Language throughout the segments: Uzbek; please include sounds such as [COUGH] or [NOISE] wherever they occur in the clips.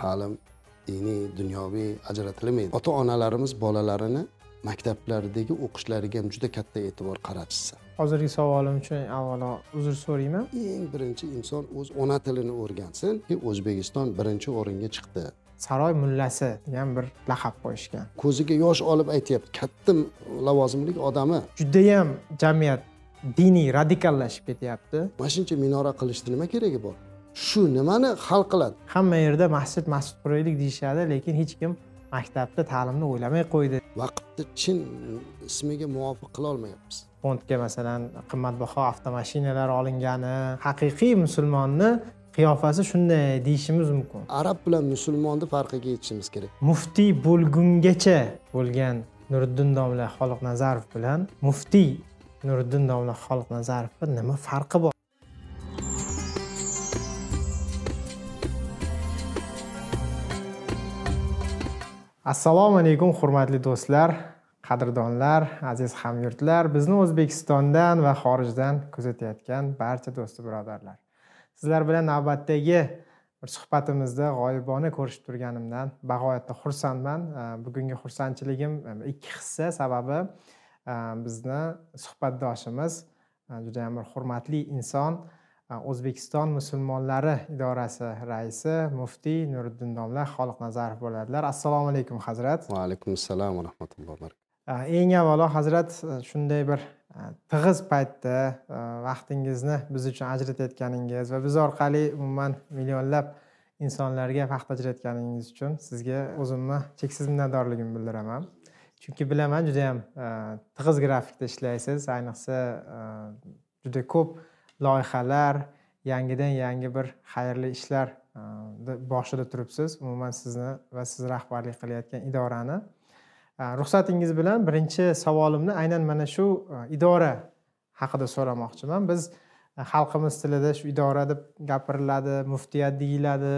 ta'lim diniy dunyoviy ajratilmaydi ota onalarimiz bolalarini maktablardagi o'qishlariga ham juda katta e'tibor qaratishsa. Hozirgi savolim uchun avvalo uzr so'rayman. Eng birinchi inson o'z ona tilini o'rgansin o'zbekiston birinchi o'ringa chiqdi. Saroy mullasi degan bir laqab qo'yishgan. Ko'ziga yosh olib aytyapti katta lavozimli odami. Judayam jamiyat diniy radikallashib ketyapti. Mana shuncha minora qilishni nima keragi bor shu nimani hal qiladi? Hamma yerda masjid masjid quraylik deyishadi lekin hech kim maktabda ta'limni o'ylamay qo'ydi. Vaqtni chin ismiga muvofiq qilolmayapmiz fondga masalan qimmatbaho avtomashinalar olingani haqiqiy musulmonni qiyofasi shunday deyishimiz mumkin. Arab bilan musulmonni farqiga yetishimiz kerak. Muftiy bo'lgungacha bo'lgan nuriddin domla xoliqnazarov bilan muftiy nuriddin domla xoliqnazarovni nima farqi bor assalomu alaykum hurmatli do'stlar qadrdonlar aziz hamyurtlar. Bizni o'zbekistondan va xorijdan kuzatayotgan barcha do'sti birodarlar. Sizlar bilan navbatdagi bir suhbatimizda g'oyibona ko'rishib turganimdan bag'oyatda xursandman. Bugungi xursandchiligim e, ikki hissa sababi e, bizni suhbatdoshimiz e, judayam bir hurmatli inson o'zbekiston musulmonlari idorasi raisi muftiy nuriddin domla xoliqnazarov bo'ladilar. Assalomu alaykum hazrat. Va alaykum assalom va rahmatullohi va eng avvalo hazrat shunday bir tig'iz paytda vaqtingizni biz uchun ajratayotganingiz va biz orqali umuman millionlab insonlarga vaqt ajratganingiz uchun sizga o'zimni cheksiz minnatdorligimni bildiraman. Chunki bilaman judayam tig'iz grafikda ishlaysiz. Ayniqsa juda ko'p loyihalar yangidan yangi bir xayrli ishlar e, boshida turibsiz umuman sizni va siz rahbarlik qilayotgan idorani. E, ruxsatingiz bilan birinchi savolimni aynan mana shu e, idora haqida so'ramoqchiman. Biz xalqimiz tilida shu idora deb gapiriladi muftiyat deyiladi.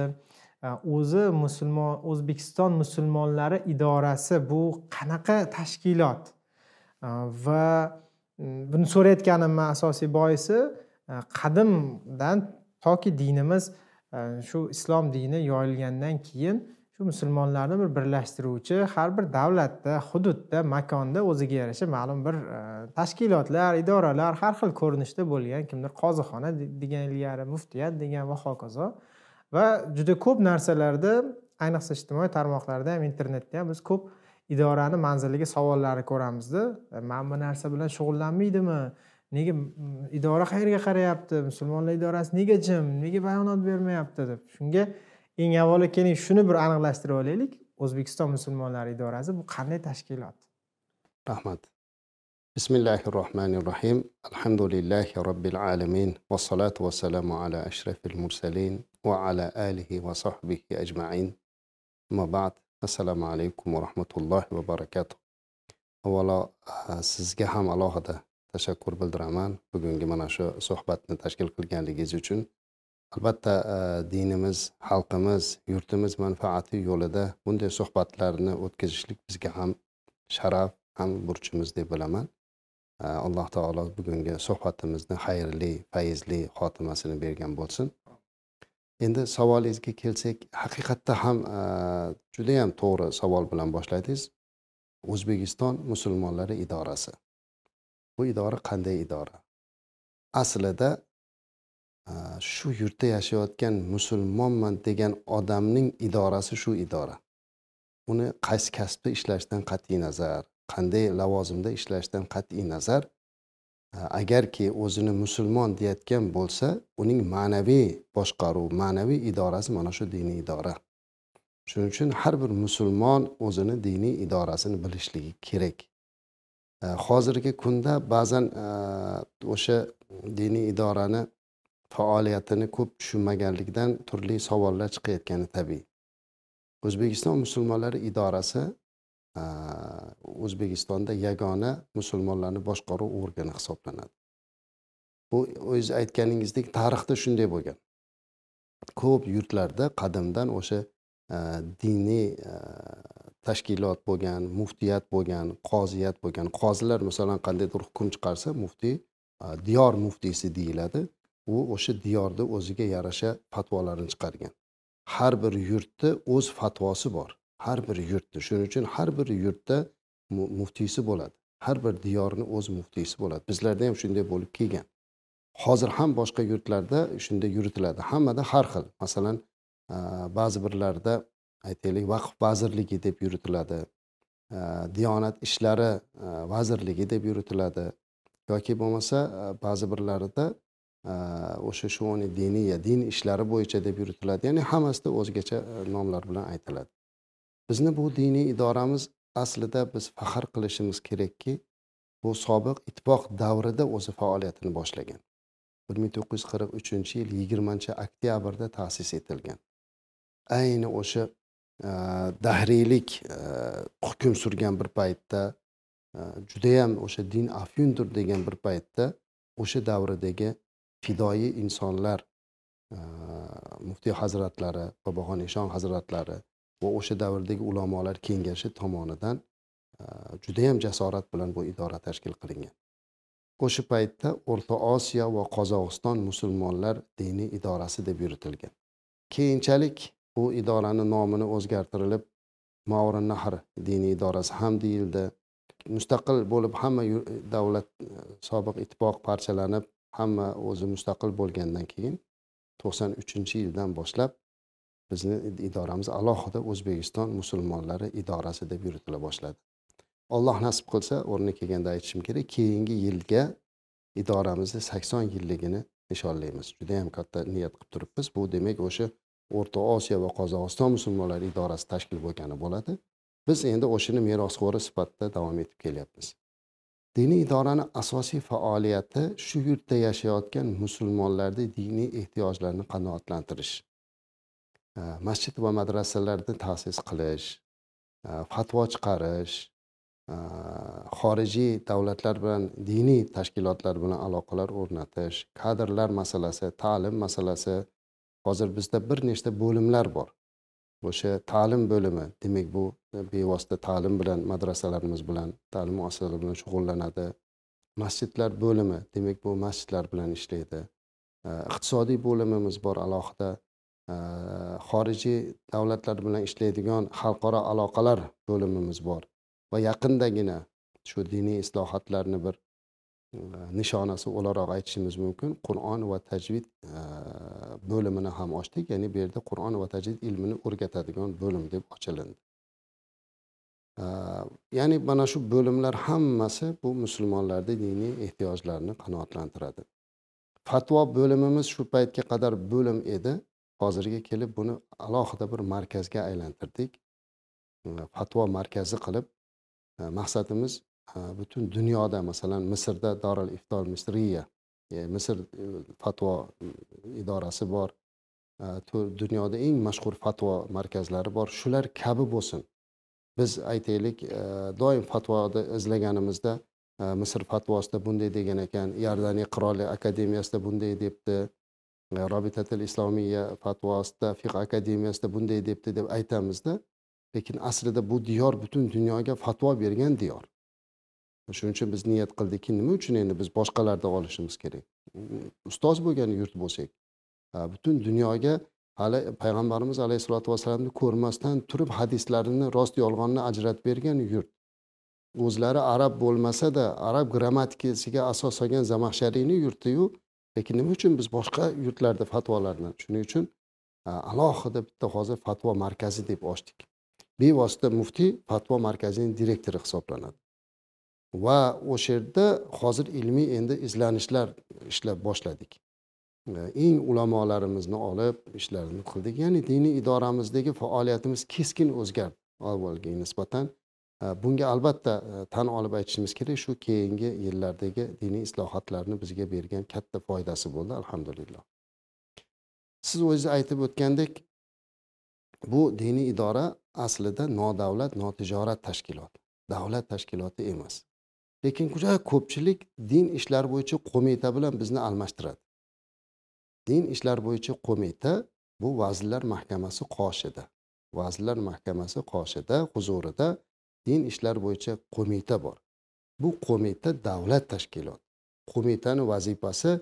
O'zi musulmon o'zbekiston musulmonlari idorasi bu qanaqa tashkilot? Va buni so'rayotganimni asosiy boisi Э, qadimdan toki dinimiz e, shu islom dini yoyilgandan keyin shu musulmonlarni bir birlashtiruvchi har bir davlatda hududda makonda o'ziga yarasha ma'lum bir e, tashkilotlar idoralar har xil ko'rinishda bo'lgan kimdir qozixona degan ilgari muftiyat degan va hokazo. Va juda ko'p narsalarda ayniqsa ijtimoiy tarmoqlarda ham internetda ham biz ko'p idorani manziliga savollari ko'ramizda. E, Man bu narsa bilan shug'ullanmaydimi? Nega idora qayerga qarayapti? Musulmonlar idorasi nega jim? Nega bayonot bermayapti? deb shunga eng avvalo keling shuni bir aniqlashtirib olaylik. O'zbekiston musulmonlari idorasi bu qanday tashkilot? Rahmat. Bismillahi rohmanir rohim alhamdulillahi robbil alamin vassalotu vassalamu ala ashrafil mursalin va ala alihi va sohbihi ajmain. Amma ba'd. Assalomu alaykum va rahmatullohi va barakatuh. Avvalo sizga ham alohida tashakkur bildiraman. Bugungi mana shu suhbatni tashkil qilganligingiz uchun. Albatta e, dinimiz xalqimiz yurtimiz manfaati yo'lida bunday suhbatlarni o'tkazishlik bizga ham sharaf ham burchimiz deb bilaman. E, Alloh taolo bugungi suhbatimizni xayrli fayzli xotimasini bergan bo'lsin. Endi savolingizga kelsak haqiqatda ham e, judayam to'g'ri savol bilan boshladingiz o'zbekiston musulmonlari idorasi. Bu idora qanday idora? Aslida shu yurtda yashayotgan musulmonman degan odamning idorasi shu idora. Uni qaysi kasbda ishlashdan qat'iy nazar qanday lavozimda ishlashdan qat'iy nazar agarki o'zini musulmon deyayotgan bo'lsa uning ma'naviy boshqaruv ma'naviy idorasi mana shu diniy idora. Shuning uchun har bir musulmon o'zini diniy idorasini bilishligi kerak. Hozirgi kunda ba'zan e, o'sha diniy idorani faoliyatini ko'p tushunmaganlikdan turli savollar chiqayotgani tabiiy. O'zbekiston musulmonlari idorasi e, o'zbekistonda yagona musulmonlarni boshqaruv organi hisoblanadi. Bu o'zi aytganingizdek tarixda shunday bo'lgan. Ko'p yurtlarda qadimdan o'sha e, diniy tashkilot bo'lgan muftiyat bo'lgan qoziyat bo'lgan. Qozilar masalan qandaydir hukm chiqarsa muftiy diyor muftiysi deyiladi. U o'sha diyorda o'ziga yarasha fatvolarni chiqargan. Har bir yurtni o'z fatvosi bor. Har bir yurtni shuning uchun har bir yurtda muftiysi bo'ladi. Har bir diyorni o'z muftiysi bo'ladi. Bizlarda ham shunday bo'lib kelgan. Hozir ham boshqa yurtlarda shunday yuritiladi. Hammada har xil. Masalan ba'zi birlarida aytaylik vaqf vazirligi deb yuritiladi. Diyonat ishlari e, vazirligi deb yuritiladi. Yoki bo'lmasa e, ba'zi birlarida e, o'sha shu diniya din ishlari bo'yicha deb yuritiladi. Ya'ni hammasida o'zgacha nomlar bilan aytiladi. Bizni bu diniy idoramiz aslida biz faxr qilishimiz kerakki bu sobiq ittifoq davrida o'zi faoliyatini boshlagan. Bir ming to'qqiz yuz qirq uchinchi yil yigirmanchi oktyabrda ta'sis etilgan. Ayni o'sha dahriylik hukm surgan bir paytda judayam o'sha din afyundir degan bir paytda o'sha davridagi fidoyi insonlar muftiy hazratlari bobog'on eshon hazratlari va o'sha davrdagi ulamolar kengashi tomonidan judayam jasorat bilan bu idora tashkil qilingan o'sha paytda o'rta osiyo va qozog'iston musulmonlar diniy idorasi deb yuritilgan keyinchalik bu idorani nomini o'zgartirilib mavri nahr diniy idorasi ham deyildi. Mustaqil bo'lib hamma davlat e, sobiq ittifoq parchalanib hamma o'zi mustaqil bo'lgandan keyin to'qson uchinchi yildan boshlab bizni idoramiz alohida o'zbekiston musulmonlari idorasi deb yuritila boshladi. Alloh nasib qilsa o'rni kelganda aytishim kerak keyingi yilga idoramizni sakson yilligini nishonlaymiz. Judayam katta niyat qilib turibmiz. Bu demak o'sha o'rta osiyo va qozog'iston musulmonlari idorasi tashkil bo'lgani bo'ladi. Biz endi o'shani merosxo'ri sifatida davom etib kelyapmiz. Diniy idorani asosiy faoliyati shu yurtda yashayotgan musulmonlarni diniy ehtiyojlarini qanoatlantirish e, masjid va madrasalarni ta'sis qilish e, fatvo chiqarish e, xorijiy davlatlar bilan diniy tashkilotlar bilan aloqalar o'rnatish kadrlar masalasi ta'lim masalasi hozir bizda bir nechta bo'limlar bor. O'sha ta'lim bo'limi demak bu bevosita ta'lim bilan madrasalarimiz bilan ta'lim muassasalari bilan shug'ullanadi. Masjidlar bo'limi demak bu masjidlar bilan ishlaydi. Iqtisodiy bo'limimiz bor alohida. Xorijiy davlatlar bilan ishlaydigan xalqaro aloqalar bo'limimiz bor. Va yaqindagina shu diniy islohotlarni bir nishonasi o'laroq aytishimiz mumkin. Qur'on va tajvid e, bo'limini ham ochdik. Ya'ni bu yerda qur'on va tajvid ilmini o'rgatadigan bo'lim deb ochilindi. E, ya'ni mana shu bo'limlar hammasi bu musulmonlarni diniy ehtiyojlarini qanoatlantiradi. Fatvo bo'limimiz shu paytga qadar bo'lim edi. Hozirga kelib buni alohida bir markazga aylantirdik. E, fatvo markazi qilib maqsadimiz butun dunyoda masalan misrda dorul iftor misriya e, misr e, fatvo e, idorasi bor dunyoda eng mashhur fatvo markazlari bor shular kabi bo'lsin biz aytaylik doim fatvoni izlaganimizda misr fatvosida bunday degan ekan iordaniya qirollik akademiyasida bunday debdi robitatil islomiya fatvosida fiq akademiyasida bunday debdi deb aytamizda. Lekin aslida bu diyor butun dunyoga fatvo bergan diyor. Shuning uchun biz niyat qildikki nima uchun endi biz boshqalardan olishimiz kerak? Ustoz bo'lgan yurt bo'lsak butun dunyoga hali payg'ambarimiz alayhissalotu vassalamni ko'rmasdan turib hadislarini rost yolg'onni ajratib bergan yurt. O'zlari arab bo'lmasada arab grammatikasiga asos solgan zamaxshariyni yurtiyu lekin nima uchun biz boshqa yurtlarda fatvolarni? Shuning uchun alohida bitta hozir fatvo markazi deb ochdik. Bevosita muftiy fatvo markazining direktori hisoblanadi. Va o'sha yerda hozir ilmiy endi izlanishlar ishlab boshladik. E, eng ulamolarimizni olib ishlarini qildik. Ya'ni diniy idoramizdagi faoliyatimiz keskin o'zgardi avvalgiga nisbatan. E, bunga albatta e, tan olib aytishimiz kerak shu keyingi yillardagi diniy islohotlarni bizga bergan katta foydasi bo'ldi alhamdulillah. Siz o'zingiz aytib o'tgandek bu diniy idora aslida nodavlat notijorat tashkilot davlat tashkiloti emas. Lekin juda ko'pchilik din ishlari bo'yicha qo'mita bilan bizni almashtiradi. Din ishlari bo'yicha qo'mita bu vazirlar mahkamasi qoshida vazirlar mahkamasi qoshida huzurida din ishlari bo'yicha qo'mita bor. Bu qo'mita davlat tashkiloti. Qo'mitani vazifasi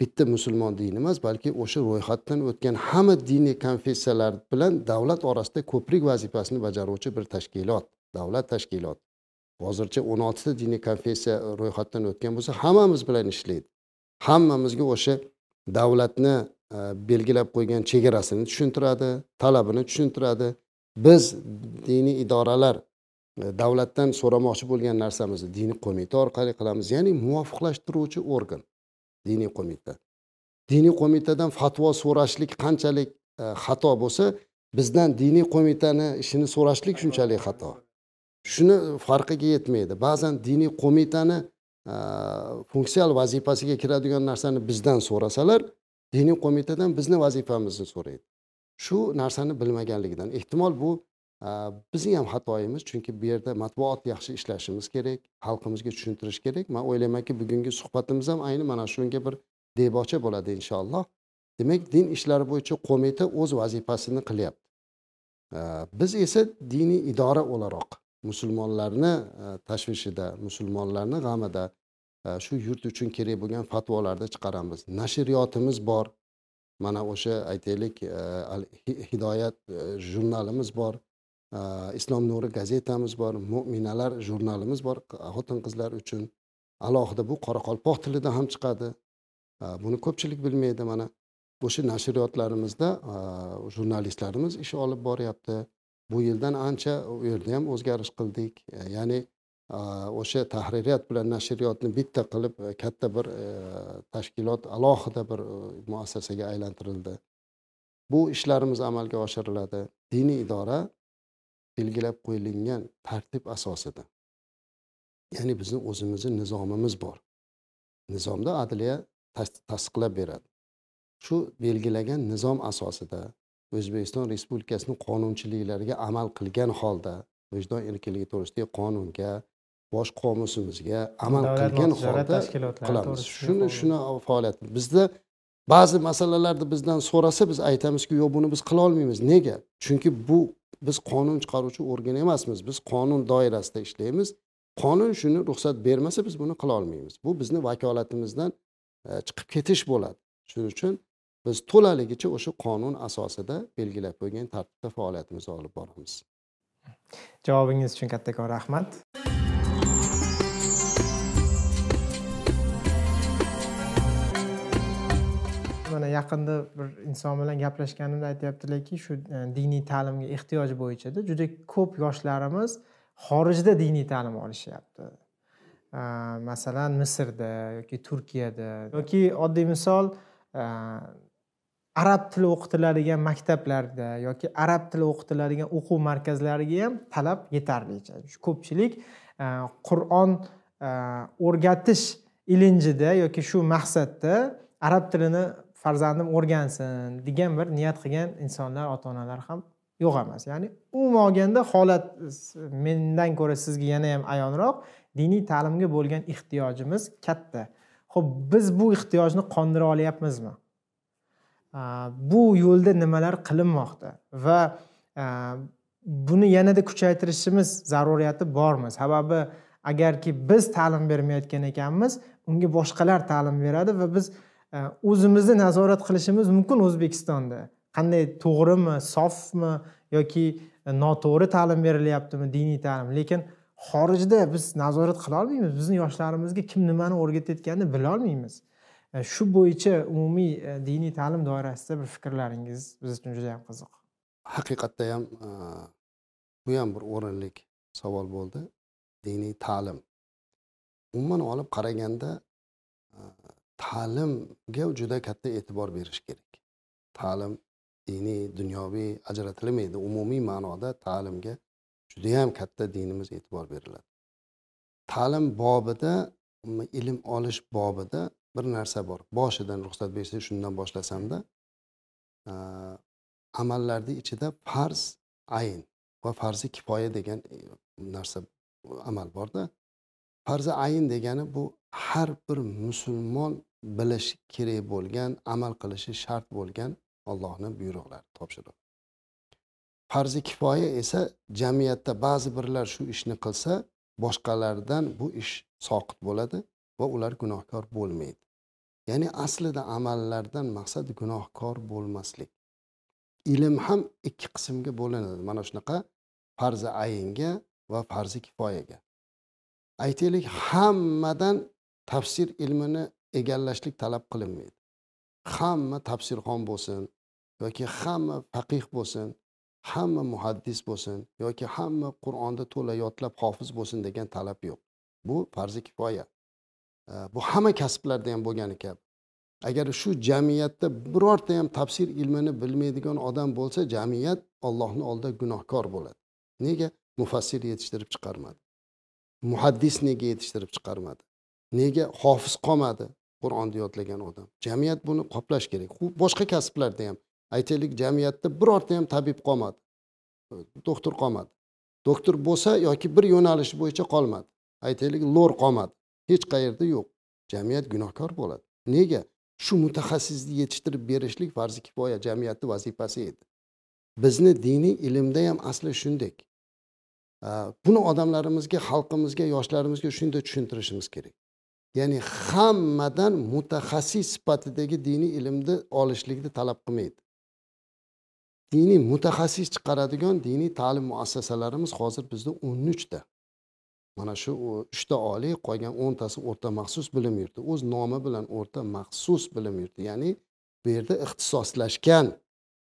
bitta musulmon dini emas balki o'sha ro'yxatdan o'tgan hamma diniy konfessiyalar bilan davlat orasida ko'prik vazifasini bajaruvchi bir tashkilot davlat tashkiloti. Hozircha o'n oltita diniy konfessiya ro'yxatdan o'tgan bo'lsa hammamiz bilan ishlaydi. Hammamizga o'sha davlatni e, belgilab qo'ygan chegarasini tushuntiradi talabini tushuntiradi. Biz diniy idoralar e, davlatdan so'ramoqchi bo'lgan narsamizni diniy qo'mita orqali qilamiz ya'ni muvofiqlashtiruvchi organ diniy qo'mita. Diniy qo'mitadan fatvo so'rashlik qanchalik e, xato bo'lsa bizdan diniy qo'mitani ishini so'rashlik shunchalik xato. Shuni farqiga yetmaydi. Ba'zan diniy qo'mitani funksional vazifasiga kiradigan narsani bizdan so'rasalar diniy qo'mitadan bizni vazifamizni so'raydi. Shu narsani bilmaganligidan. Ehtimol bu bizni ham xatoyimiz chunki bu yerda matbuot yaxshi ishlashimiz kerak xalqimizga tushuntirish kerak. Man o'ylaymanki bugungi suhbatimiz ham ayni mana shunga bir debocha bo'ladi inshaalloh. Demak din ishlari bo'yicha qo'mita o'z vazifasini qilyapti. Biz esa diniy idora o'laroq. Musulmonlarni e, tashvishida musulmonlarni g'amida e, shu yurt uchun kerak bo'lgan fatvolarni chiqaramiz. Nashriyotimiz bor. Mana o'sha aytaylik e, hidoyat jurnalimiz bor. Islom nuri gazetamiz bor. Mo'minalar jurnalimiz bor xotin qizlar uchun. Alohida bu qoraqalpoq tilida ham chiqadi. Buni ko'pchilik bilmaydi mana. O'sha nashriyotlarimizda jurnalistlarimiz ish olib boryapti. Bu yildan ancha u yerda ham o'zgarish qildik. E, ya'ni e, o'sha tahririyat bilan nashriyotni bitta qilib e, katta bir tashkilot alohida bir muassasaga aylantirildi. Bu ishlarimiz amalga oshiriladi. Diniy idora belgilab qo'yilgan tartib asosida. Ya'ni bizni o'zimizni nizomimiz bor. Nizomda adliya tasdiqlab beradi. Shu belgilagan nizom asosida o'zbekiston respublikasini qonunchiliklariga amal qilgan holda vijdon erkinligi to'g'risidagi qonunga bosh qomusimizga amal qilgan holda qilamiz. shuni shuni faoliyat bizda ba'zi masalalarni bizdan so'rasa biz aytamizki yo'q buni biz qilolmaymiz nega? Chunki bu biz qonun chiqaruvchi organ emasmiz. Biz qonun doirasida ishlaymiz. Qonun shuni ruxsat bermasa biz buni qilolmaymiz bu bizni vakolatimizdan e, chiqib ketish bo'ladi. Shuning uchun biz to'laligicha o'sha qonun asosida belgilab qo'ygan tartibda faoliyatimizni olib boramiz. Javobingiz uchun kattakon rahmat. Mana yaqinda bir inson bilan gaplashganimda aytyaptilarki shu e, diniy ta'limga ehtiyoj bo'yichada juda ko'p yoshlarimiz xorijda diniy ta'lim olishyapti. E, masalan misrda yoki turkiyada. Yoki oddiy misol e, arab tili o'qitiladigan maktablarda yoki arab tili o'qitiladigan o'quv markazlariga ham talab yetarlicha. Ko'pchilik e, qur'on e, o'rgatish ilinjida yoki shu maqsadda arab tilini farzandim o'rgansin degan bir niyat qilgan insonlar ota onalar ham yo'q emas. Ya'ni umuman olganda holat mendan ko'ra sizga yana ham ayonroq. Diniy ta'limga bo'lgan ehtiyojimiz katta. Ho'p biz bu ehtiyojni qondira olyapmizmi? Bu yo'lda nimalar qilinmoqda? Va buni yanada kuchaytirishimiz zaruriyati bormi? Sababi agarki biz ta'lim bermayotgan ekanmiz unga boshqalar ta'lim beradi va biz o'zimizni nazorat qilishimiz mumkin o'zbekistonda. Qanday to'g'rimi sofmi yoki noto'g'ri ta'lim berilyaptimi diniy ta'lim? Lekin xorijda biz nazorat qila olmaymiz. Bizni yoshlarimizga kim nimani o'rgatayotganini bilolmaymiz E, shu bo'yicha umumiy e, diniy ta'lim doirasida bir fikrlaringiz biz uchun juda yam qiziq. Haqiqatda ham e, bu ham bir o'rinli savol bo'ldi. Diniy ta'lim. Umuman olib qaraganda ta'limga juda katta e'tibor berish kerak. Ta'lim diniy dunyoviy ajratilmaydi. Umumiy ma'noda ta'limga judayam katta dinimiz e'tibor beriladi. Ta'lim bobida ilm olish bobida bir narsa bor. Boshidan ruxsat bersangiz shundan boshlasamda amallarni ichida farz ayn va farzi kifoya degan e, narsa amal borda. Farzi ayn degani bu har bir musulmon bilishi kerak bo'lgan amal qilishi shart bo'lgan ollohni buyruqlari topshiriq. Farzi kifoya esa jamiyatda ba'zi birlar shu ishni qilsa boshqalardan bu ish soqit bo'ladi. Va ular gunohkor bo'lmaydi. Ya'ni aslida amallardan maqsad gunohkor bo'lmaslik. Ilm ham ikki qismga bo'linadi. Mana shunaqa farzi ayinga va farzi kifoyaga. Aytaylik hammadan tafsir ilmini egallashlik talab qilinmaydi. Hamma tafsirxon bo'lsin yoki hamma faqih bo'lsin hamma muhaddis bo'lsin yoki hamma qur'onni to'la yodlab hofiz bo'lsin degan talab yo'q. Bu farzi kifoya. Э, bu hamma kasblarda ham bo'lgani kabi agar shu jamiyatda birorta ham tafsir ilmini bilmaydigan odam bo'lsa jamiyat ollohni oldida gunohkor bo'ladi. Nega? Mufassir yetishtirib chiqarmadi. Muhaddis nega yetishtirib chiqarmadi? Nega hofiz qolmadi qur'onni yodlagan odam? Jamiyat buni qoplash kerak. Boshqa kasblarda ham aytaylik jamiyatda birorta ham tabib qolmadi. Doktor qolmadi. Doktor bo'lsa yoki bir yo'nalish bo'yicha qolmadi. Aytaylik lo'r qolmadi. Hech qayerda yo'q. Jamiyat gunohkor bo'ladi. Nega? Shu mutaxassisni yetishtirib berishlik farzi kifoya jamiyatni vazifasi edi. Bizni diniy ilmda ham asli shunday. Buni odamlarimizga xalqimizga yoshlarimizga shunday tushuntirishimiz kerak. Ya'ni hammadan mutaxassis sifatidagi diniy ilmni olishlikni talab qilmaydi. Diniy mutaxassis chiqaradigan diniy ta'lim muassasalarimiz hozir bizda o'n uchta. Mana shu uchta oliy qolgan o'ntasi o'rta maxsus bilim yurti. O'z nomi bilan o'rta maxsus bilim yurti. Ya'ni bu yerda ixtisoslashgan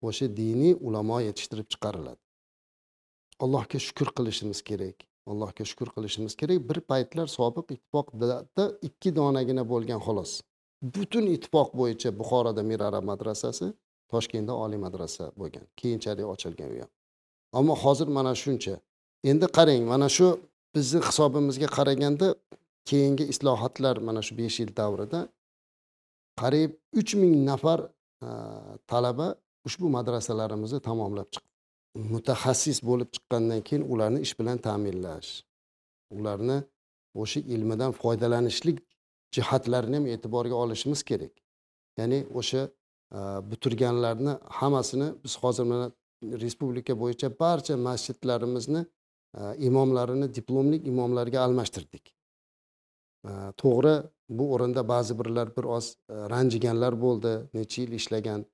o'sha diniy ulamo yetishtirib chiqariladi. Allohga shukur qilishimiz kerak. Allohga shukur qilishimiz kerak. Bir paytlar sobiq ittifoqda ikki donagina bo'lgan xolos. Butun ittifoq bo'yicha buxoroda mir arab madrasasi toshkentda oliy madrasa bo'lgan. Keyinchalik ochilgan u ham. Ammo hozir mana shuncha. Endi qarang mana shu bizni hisobimizga qaraganda keyingi islohotlar mana shu besh yil davrida qariyb uch ming nafar e, talaba ushbu madrasalarimizni tamomlab chiqdi. Mutaxassis bo'lib chiqqandan keyin ularni ish bilan ta'minlash ularni o'sha ilmidan foydalanishlik jihatlarini ham e'tiborga olishimiz kerak. Ya'ni o'sha e, bitirganlarni hammasini biz hozir mana respublika bo'yicha barcha masjidlarimizni imomlarini diplomlik imomlarga almashtirdik to'g'ri bu o'rinda ba'zi birlar bir oz ranjiganlar bo'ldi necha yil ishlagan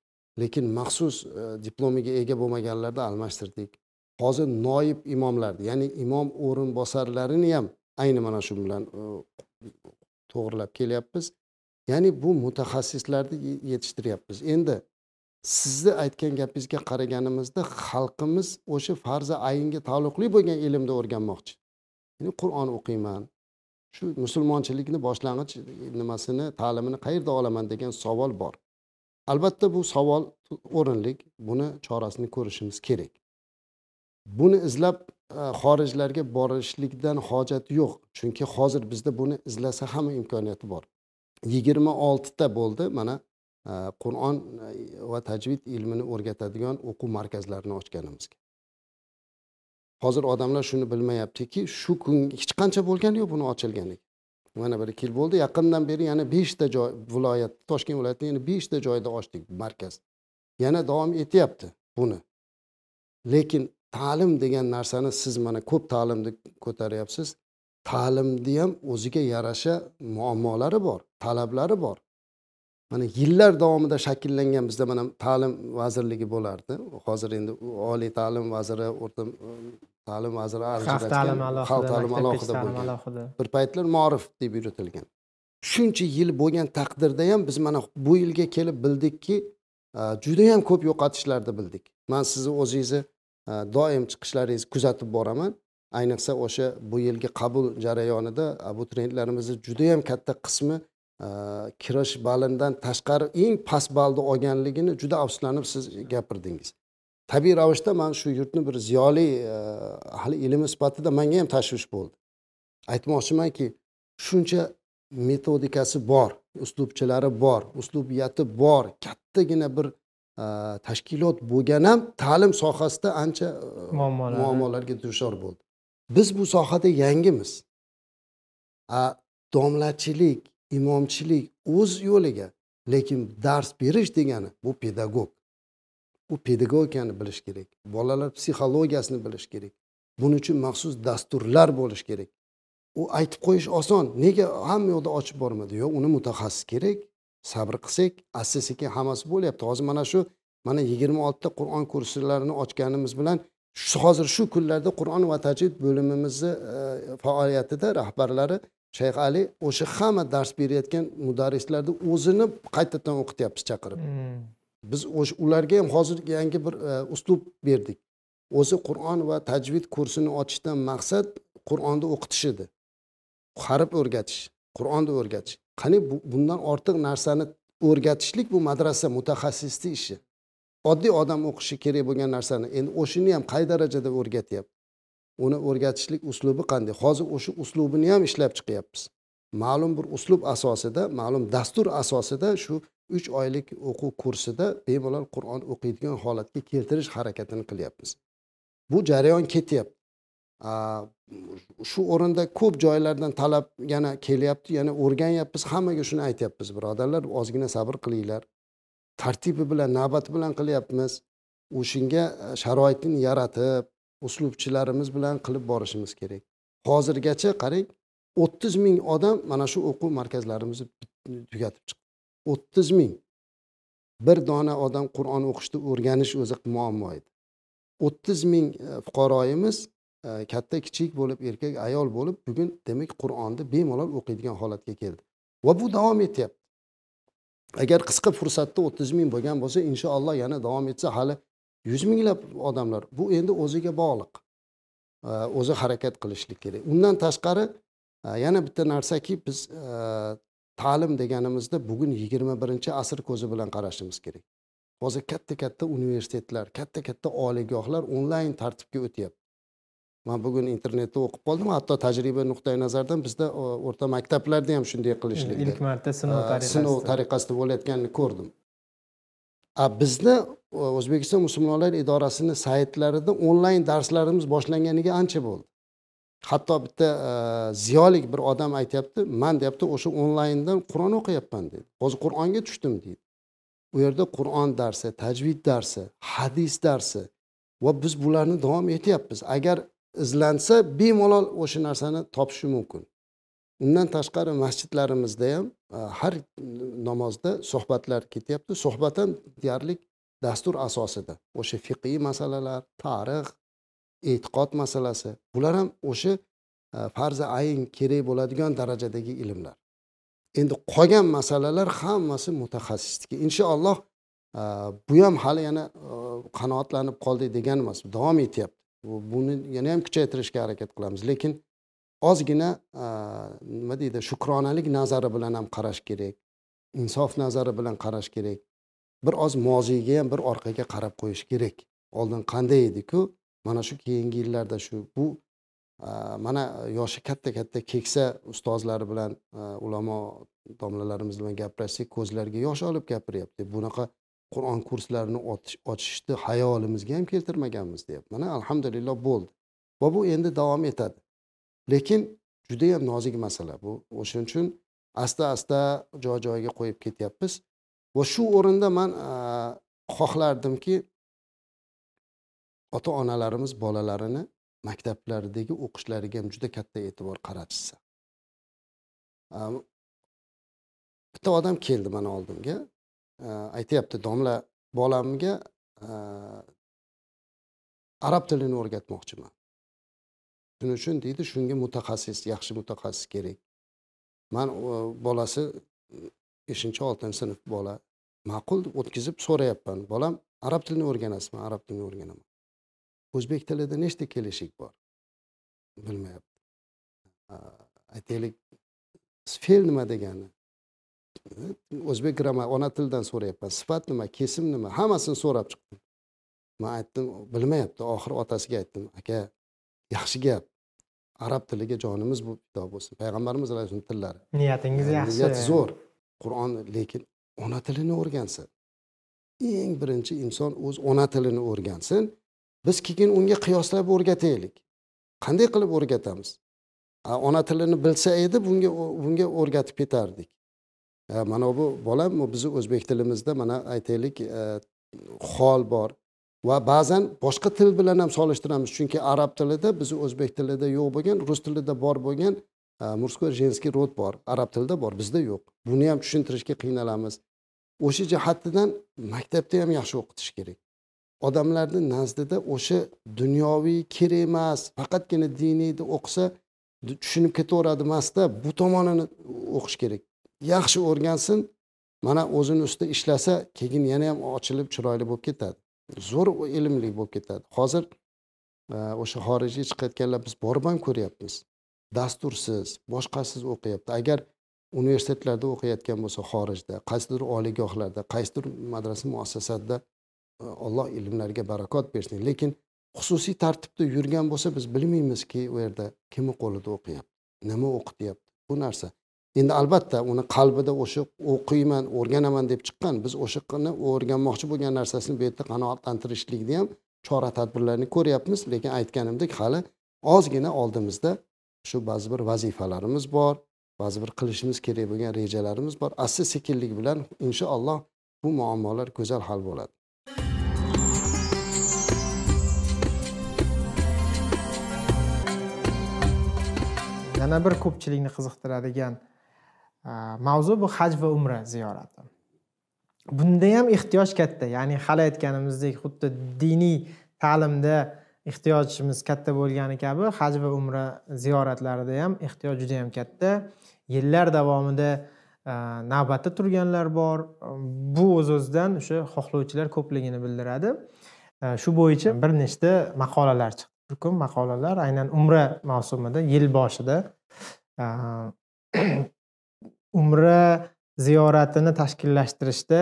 lekin maxsus diplomiga ega bo'lmaganlarni almashtirdik hozir noib imomlarni ya'ni imom o'rinbosarlarini ham ayni mana shu bilan to'g'irlab kelyapmiz ya'ni bu mutaxassislarni yetishtiryapmiz endi sizni aytgan gapingizga qaraganimizda xalqimiz o'sha farzi ayinga taalluqli bo'lgan ilmni o'rganmoqchi. Ya'ni qur'on o'qiyman shu musulmonchilikni boshlang'ich nimasini ta'limini qayerda olaman degan savol bor. Albatta bu savol o'rinli buni chorasini ko'rishimiz kerak. Buni izlab e, xorijlarga borishlikdan hojat yo'q chunki hozir bizda buni izlasa hamma imkoniyati bor. Yigirma oltita bo'ldi mana Э, qur'on э, va tajvid ilmini o'rgatadigan o'quv markazlarini ochganimizga. Hozir odamlar shuni bilmayaptiki shu kun hech qancha bo'lgani yo'q buni ochilganiga. Mana bir ikki yil bo'ldi yaqindan beri yana beshta joy viloyat toshkent viloyatida yana beshta joyda ochdik markaz. Yana davom etyapti buni. Lekin ta'lim degan narsani siz mana ko'p ta'limni ko'taryapsiz. Ta'limni ham o'ziga yarasha muammolari bor talablari bor. Mana yillar davomida shakllangan bizda mana ta'lim vazirligi bo'lardi. Hozir endi oliy ta'lim vaziri o'rta ta'lim vaziri xalq ta'limi alohida xalq ta'limi alohida bo'lgan. bir paytlar morif deb yuritilgan. Shuncha yil bo'lgan taqdirda ham biz mana bu yilga kelib bildikki judayam ko'p yo'qotishlarni bildik. Man sizni o'zingizni doim chiqishlaringizni kuzatib boraman. Ayniqsa o'sha bu yilgi qabul jarayonida abituriyentlarimizni judayam katta qismi kirish balidan tashqari eng past balni olganligini juda afsuslanib siz gapirdingiz. Tabiiy ravishda man shu yurtni bir ziyoli ahli ilmi sifatida manga ham tashvish bo'ldi. Aytmoqchimanki shuncha metodikasi bor uslubchilari bor uslubiyati bor kattagina bir tashkilot bo'lgan ham ta'lim sohasida ancha muammolarga duchor bo'ldi. Biz bu sohada yangimiz. Domlachilik imomchilik o'z yo'liga lekin dars berish degani bu pedagog. U pedagogikani bilish kerak bolalar psixologiyasini bilish kerak buning uchun maxsus dasturlar bo'lishi kerak. U aytib qo'yish oson nega hamma yoqda ochib bormadi? Yo'q uni mutaxassis kerak sabr qilsak asta sekin hammasi bo'lyapti. Hozir mana shu mana yigirma oltita qur'on kurslarini ochganimiz bilan hozir shu kunlarda qur'on va tajvid bo'limimizni e, faoliyatida rahbarlari shayx ali o'sha hamma dars berayotgan mudarrislarni o'zini qaytadan o'qityapmiz chaqirib. Hmm. biz o'sha ularga ham hozir yangi bir e, uslub berdik. O'zi qur'on va tajvid kursini ochishdan maqsad qur'onni o'qitish edi. Harf o'rgatish qur'onni o'rgatish. Qani bu, bundan ortiq narsani o'rgatishlik bu madrasa mutaxassisni ishi. Oddiy odam o'qishi kerak bo'lgan narsani. Endi o'shani ham qay darajada o'rgatyapti uni o'rgatishlik uslubi qanday? Hozir o'sha uslubini ham ishlab chiqyapmiz. Ma'lum bir uslub asosida ma'lum dastur asosida shu uch oylik o'quv kursida bemalol qur'on o'qiydigan holatga keltirish harakatini qilyapmiz. Bu jarayon ketyapti. Shu o'rinda ko'p joylardan talab yana kelyapti yana o'rganyapmiz. Hammaga shuni aytyapmiz birodarlar ozgina sabr qilinglar. Tartibi bilan navbati bilan qilyapmiz. O'shanga e, sharoitini yaratib uslubchilarimiz bilan qilib borishimiz kerak. Hozirgacha qarang o'ttiz ming odam mana shu o'quv markazlarimizni tugatib chiqdi. O'ttiz ming. Bir dona odam qur'on o'qishni o'rganish o'zi muammo edi. O'ttiz ming e, fuqaroyimiz e, katta kichik bo'lib erkak ayol bo'lib bugun demak qur'onni bemalol o'qiydigan holatga keldi. Va bu davom etyapti. Agar qisqa fursatda o'ttiz ming bo'lgan bo'lsa inshaalloh yana davom etsa hali yuz minglab odamlar bu endi o'ziga bog'liq. E, o'zi harakat qilishlik kerak. Undan tashqari e, yana bitta narsaki biz e, ta'lim deganimizda bugun yigirma birinchi asr ko'zi bilan qarashimiz kerak. Hozir katta katta universitetlar katta katta oliygohlar onlayn tartibga o'tyapti. Man bugun internetda o'qib qoldim hatto tajriba nuqtai nazaridan bizda o, o'rta maktablarda ham shunday qilishlikda ilk marta sinov tariqasida. sinov tariqasida bo'layotganini ko'rdim bizni o'zbekiston musulmonlar idorasini saytlarida onlayn darslarimiz boshlanganiga ancha bo'ldi. Hatto bitta e, ziyolik bir odam aytyapti man deyapti o'sha onlayndan qur'on o'qiyapman deydi hozir qur'onga tushdim deydi. U yerda qur'on darsi tajvid darsi hadis darsi va biz bularni davom etyapmiz. Agar izlansa bemalol o'sha narsani topishi mumkin. Undan tashqari masjidlarimizda ham e, har namozda suhbatlar ketyapti. Suhbat ham deyarli dastur asosida. O'sha fiqiy masalalar tarix e'tiqod masalasi bular ham o'sha e, farzi ayn kerak bo'ladigan darajadagi ilmlar. Endi qolgan masalalar hammasi mutaxassisniki inshaalloh e, bu ham hali yana qanoatlanib qoldik degani emas davom etyapti. Bu- buni yana ham kuchaytirishga harakat qilamiz. Lekin ozgina nima deydi shukronalik nazari bilan ham qarash kerak insof nazari bilan qarash kerak. Bir oz moziyga ham bir orqaga qarab qo'yish kerak. Oldin qanday ediku? Mana shu keyingi yillarda shu bu mana yoshi katta katta keksa ustozlar bilan ulamo domlalarimiz bilan gaplashsak ko'zlariga yosh olib gapiryapti. Bunaqa qur'on kurslarini ochishni hayolimizga ham keltirmaganmiz deyapti. Mana alhamdulillah bo'ldi. Va bu endi davom etadi. Lekin judayam nozik masala bu. O'shaning uchun asta asta joy joyiga qo'yib ketyapmiz. Va shu o'rinda man xohlardimki ota onalarimiz bolalarini maktablardagi o'qishlariga ham juda katta e'tibor qaratishsa. Bitta odam keldi mani oldimga. Aytyapti domla bolamga arab tilini o'rgatmoqchiman. Shuning uchun deydi shunga mutaxassis yaxshi mutaxassis kerak. Man bolasi e, beshinchi oltinchi sinf bola. Ma'qul deb o'tkazib so'rayapman. Bolam arab tilini o'rganasizmi? Arab tilini o'rganaman. O'zbek tilida nechta kelishik bor? Bilmayapti. Aytaylik fe'l nima degani? O'zbek grammar ona tilidan so'rayapman. Sifat nima kesim nima? Hammasini so'rab chiqdim. Man aytdim bilmayapti. Oxiri otasiga aytdim aka yaxshi gap arab tiliga jonimiz bu fido bo'lsin. Payg'ambarimiz alayhissalom tillari. Niyatingiz yaxshi. niyat zo'r. Qur'on lekin ona tilini o'rgansin. Eng birinchi inson o'z ona tilini o'rgansin. Biz keyin unga qiyoslab o'rgataylik. Qanday qilib o'rgatamiz? Ona tilini bilsa edi bunga bunga o'rgatib ketardik. Mana bu bolam bizni o'zbek tilimizda mana aytaylik e, hol bor va ba'zan boshqa til bilan ham solishtiramiz. Chunki arab tilida bizni o'zbek tilida yo'q bo'lgan rus tilida bor bo'lgan мужской женский rod bor arab tilida bor bizda yo'q. Buni ham tushuntirishga qiynalamiz. O'sha jihatidan maktabda ham yaxshi o'qitish kerak. Odamlarni nazdida o'sha dunyoviy kerak emas faqatgina diniyni o'qisa tushunib ketaveradi emasda bu tomonini o'qish kerak. Yaxshi o'rgansin mana o'zini ustida ishlasa keyin yana ham ochilib chiroyli bo'lib ketadi. Zo'r ilmli bo'lib ketadi. Hozir e, o'sha xorijga chiqayotganlar biz borib ham ko'ryapmiz. Dastursiz boshqasiz o'qiyapti. Agar universitetlarda o'qiyotgan bo'lsa xorijda qaysidir oliygohlarda qaysidir madrasa muassasasida e, alloh ilmlariga barakot bersin. Lekin xususiy tartibda yurgan bo'lsa biz bilmaymizki u yerda kimni qo'lida o'qiyapti nima o'qityapti bu narsa. Endi albatta uni qalbida o'sha o'qiyman o'rganaman deb chiqqan biz o'shani o'rganmoqchi bo'lgan narsasini bu yerda qanoatlantirishlikni ham chora tadbirlarni ko'ryapmiz. Lekin aytganimdek hali ozgina oldimizda shu ba'zi bir vazifalarimiz bor ba'zi bir qilishimiz kerak bo'lgan rejalarimiz bor. Asta sekinlik bilan inshaalloh bu muammolar go'zal hal bo'ladi. Yana bir ko'pchilikni qiziqtiradigan mavzu bu haj va umra ziyorati bunda ham ehtiyoj katta ya'ni hali aytganimizdek xuddi diniy ta'limda ehtiyojimiz katta bo'lgani kabi haj va umra ziyoratlarida ham ehtiyoj juda yam katta yillar davomida navbatda turganlar bor bu o'z o'zidan o'sha xohlovchilar ko'pligini bildiradi shu bo'yicha bir nechta maqolalar chiqdi turkum maqolalar aynan umra mavsumida yil boshida umra ziyoratini tashkillashtirishda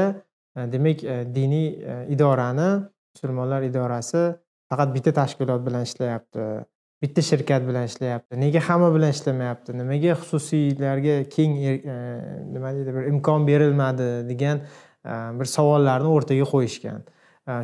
e, demak e, diniy e, idorani musulmonlar idorasi faqat bitta tashkilot bilan ishlayapti bitta shirkat bilan ishlayapti nega hamma bilan ishlamayapti nimaga xususiylarga keng er, nima deydi bir imkon berilmadi degan bir savollarni o'rtaga qo'yishgan.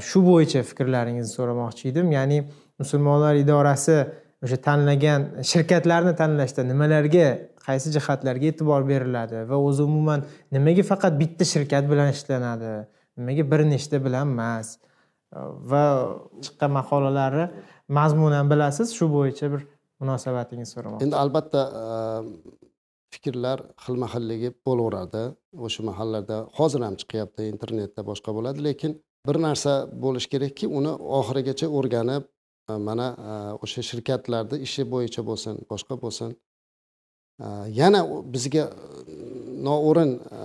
Shu bo'yicha fikrlaringizni so'ramoqchi edim. Ya'ni musulmonlar idorasi o'sha tanlagan shirkatlarni tanlashda nimalarga qaysi jihatlarga e'tibor beriladi va o'zi umuman nimaga faqat bitta shirkat bilan ishlanadi nimaga bir nechta bilan emas e, va chiqqan maqolalari mazmunan bilasiz shu bo'yicha bir munosabatingizni so'ramoqchi. Endi albatta e, fikrlar xilma xilligi bo'laveradi. O'sha mahallarda hozir ham chiqyapti internetda boshqa bo'ladi lekin bir narsa bo'lishi kerakki uni oxirigacha o'rganib e, mana o'sha shirkatlarni ishi bo'yicha bo'lsin boshqa bo'lsin yana bizga e, noo'rin e,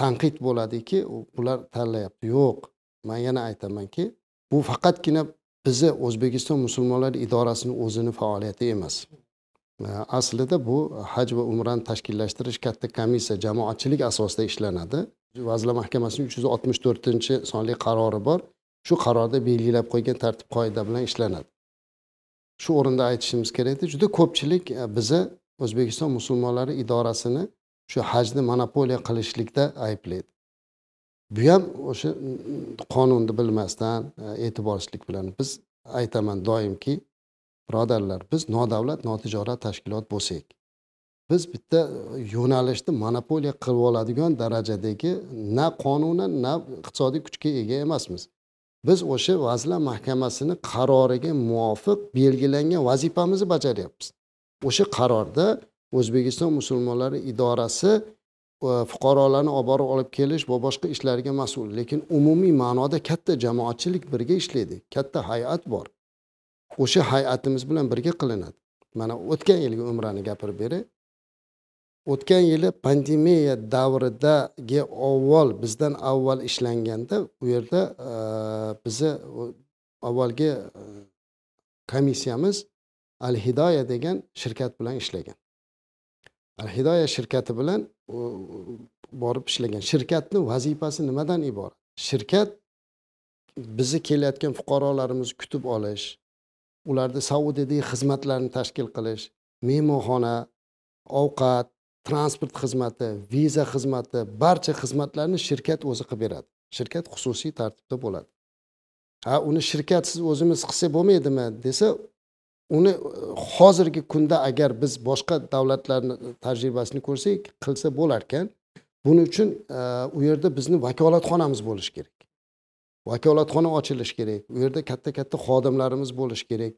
tanqid bo'ladiki bular tanlayapti. Yo'q man yana aytamanki bu faqatgina bizni o'zbekiston musulmonlar idorasini o'zini faoliyati emas. E, aslida bu haj va umrani tashkillashtirish katta komissiya jamoatchilik asosida ishlanadi. Vazirlar mahkamasining uch yuz oltmish to'rtinchi sonli qarori bor. Shu qarorda belgilab qo'ygan tartib qoida bilan ishlanadi. Shu o'rinda aytishimiz kerakda juda ko'pchilik bizni o'zbekiston musulmonlari idorasini shu hajni monopoliya qilishlikda ayblaydi. Bu ham o'sha qonunni bilmasdan e, e'tiborsizlik bilan biz aytaman doimki birodarlar biz nodavlat notijorat tashkilot bo'lsak biz bitta e, yo'nalishni monopoliya qilib oladigan darajadagi na qonunan na iqtisodiy kuchga ega emasmiz. Biz o'sha vazirlar mahkamasini qaroriga muvofiq belgilangan vazifamizni bajaryapmiz. O'sha qarorda o'zbekiston musulmonlari idorasi e, fuqarolarni olib borib olib kelish va boshqa ishlarga mas'ul. Lekin umumiy ma'noda katta jamoatchilik birga ishlaydi katta hay'at bor. O'sha hay'atimiz bilan birga qilinadi. Mana o'tgan yilgi umrani gapirib beray o'tgan yili pandemiya davridagi avval bizdan avval ishlanganda u yerda e, bizni avvalgi e, komissiyamiz al hidoya degan shirkat bilan ishlagan. Al hidoya shirkati bilan borib ishlagan. Shirkatni vazifasi nimadan iborat? Shirkat bizni kelayotgan fuqarolarimizni kutib olish ularni saudiyadagi xizmatlarni tashkil qilish mehmonxona ovqat transport xizmati viza xizmati barcha xizmatlarni shirkat o'zi qilib beradi. Shirkat xususiy tartibda bo'ladi. Ha uni shirkatsiz o'zimiz qilsak bo'lmaydimi desa uni hozirgi kunda agar biz boshqa davlatlarni tajribasini ko'rsak qilsa bo'larkan buning uchun e, u yerda bizni vakolatxonamiz bo'lishi kerak. Vakolatxona ochilishi kerak u yerda katta katta xodimlarimiz bo'lishi kerak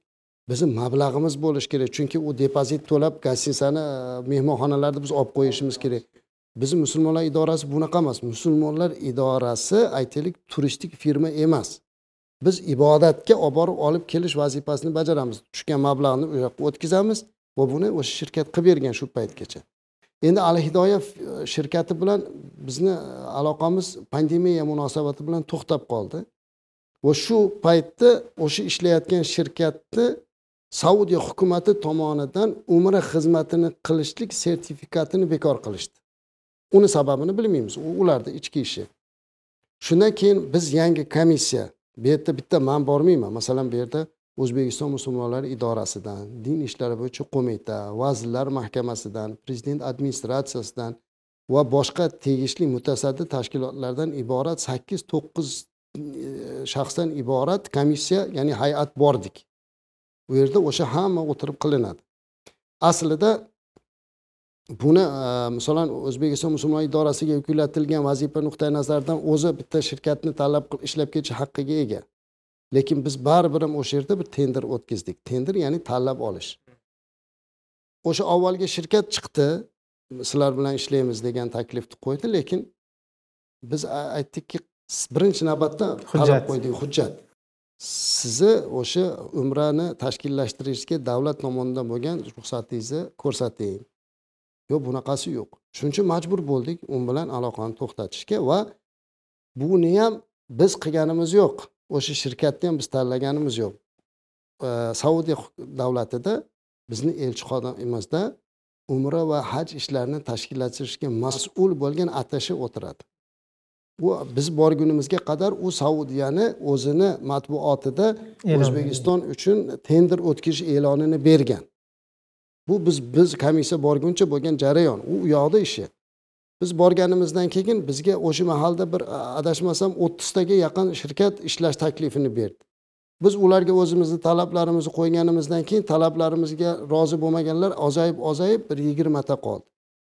bizni mablag'imiz bo'lishi kerak. Chunki u depozit to'lab gostinisani e, mehmonxonalarni biz olib qo'yishimiz kerak. Bizni musulmonlar idorasi bunaqa emas. Musulmonlar idorasi aytaylik turistik firma emas. Biz ibodatga olib borib olib kelish vazifasini bajaramiz. Tushgan mablag'ni u yoqqa o'tkazamiz va buni o'sha shirkat qilib bergan shu paytgacha. Endi al hidoya e, shirkati bilan bizni e, aloqamiz pandemiya munosabati bilan to'xtab qoldi. Va shu paytda o'sha ishlayotgan shirkatni saudiya hukumati tomonidan umra xizmatini qilishlik sertifikatini bekor qilishdi. Uni sababini bilmaymiz. U ularni ichki ishi. Shundan keyin biz yangi komissiya bu yerda bitta man bormayman. Masalan bu yerda o'zbekiston musulmonlari idorasidan din ishlari bo'yicha qo'mita vazirlar mahkamasidan prezident administratsiyasidan va boshqa tegishli mutasaddi tashkilotlardan iborat sakkiz to'qqiz e, shaxsdan iborat komissiya ya'ni hay'at bordik. U yerda o'sha hamma o'tirib qilinadi. Aslida buni e, masalan o'zbekiston musulmon idorasiga yuklatilgan vazifa nuqtai nazaridan o'zi bitta shirkatni tanlab ishlab ketish haqqiga ega. Lekin biz baribir ham o'sha yerda bir tender o'tkazdik. Tender ya'ni tanlab olish. O'sha avvalgi shirkat chiqdi. Sizlar bilan ishlaymiz degan taklifni qo'ydi lekin biz aytdikki birinchi navbatda talab qo'ydik hujjat. Sizni o'sha umrani tashkillashtirishga davlat tomonidan bo'lgan ruxsatingizni ko'rsating yo'q bunaqasi yo'q. Shuning uchun majbur bo'ldik u bilan aloqani to'xtatishga va buni ham biz qilganimiz yo'q. O'sha shirkatni ham biz tanlaganimiz yo'q. Saudiya davlatida bizni elchixonamizda umra va haj ishlarini tashkillashtirishga mas'ul bo'lgan atashe o'tiradi. U biz borgunimizga qadar u saudiyani o'zini matbuotida o'zbekiston uchun tender o'tkazish e'lonini bergan bu biz biz komissiya borguncha bo'lgan jarayon. U u yoqda ishi. Biz borganimizdan keyin bizga o'sha mahalda bir adashmasam o'ttiztaga yaqin shirkat ishlash taklifini berdi. Biz ularga o'zimizni talablarimizni qo'yganimizdan keyin talablarimizga rozi bo'lmaganlar ozayib ozayib bir yigirmata qoldi.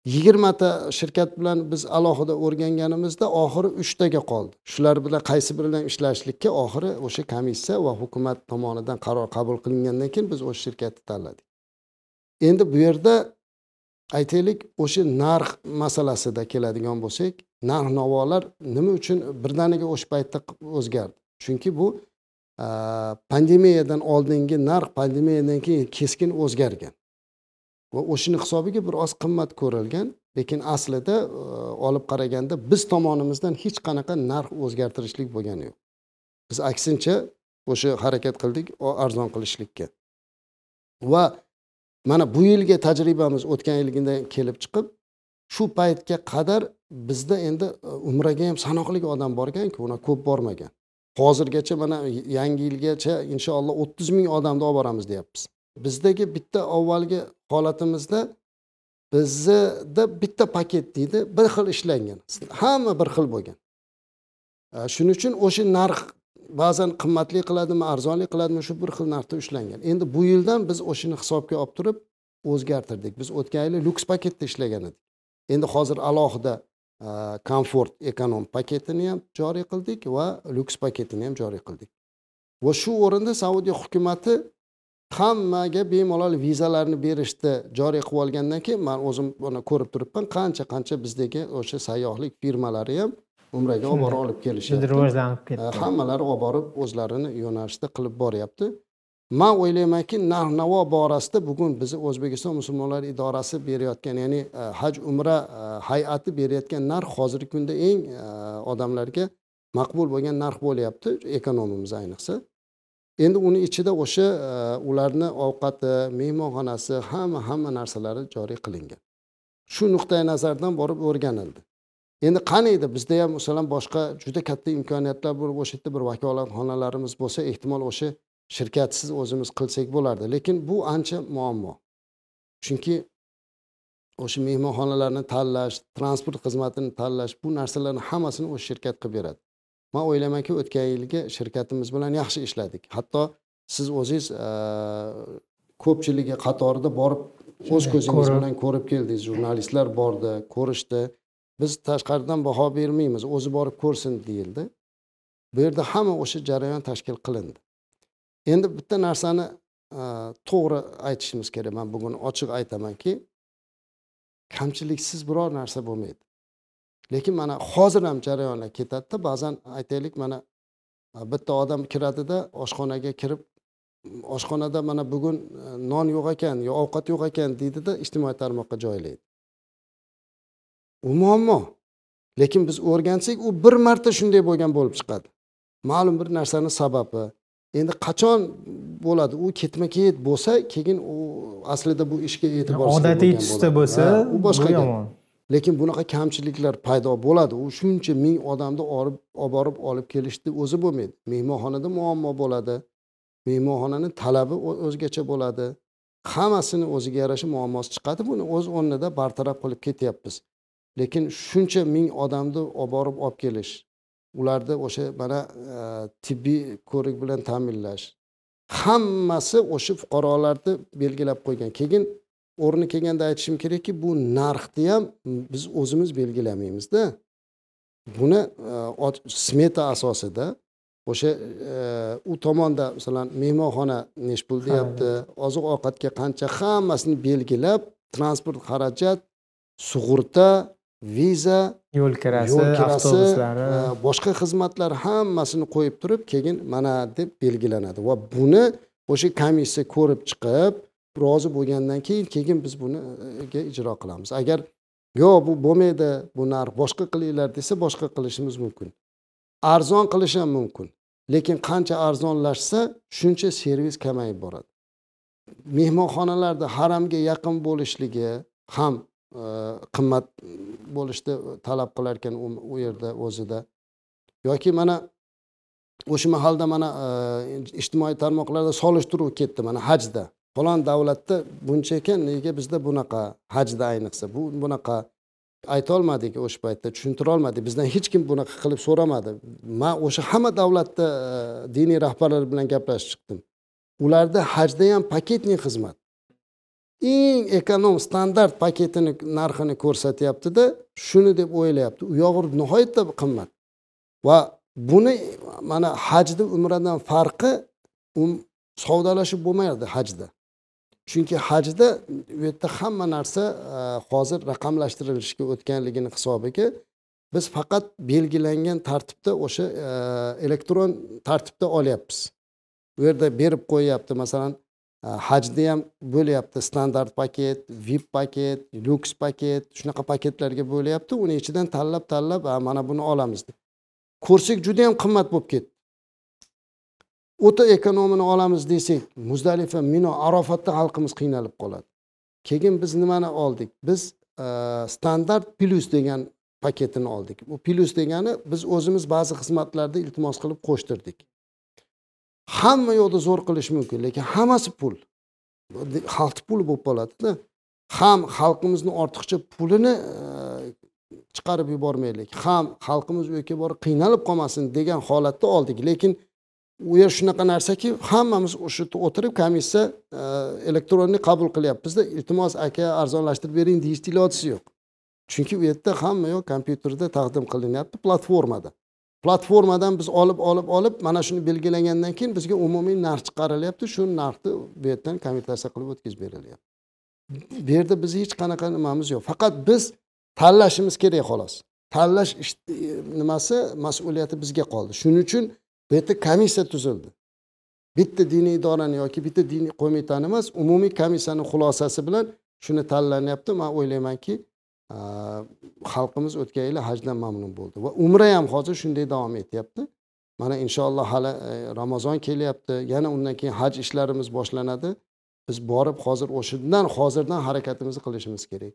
Yigirmata shirkat bilan biz alohida o'rganganimizda oxiri uchtaga qoldi. Shular bilan qaysi biri bilan ishlashlikka oxiri o'sha komissiya va hukumat tomonidan qaror qabul qilingandan keyin biz o'sha shirkatni tanladik. Endi bu yerda aytaylik o'sha narx masalasida keladigan bo'lsak narx navolar nima uchun birdaniga o'sha paytda o'zgardi? Chunki bu pandemiyadan oldingi narx pandemiyadan keyin keskin o'zgargan. Va o'shani hisobiga biroz qimmat ko'rilgan lekin aslida e, olib qaraganda biz tomonimizdan hech qanaqa narx o'zgartirishlik bo'lgani yo'q. Biz aksincha o'sha harakat qildik arzon qilishlikka. Va mana bu yilgi tajribamiz o'tgan yilgidan kelib chiqib shu paytga qadar bizda endi e, umraga ham sanoqli odam borganku unaqa ko'p bormagan. Hozirgacha mana yangi yilgacha inshaalloh o'ttiz ming odamni olib boramiz deyapmiz. Bizdagi bitta avvalgi holatimizda bizda bitta paket deydi bir xil ishlangan. Hamma bir xil bo'lgan. E, shuning uchun o'sha narx ba'zan qimmatli qiladimi arzonli qiladimi shu bir xil narxda ushlangan. Endi bu yildan biz o'shani hisobga olib turib o'zgartirdik. Biz o'tgan yili lyuks paketda ishlagan edik. Endi hozir alohida e, komfort ekonom paketini ham joriy qildik va lyuks paketini ham joriy qildik. Va shu o'rinda saudiya hukumati hammaga bemalol vizalarni berishni joriy qilib olgandan keyin man o'zim buni ko'rib turibman qancha qancha bizdagi o'sha sayyohlik firmalari ham umraga olib borib olib kelishyapti rivojlanib ketdi. Hammalari olib borib o'zlarini yo'nalishida qilib boryapti. Man o'ylaymanki narx navo borasida bugun bizni o'zbekiston musulmonlari idorasi berayotgan ya'ni e, haj umra e, hay'ati berayotgan narx hozirgi kunda eng e, odamlarga maqbul bo'lgan narx bo'lyapti ekonomimiz ayniqsa. Endi uni ichida o'sha ularni ovqati mehmonxonasi hamma hamma narsalari joriy qilingan. Shu nuqtai nazardan borib o'rganildi endi qani edi bizda ham masalan boshqa juda katta imkoniyatlar bo'lib o'sha yerda bir vakolatxonalarimiz bo'lsa ehtimol o'sha shirkatsiz o'zimiz qilsak bo'lardi. Lekin bu ancha muammo. Chunki o'sha mehmonxonalarni tanlash transport xizmatini tanlash bu narsalarni hammasini o'sha shirkat qilib beradi. Man o'ylaymanki o'tgan yilgi shirkatimiz bilan yaxshi ishladik. Hatto siz o'zingiz ko'pchiligi qatorida borib o'z ko'zingiz bilan ko'rib keldingiz. Jurnalistlar bordi ko'rishdi biz tashqaridan baho bermaymiz o'zi borib ko'rsin deyildi. Bu yerda hamma o'sha jarayon tashkil qilindi. Endi bitta narsani e, to'g'ri aytishimiz kerak man bugun ochiq aytamanki kamchiliksiz biror narsa bo'lmaydi. Lekin mana hozir ham jarayonlar ketadida ba'zan aytaylik mana e, bitta odam kiradida oshxonaga kirib oshxonada mana bugun e, non yo'q ekan yo ovqat yo'q ekan deydida ijtimoiy tarmoqqa joylaydi. U muammo. Lekin biz o'rgansak u bir marta shunday bo'lgan bo'lib chiqadi. Ma'lum bir narsani sababi. Endi qachon bo'ladi? U ketma ket bo'lsa keyin u aslida bu ishga e'tibor odatiy tusda bo'lsa u boshqa yomon. Lekin bunaqa kamchiliklar paydo bo'ladi. U shuncha ming odamni olib olib borib olib kelishni o'zi bo'lmaydi. Mehmonxonada muammo bo'ladi. Mehmonxonani talabi o'zgacha bo'ladi. Hammasini o'ziga yarasha muammosi chiqadi. Buni o'z o'rnida bartaraf qilib ketyapmiz lekin shuncha ming odamni olib borib olib kelish ularni o'sha mana e, tibbiy ko'rik bilan ta'minlash hammasi o'sha fuqarolarni belgilab qo'ygan. Keyin o'rni kelganda aytishim kerakki bu narxni ham biz o'zimiz belgilamaymizda buni e, smeta asosida o'sha e, u tomonda masalan mehmonxona nechi pul deyapti oziq ovqatga qancha hammasini belgilab transport xarajat sug'urta viza yo'l kirasi yo'l kirasi avtobuslari. e, boshqa xizmatlar hammasini qo'yib turib keyin mana deb belgilanadi. Va buni o'sha komissiya ko'rib chiqib rozi bo'lgandan keyin keyin biz buniga ijro qilamiz. Agar yo'q bu bo'lmaydi bu narx boshqa qilinglar desa boshqa qilishimiz mumkin. Arzon qilish ham mumkin lekin qancha arzonlashsa shuncha servis kamayib boradi. Mehmonxonalarda haramga yaqin bo'lishligi ham e, Э, qimmat bo'lishni talab qilar ekan u yerda o'zida. Yoki mana o'sha mahalda mana e, ijtimoiy tarmoqlarda solishtiruv ketdi mana hajda. Falon davlatda buncha ekan nega bizda bunaqa hajda ayniqsa? Bu bunaqa aytolmadik o'sha paytda tushuntira olmadik. Bizdan hech kim bunaqa qilib so'ramadi. Man o'sha hamma davlatda e, diniy rahbarlar bilan gaplashib chiqdim. Ularda hajda ham paketniy xizmat. Eng ekonom standart paketini narxini ko'rsatyaptida shuni deb o'ylayapti. U yog'i nihoyatda qimmat. Va buni mana hajni umradan farqi um, savdolashib bo'lmaydi hajda. Chunki hajda u yerda hamma narsa e, hozir raqamlashtirilishga o'tganligini hisobiga biz faqat belgilangan tartibda o'sha e, elektron tartibda olyapmiz. U yerda berib qo'yyapti masalan Э, e, hajni ham bo'lyapti. Standart paket vip paket lyuks paket shunaqa paketlarga bo'lyapti. Uni ichidan tanlab tanlab mana buni olamiz deb. Ko'rsak juda yam qimmat bo'lib ketdi. O'ta ekonomini olamiz desak muzdalifa mino arofatda xalqimiz qiynalib qoladi. Keyin biz nimani oldik? Biz e, standart plyus degan paketini oldik. Bu plyus degani biz o'zimiz ba'zi xizmatlarda iltimos qilib qo'shtirdik. Hamma yoqda zo'r qilish mumkin lekin hammasi pul. Xalqni puli bo'lib qoladida ham xalqimizni ortiqcha pulini e, chiqarib yubormaylik ham xalqimiz u yerga borib qiynalib qolmasin degan holatda oldik. Lekin u yer shunaqa narsaki hammamiz o'sha yerda o'tirib komissiya e, elektronni elektronniy qabul qilyapmizda. Iltimos aka arzonlashtirib bering deyishni ilojisi yo'q. Chunki u yerda hamma yoq kompyuterda taqdim qilinyapti platformada. Platformadan biz olib olib olib mana shuni belgilagandan keyin bizga umumiy narx chiqarilyapti. Shu narxni bu yerdan konvertatsiya qilib o'tkazib berilyapti. Bu yerda bizni hech qanaqa nimamiz yo'q. Faqat biz tanlashimiz kerak xolos. Tanlash ish- e, nimasi mas'uliyati bizga qoldi. Shuning uchun bu yerda komissiya tuzildi. Bitta diniy idorani yoki bitta diniy qo'mitani emas umumiy komissiyani xulosasi bilan shuni tanlanyapti. Man o'ylaymanki xalqimiz o'tgan yili hajdan mamnun bo'ldi. Va umra ham hozir shunday davom etyapti. Mana inshaalloh hali e, ramazon kelyapti. Yana undan keyin haj ishlarimiz boshlanadi. Biz borib hozir o'shandan hozirdan harakatimizni qilishimiz kerak.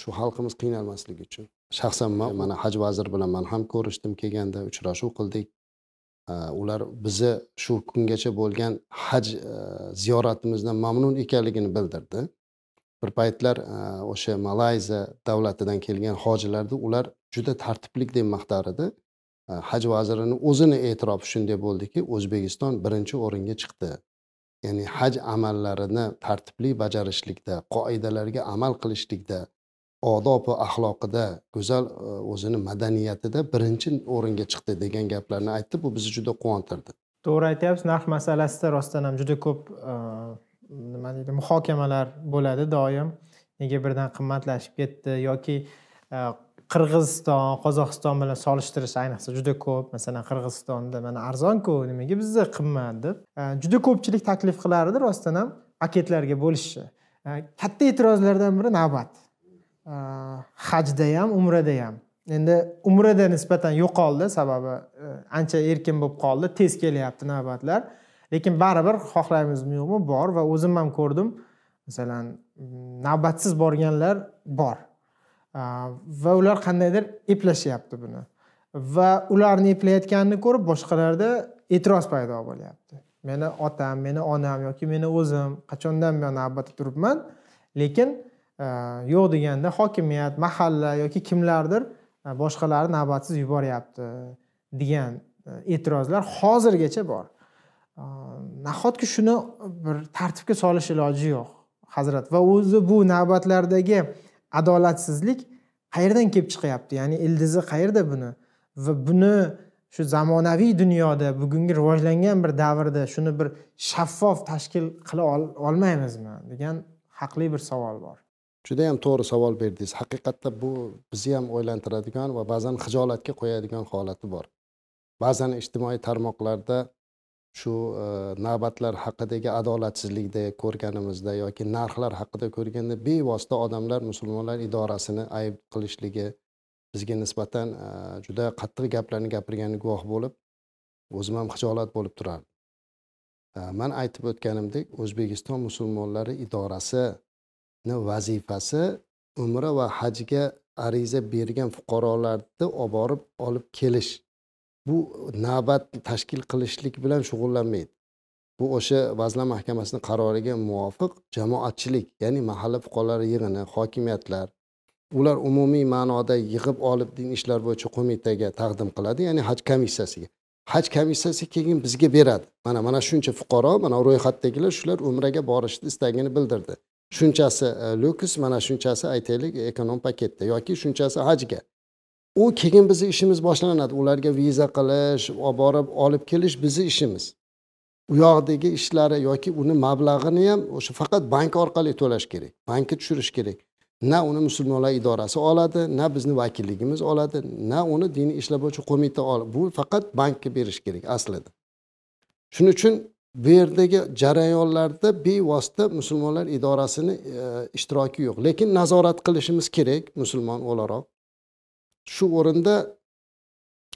Shu xalqimiz qiynalmasligi uchun. Shaxsan man mana haj vaziri bilan man ham ko'rishdim kelganda uchrashuv qildik. Ular bizni shu kungacha bo'lgan haj e, ziyoratimizdan mamnun ekanligini bildirdi. Bir paytlar e, o'sha malayziya davlatidan kelgan hojilarni ular juda tartibli deb maqtar edi haj vazirini o'zini e'tirofi shunday bo'ldiki o'zbekiston birinchi o'ringa chiqdi. Ya'ni haj amallarini tartibli bajarishlikda qoidalarga amal qilishlikda odob va axloqida go'zal e, o'zini madaniyatida birinchi o'ringa chiqdi degan gaplarni aytdi. Bu bizni juda quvontirdi. To'g'ri aytyapsiz narx masalasida rostdan ham juda ko'p e, nima deydi muhokamalar bo'ladi doim. Nega birdan qimmatlashib ketdi yoki e, qirg'iziston qozog'iston bilan solishtirish ayniqsa juda ko'p. Masalan qirg'izistonda mana arzonku nimaga bizda qimmat deb? E, juda ko'pchilik taklif qilardi rostdan ham paketlarga bo'lishni e, katta e'tirozlardan biri navbat. Hajda ham umrada ham endi umrada nisbatan yo'qoldi sababi ancha erkin bo'lib qoldi tez kelyapti navbatlar. Lekin baribir xohlaymizmi yo'qmi bor va o'zim ham ko'rdim. Masalan navbatsiz borganlar bor. Va ular qandaydir eplashyapti buni. Va ularni eplayotganini ko'rib boshqalarda e'tiroz paydo bo'lyapti. Meni otam meni onam yoki meni o'zim qachondan buyon navbatda turibman? Lekin yo'q deganda hokimiyat mahalla yoki kimlardir boshqalarni navbatsiz yuboryapti degan e'tirozlar hozirgacha bor. Nahotki shuni bir tartibga solish iloji yo'q hazrat? Va o'zi bu navbatlardagi adolatsizlik qayerdan kelib chiqyapti? Ya'ni ildizi qayerda buni? Va buni shu zamonaviy dunyoda bugungi rivojlangan bir davrda shuni bir shaffof tashkil qila olmaymizmi? degan haqli bir savol bor. Juda yam to'g'ri savol berdingiz. Haqiqatda bu bizni ham o'ylantiradigan va ba'zan xijolatga qo'yadigan holati bor. Ba'zan ijtimoiy tarmoqlarda shu e, navbatlar haqidagi adolatsizlikda ko'rganimizda yoki narxlar haqida ko'rganda bevosita odamlar musulmonlar idorasini ayb qilishligi bizga nisbatan e, juda qattiq gaplarni gapirganiga guvoh bo'lib o'zim ham hijolat bo'lib turardim. E, man aytib o'tganimdek o'zbekiston musulmonlari idorasi vazifasi umra va hajga ariza bergan fuqarolarni olib borib olib kelish bu navbat tashkil qilishlik bilan shug'ullanmaydi. Bu o'sha vazirlar mahkamasini qaroriga muvofiq jamoatchilik ya'ni mahalla fuqarolari yig'ini hokimiyatlar ular umumiy ma'noda yig'ib olib din ishlar bo'yicha qo'mitaga taqdim qiladi ya'ni haj komissiyasiga. Haj komissiyasi keyin bizga beradi. Mana mana shuncha fuqaro mana ro'yxatdagilar shular umraga borishni istagini bildirdi. Shunchasi e, lyuks mana shunchasi aytaylik e, ekonom paketda yoki shunchasi hajga. U keyin bizni ishimiz boshlanadi. Ularga viza qilish olib borib olib kelish bizni ishimiz. U yoqdagi ishlari yoki uni mablag'ini ham o'sha faqat bank orqali to'lash kerak bankka tushirish kerak. Na uni musulmonlar idorasi oladi na bizni vakilligimiz oladi na uni diniy ishlar bo'yicha qo'mita oladi. Bu faqat bankka berish kerak aslida. Shuning uchun bu yerdagi jarayonlarda bevosita musulmonlar idorasini e, ishtiroki yo'q. Lekin nazorat qilishimiz kerak musulmon o'laroq. Shu o'rinda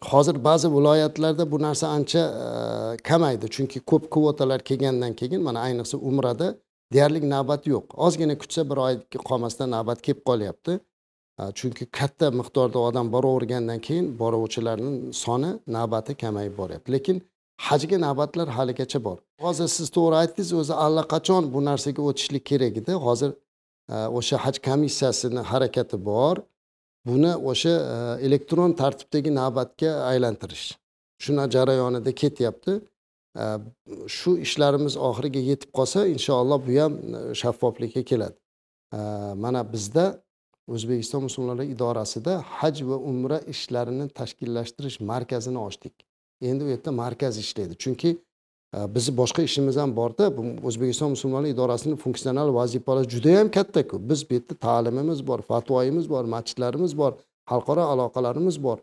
hozir ba'zi viloyatlarda bu narsa ancha e, kamaydi. Chunki ko'p kvotalar kelgandan keyin mana ayniqsa umrada deyarli navbat yo'q. Ozgina kutsa bir oy qolmasdan navbat kelib qolyapti. E, chunki katta miqdorda odam boravergandan keyin boruvchilarni soni navbati kamayib boryapti. Lekin hajga navbatlar haligacha bor. Hozir siz to'g'ri aytdingiz o'zi allaqachon bu narsaga o'tishlik kerak edi. Hozir e, o'sha haj komissiyasini harakati bor. Buni o'sha e, elektron tartibdagi navbatga aylantirish. Shuna jarayonida ketyapti. E, shu ishlarimiz oxiriga yetib qolsa inshaalloh bu ham e, shaffoflikka keladi. Mana bizda o'zbekiston musulmonlari idorasida haj va umra ishlarini tashkillashtirish markazini ochdik. Endi u yerda markaz ishlaydi. Chunki bizni boshqa ishimiz ham borda bu o'zbekiston musulmonlar idorasini funksional vazifalari judayam kattaku biz bu yerda ta'limimiz bor fatvoyimiz bor masjidlarimiz bor xalqaro aloqalarimiz bor.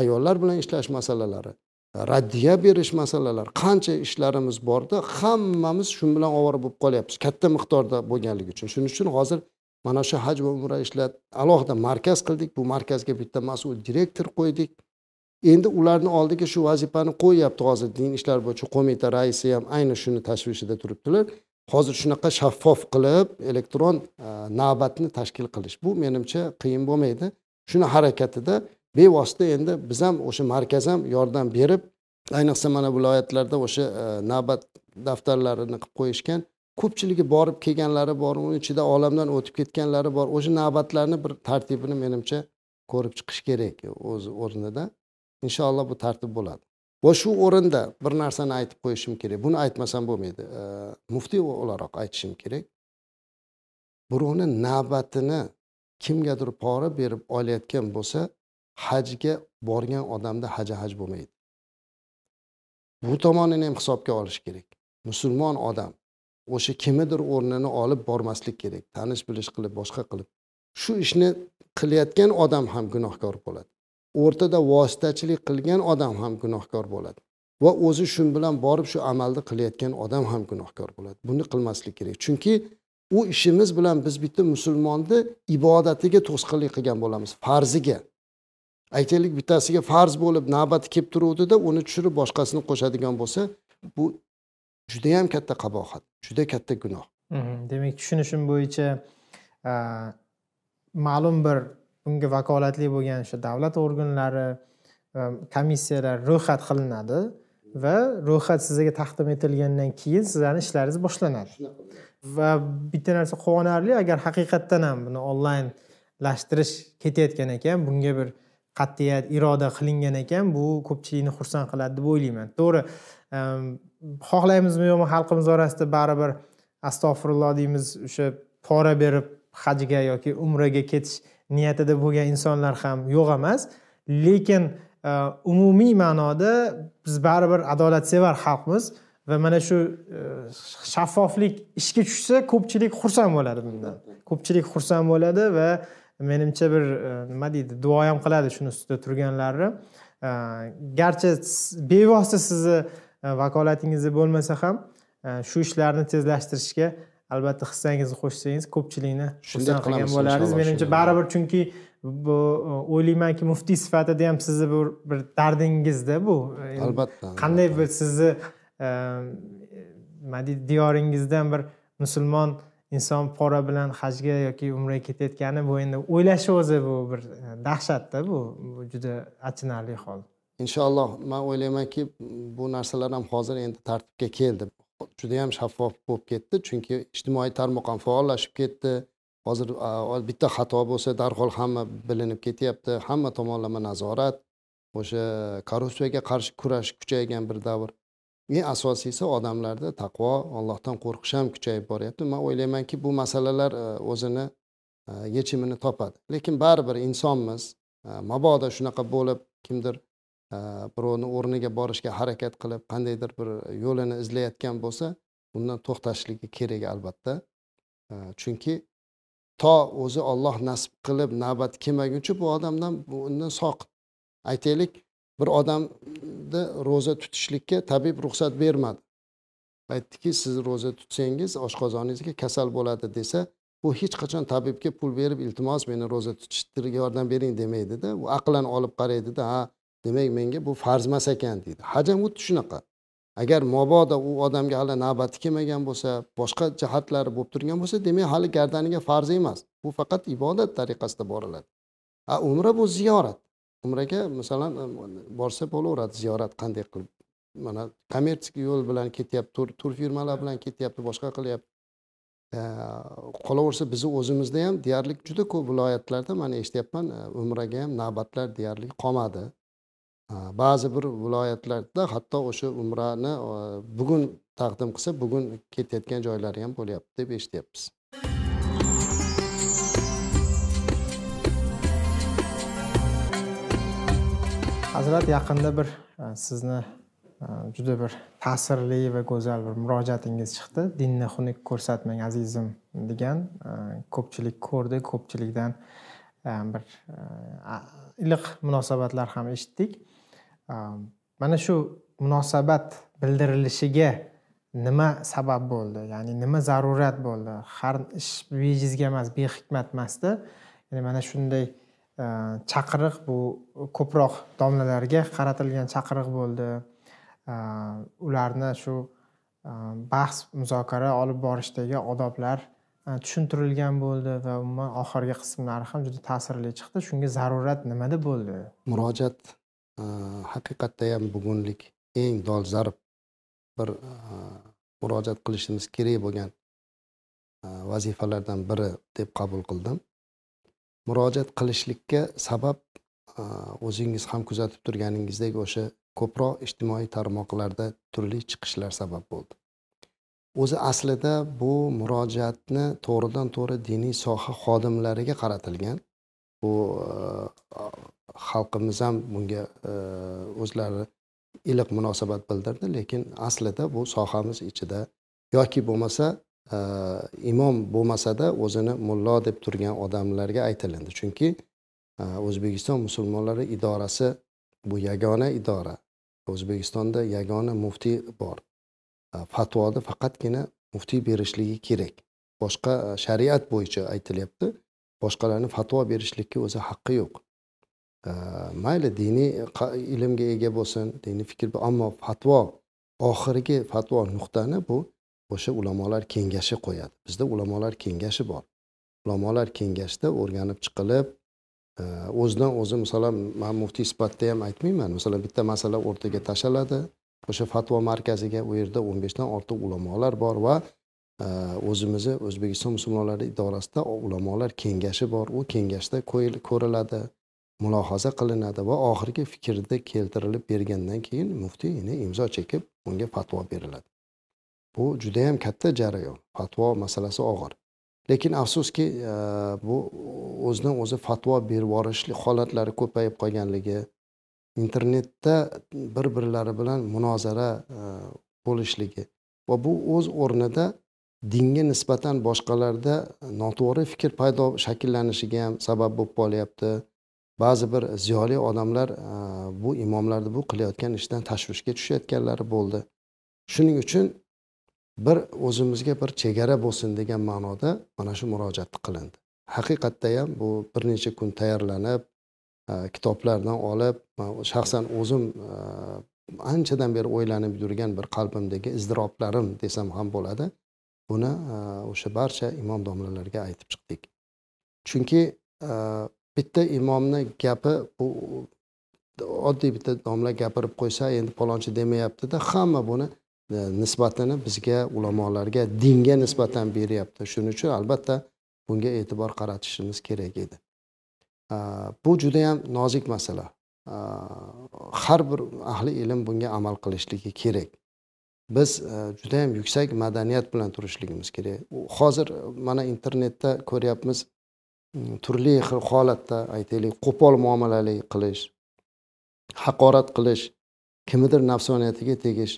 Ayollar bilan ishlash masalalari raddiya berish masalalari qancha ishlarimiz borda hammamiz shu bilan ovora bo'lib qolyapmiz. Katta miqdorda bo'lganligi uchun. Shuning uchun hozir mana shu haj va umra ishlar alohida markaz qildik. Bu markazga bitta mas'ul direktor qo'ydik. Endi ularni oldiga shu vazifani qo'yyapti hozir. Din ishlar bo'yicha qo'mita raisi ham ayni shuni tashvishida turibdilar. Hozir shunaqa shaffof qilib elektron e, navbatni tashkil qilish. Bu menimcha qiyin bo'lmaydi. Shuni harakatida bevosita endi biz ham o'sha markaz ham yordam berib ayniqsa mana viloyatlarda o'sha e, navbat daftarlarini qilib qo'yishgan ko'pchiligi borib kelganlari bor uni ichida olamdan o'tib ketganlari bor. O'sha navbatlarni bir tartibini menimcha ko'rib chiqish kerak o'z o'rnida. Inshaalloh bu tartib bo'ladi. Va shu o'rinda bir narsani aytib qo'yishim kerak. Buni aytmasam bo'lmaydi. Muftiy o'laroq aytishim kerak. Birovni navbatini kimgadir pora berib olayotgan bo'lsa hajga borgan odamda haja haj bo'lmaydi. Bu tomonini ham hisobga olish kerak. Musulmon odam o'sha kimnidir o'rnini olib bormaslik kerak. Tanish bilish qilib boshqa qilib. Shu ishni qilayotgan odam ham gunohkor bo'ladi. O'rtada vositachilik qilgan odam ham gunohkor bo'ladi. Va o'zi shu bilan borib shu amalni qilayotgan odam ham gunohkor bo'ladi. Buni qilmaslik kerak. Chunki u ishimiz bilan biz bitta musulmonni ibodatiga to'sqinlik qilgan bo'lamiz farziga. Aytaylik bittasiga farz bo'lib navbati kelib turuvdida uni tushirib boshqasini qo'shadigan bo'lsa bu judayam katta qabohat juda katta gunoh. Mhmm, demak tushunishim bo'yicha ma'lum bir bunga vakolatli bo'lgan o'sha davlat organlari e, komissiyalar ro'yxat qilinadi va ro'yxat sizga taqdim etilgandan keyin sizlarni ishlaringiz boshlanadi. Va bitta narsa quvonarli agar haqiqatdan ham buni onlaynlashtirish ketayotgan ekan bunga bir qat'iyat iroda qilingan ekan bu ko'pchilikni xursand qiladi deb o'ylayman. To'g'ri e, xohlaymizmi yo'qmi xalqimiz orasida baribir astag'firulloh deymiz o'sha pora berib hajga yoki umraga ketish niyatida bo'lgan insonlar ham yo'q emas. Lekin e, umumiy ma'noda biz baribir adolatsevar xalqmiz va mana shu e, shaffoflik ishga tushsa ko'pchilik xursand bo'ladi bundan. Ko'pchilik xursand bo'ladi va menimcha bir e, nima deydi duo ham qiladi shuni ustida turganlarni garchi bevosita sizni vakolatingiz vakolatingizda bo'lmasa ham shu ishlarni tezlashtirishga albatta hissangizni qo'shsangiz ko'pchilikni xursand qilgan bo'lardingiz menimcha baribir chunki bu e, o'ylaymanki muftiy sifatida ham sizni bir, bir dardingizda bu. E, albatta qanday bir sizni e, nima deydi diyoringizdan bir musulmon inson pora bilan hajga yoki umraga ketayotgani bu endi o'ylashi o'zi bu bir dahshatda bu bu juda achinarli hol. Inshaalloh man o'ylaymanki bu narsalar ham hozir endi tartibga keldi judayam shaffof bo'lib ketdi. Chunki ijtimoiy tarmoq ham faollashib ketdi. Hozir bitta xato bo'lsa darhol hamma bilinib ketyapti. Hamma tomonlama nazorat o'sha korrupsiyaga qarshi kurash kuchaygan bir davr. Eng asosiysi odamlarda taqvo allohdan qo'rqish ham kuchayib boryapti. Man o'ylaymanki bu masalalar o'zini yechimini topadi. Lekin baribir insonmiz mabodo shunaqa bo'lib kimdir Э, birovni o'rniga borishga harakat qilib qandaydir bir yo'lini izlayotgan bo'lsa bundan to'xtashligi kerak albatta. Э, chunki to o'zi olloh nasib qilib navbat kelmaguncha bu odamdan bu undan soqit aytaylik bir odamni ro'za tutishlikka tabib ruxsat bermadi. Aytdiki siz ro'za tutsangiz oshqozoningizga kasal bo'ladi desa bu hech qachon tabibga pul berib iltimos meni ro'za tutishga yordam bering demaydida. U aqlan olib qaraydida ha demak menga bu farz emas ekan deydi. Hajam xuddi shunaqa. Agar mabodo u odamga hali navbati kelmagan bo'lsa boshqa jihatlari bo'lib turgan bo'lsa demak hali gardaniga farz emas. Bu faqat ibodat tariqasida boriladi. A umra bu ziyorat. Umraga masalan borsa bo'laveradi ziyorat qanday qilib? Mana kommersik yo'l bilan ketyapti tur, tur firmalar bilan ketyapti boshqa qilyapti. Qolaversa bizni o'zimizda ham deyarli juda ko'p viloyatlarda man eshityapman umraga ham navbatlar deyarli qolmadi. Ba'zi bir viloyatlarda hatto o'sha umrani bugun taqdim qilsa bugun ketayotgan joylari ham bo'lyapti deb eshityapmiz. Hazrat yaqinda bir e, sizni e, juda bir ta'sirli va go'zal bir murojaatingiz chiqdi. Dinni xunuk ko'rsatmang azizim degan e, ko'pchilik ko'rdi ko'pchilikdan bir iliq munosabatlar ham eshitdik. Mana shu munosabat bildirilishiga nima sabab bo'ldi? Ya'ni nima zarurat bo'ldi? Har ish bejizga emas behikmat emasda ya'ni mana shunday e, chaqiriq bu ko'proq domlalarga qaratilgan chaqiriq bo'ldi. E, ularni shu e, bahs muzokara olib borishdagi odoblar tushuntirilgan bo'ldi va umuman oxirgi qismlari ham juda ta'sirli chiqdi. Shunga zarurat nimada bo'ldi? Murojaat e, haqiqatda ham bugunlik eng dolzarb bir э, murojaat qilishimiz kerak bo'lgan э, vazifalardan biri deb qabul qildim. Murojaat qilishlikka sabab o'zingiz ham kuzatib turganingizdek o'sha ko'proq ijtimoiy tarmoqlarda turli chiqishlar sabab bo'ldi. O'zi aslida bu murojaatni to'g'ridan to'g'ri diniy soha xodimlariga qaratilgan. Bu xalqimiz ham bunga e, o'zlari iliq munosabat bildirdi. Lekin aslida bu sohamiz ichida yoki bo'lmasa e, imom bo'lmasada o'zini mullo deb turgan odamlarga aytilindi. Chunki e, o'zbekiston musulmonlari idorasi bu yagona idora. O'zbekistonda yagona muftiy bor. Fatvoni faqatgina muftiy berishligi kerak. Boshqa shariat bo'yicha aytilyapti. Boshqalarni fatvo berishlikka o'zi haqqi yo'q. Mayli diniy ilmga ega bo'lsin diniy fikr ammo fatvo oxirgi fatvo nuqtani bu o'sha ulamolar kengashi qo'yadi. Bizda ulamolar kengashi bor. Ulamolar kengashida o'rganib chiqilib e, o'zidan o'zi masalan man muftiy sifatida ham aytmayman. Masalan bitta masala o'rtaga tashlanadi. O'sha fatvo markaziga u yerda o'n beshdan ortiq ulamolar bor va e, o'zimizni o'zbekiston musulmonlari idorasida ulamolar kengashi bor. U kengashda ko'riladi. Mulohaza qilinadi va oxirgi fikrda keltirilib bergandan keyin muftiy imzo chekib unga fatvo beriladi. Bu judayam katta jarayon fatvo masalasi og'ir. Lekin afsuski e, bu o'zidan o'zi fatvo berib yuborishlik holatlari ko'payib qolganligi internetda bir birlari bilan munozara e, bo'lishligi va bu o'z o'rnida dinga nisbatan boshqalarda noto'g'ri fikr paydo shakllanishiga ham sabab bo'lib qolyapti. Ba'zi bir ziyoli odamlar e, bu imomlarni bu qilayotgan ishdan tashvishga tushayotganlari bo'ldi. Shuning uchun bir o'zimizga bir chegara bo'lsin degan ma'noda mana shu murojaat qilindi. Haqiqatda ham bu bir necha kun tayyorlanib e, kitoblardan olib shaxsan o'zim e, anchadan beri o'ylanib yurgan bir qalbimdagi izdiroblarim desam ham bo'ladi buni o'sha barcha imom domlalarga aytib chiqdik. Chunki bitta imomni gapi bu oddiy bitta domla gapirib qo'ysa endi palonchi demayaptida hamma buni e, nisbatini bizga ulamolarga dinga nisbatan beryapti. Shuning uchun albatta bunga e'tibor qaratishimiz kerak edi. Bu judayam nozik masala. Har bir ahli ilm bunga amal qilishligi kerak. Biz e, judayam yuksak madaniyat bilan turishligimiz kerak. Hozir mana internetda ko'ryapmiz turli xil holatda aytaylik qo'pol muomalalik qilish haqorat qilish kimnidir nafsoniyatiga tegish.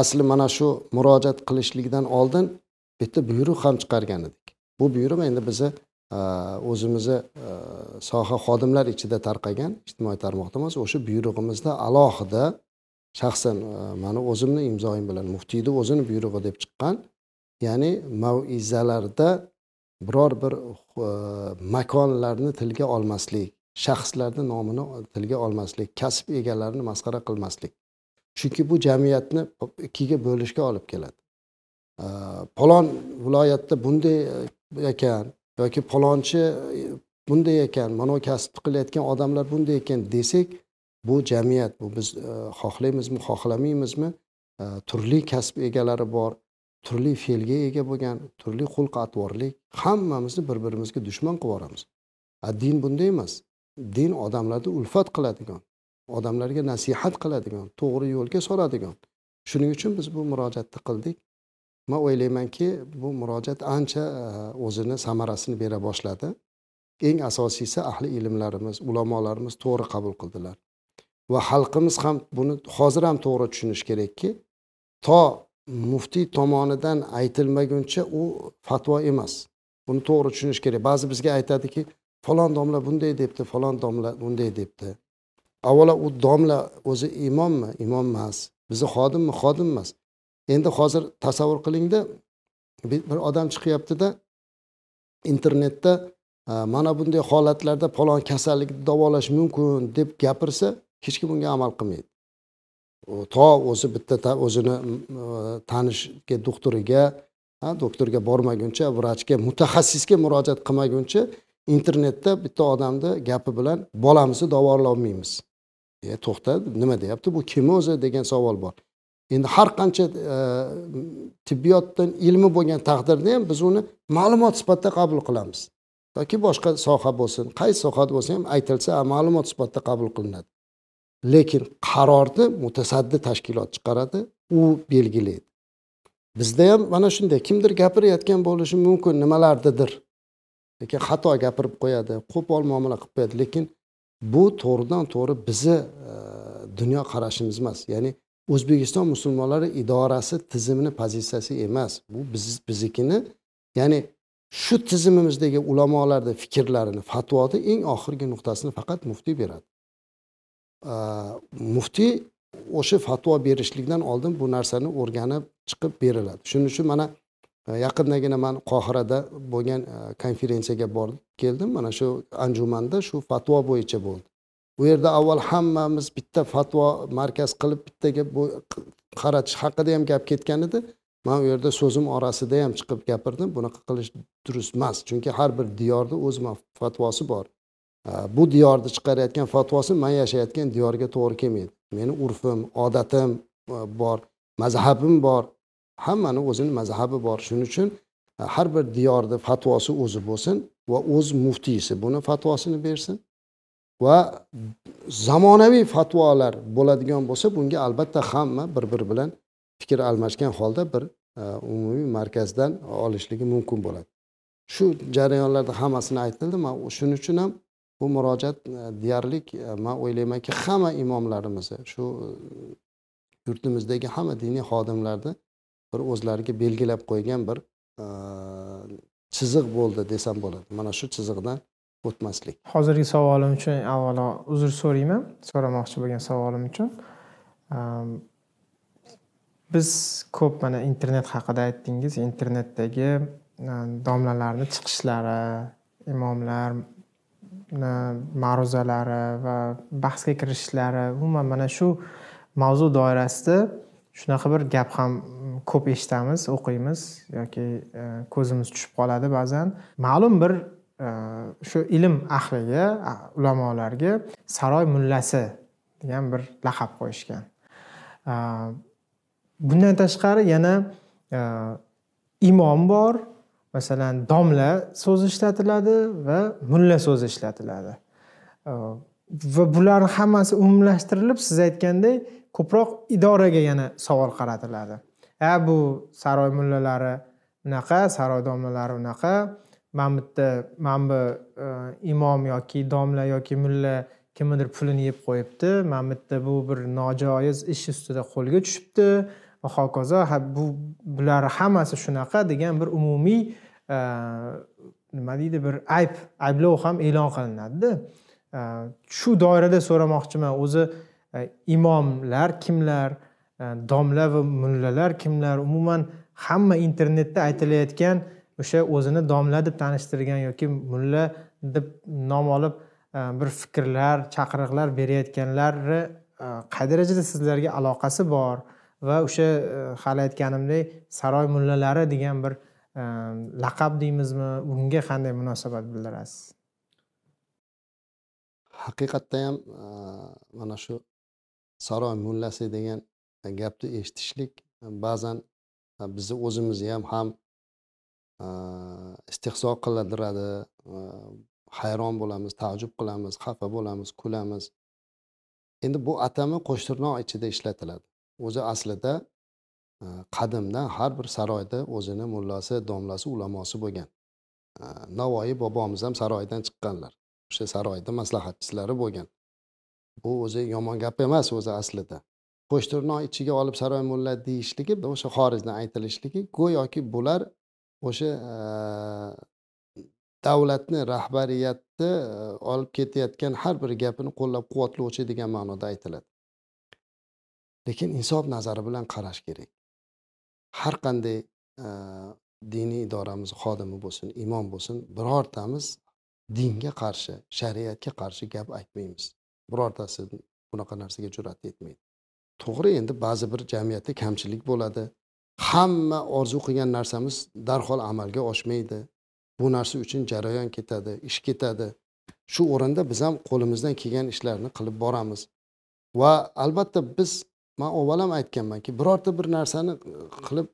Asli mana shu murojaat qilishlikdan oldin bitta buyruq ham chiqargan edik. Bu buyruq endi bizni o'zimizni soha xodimlar ichida tarqagan ijtimoiy tarmoqda emas o'sha buyrug'imizda alohida shaxsan mani o'zimni imzoyim bilan muftiyni o'zini buyrug'i deb chiqqan ya'ni maizalarda biror bir makonlarni tilga olmaslik shaxslarni nomini tilga olmaslik kasb egalarini masxara qilmaslik. Chunki bu jamiyatni ikkiga bo'lishga olib keladi. Palon viloyatda bunday e, ekan yoki palonchi e, bunday ekan mana kasb qilayotgan odamlar bunday ekan desak bu jamiyat bu biz e, xohlaymizmi xohlamaymizmi? Turli kasb egalari bor. Turli fe'lga ega bo'lgan turli xulq atvorlik hammamizni bir birimizga dushman qilib yuboramiz. Din bunday emas. Din odamlarni ulfat qiladigan odamlarga nasihat qiladigan to'g'ri yo'lga soladigan. Shuning uchun biz bu murojaatni qildik. Man o'ylaymanki bu murojaat ancha e, o'zini samarasini bera boshladi. Eng asosiysi ahli ilmlarimiz ulamolarimiz to'g'ri qabul qildilar. Va xalqimiz ham buni hozir ham to'g'ri tushunishi kerakki to muftiy tomonidan aytilmaguncha u fatvo emas. Buni to'g'ri tushunish kerak. Ba'zi bizga aytadiki falon domla bunday debdi falon domla bunday debdi. Avvalo u domla o'zi imommi? Imom emas. Bizni xodimmi? Xodim emas. Endi hozir tasavvur qilingda bir odam chiqyaptida internetda mana bunday holatlarda falon kasallikni davolash mumkin deb gapirsa hech kim bunga amal qilmaydi. To o'zi bitta o'zini tanishga doktoriga doktorga bormaguncha vrachga mutaxassisga murojaat qilmaguncha internetda bitta odamni gapi bilan bolamizni davololmaymiz e to'xta nima deyapti? Bu kim o'zi degan savol bor. Endi har qancha e, tibbiyotdan ilmi bo'lgan taqdirda ham biz uni ma'lumot sifatida qabul qilamiz. Yoki boshqa soha bo'lsin qaysi sohada bo'lsa ham aytilsa ma'lumot sifatida qabul qilinadi. Lekin qarorni mutasaddi tashkilot chiqaradi u belgilaydi bizda ham mana shunday kimdir gapirayotgan bo'lishi mumkin nimalarnidir lekin xato gapirib qo'yadi qo'pol muomala qilib qo'yadi. Lekin bu to'g'ridan to'g'ri bizni e, dunyo qarashimiz emas. Ya'ni o'zbekiston musulmonlari idorasi tizimini pozitsiyasi emas. Bu biz biznikini ya'ni shu tizimimizdagi ulamolarni fikrlarini fatvoni eng oxirgi nuqtasini faqat muftiy beradi. Э, muftiy o'sha fatvo berishlikdan oldin bu narsani o'rganib chiqib beriladi. Shuning uchun mana e, yaqindagina man qohirada bo'lgan e, konferensiyaga borib keldim. Mana shu anjumanda shu fatvo bo'yicha bo'ldi. U yerda avval hammamiz bitta fatvo markaz qilib bittaga qaratish haqida ham gap ketgan edi. Man u yerda so'zim orasida ham chiqib gapirdim. Bunaqa qilish durust emas. Chunki har bir diyorni o'z fatvosi bor. Bu diyorni chiqarayotgan fatvosi man yashayotgan diyorga to'g'ri kelmaydi. Meni urfim odatim e, bor mazhabim bor hammani o'zini mazhabi bor. Shuning uchun e, har bir diyorni fatvosi o'zi bo'lsin va o'z muftiysi buni fatvosini bersin va zamonaviy fatvolar bo'ladigan bo'lsa bunga albatta hamma bir biri bilan fikr almashgan holda bir e, umumiy markazdan olishligi mumkin bo'ladi. Shu jarayonlarda hammasini aytildi. Man shuning uchun ham bu murojaat e, deyarli e, man o'ylaymanki hamma imomlarimiz e, shu yurtimizdagi hamma diniy xodimlarni bir o'zlariga belgilab qo'ygan bir chiziq bo'ldi desam bo'ladi. Mana shu chiziqdan o'tmaslik. Hozirgi savolim uchun avvalo uzr so'rayman so'ramoqchi bo'lgan savolim uchun. Biz ko'p mana internet haqida aytdingiz internetdagi domlalarni chiqishlari imomlar ma'ruzalari va bahsga kirishishlari umuman mana shu mavzu doirasida shunaqa bir gap ham mm, ko'p eshitamiz o'qiymiz yoki e, ko'zimiz tushib qoladi ba'zan. Ma'lum bir e, shu ilm ahliga ulamolarga saroy mullasi degan bir laqab qo'yishgan. E, bundan tashqari yana imom bor masalan domla so'zi ishlatiladi va mulla so'zi ishlatiladi. Va bularni hammasi umumlashtirilib siz aytgandek ko'proq idoraga yana savol qaratiladi. Ha bu saroy mullalari unaqa saroy domlalari unaqa mana bu yerda mana bu e, imom yoki domla yoki mulla kimnidir pulini yeb qo'yibdi. Mana bu yerda bu bir nojoiz ish ustida qo'lga tushibdi. Va hokazo bu bular hammasi shunaqa degan bir umumiy Э, nima deydi bir ayb ayblov ham e'lon qilinadida. Э, shu doirada so'ramoqchiman o'zi e, imomlar kimlar e, domla va mullalar kimlar umuman hamma internetda aytilayotgan o'sha o'zini domla deb tanishtirgan yoki mulla deb nom olib e, bir fikrlar chaqiriqlar berayotganlari qay darajada sizlarga aloqasi bor va o'sha hali aytganimdek saroy mullalari degan bir Ehm, laqab deymizmi? Unga qanday munosabat bildirasiz? Haqiqatda ham mana shu saroy mullasi degan gapni eshitishlik ba'zan bizni o'zimizni ham ham istehzo qiladiradi hayron bo'lamiz taajjub qilamiz xafa bo'lamiz kulamiz. Endi bu atama qo'shtirnoq ichida ishlatiladi. O'zi aslida Э, qadimdan har bir saroyda o'zini mullasi domlasi ulamosi bo'lgan. Э, Navoiy bobomiz ham saroydan chiqqanlar. O'sha saroyda maslahatchilari bo'lgan. Bu o'zi yomon gap emas o'zi aslida. Qo'shtirnoq ichiga olib saroy mulla deyishligi o'sha xorijdan aytilishligi go'yoki bular o'sha e, davlatni rahbariyatni e, olib ketayotgan har bir gapini qo'llab quvvatlovchi degan ma'noda aytiladi. Lekin insof nazari bilan qarash kerak. Har qanday e, diniy idoramiz xodimi bo'lsin imom bo'lsin birortamiz dinga qarshi shariatga qarshi gap aytmaymiz. Birortasi bunaqa narsaga jur'at etmaydi. To'g'ri endi ba'zi bir jamiyatda kamchilik bo'ladi. Hamma orzu qilgan narsamiz darhol amalga oshmaydi. Bu narsa uchun jarayon ketadi ish ketadi. Shu o'rinda biz ham qo'limizdan kelgan ishlarni qilib boramiz. Va albatta biz man avval ham aytganmanki birorta bir narsani e, qilib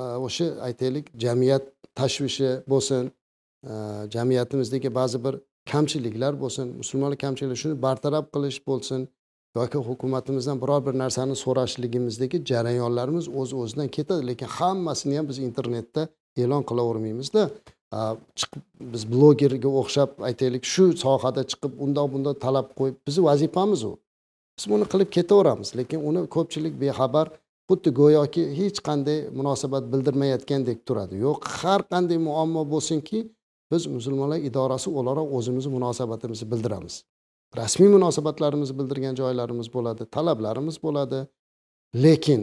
e, o'sha aytaylik jamiyat tashvishi bo'lsin e, jamiyatimizdagi ba'zi bir kamchiliklar bo'lsin musulmonlar kamchiliklari shuni bartaraf qilish bo'lsin yoki hukumatimizdan biror bir narsani so'rashligimizdagi jarayonlarimiz o'z o'zidan ketadi. Lekin hammasini ham biz internetda e'lon qilavermaymizda. Chiqib biz blogerga o'xshab aytaylik shu sohada chiqib undoq bundoq talab qo'yib bizni vazifamiz u. biz buni qilib ketaveramiz lekin uni ko'pchilik bexabar xuddi go'yoki hech qanday munosabat bildirmayotgandek turadi. Yo'q har qanday muammo bo'lsinki biz musulmonlar idorasi o'laroq o'zimizni munosabatimizni bildiramiz. Rasmiy munosabatlarimizni bildirgan joylarimiz bo'ladi talablarimiz bo'ladi. Lekin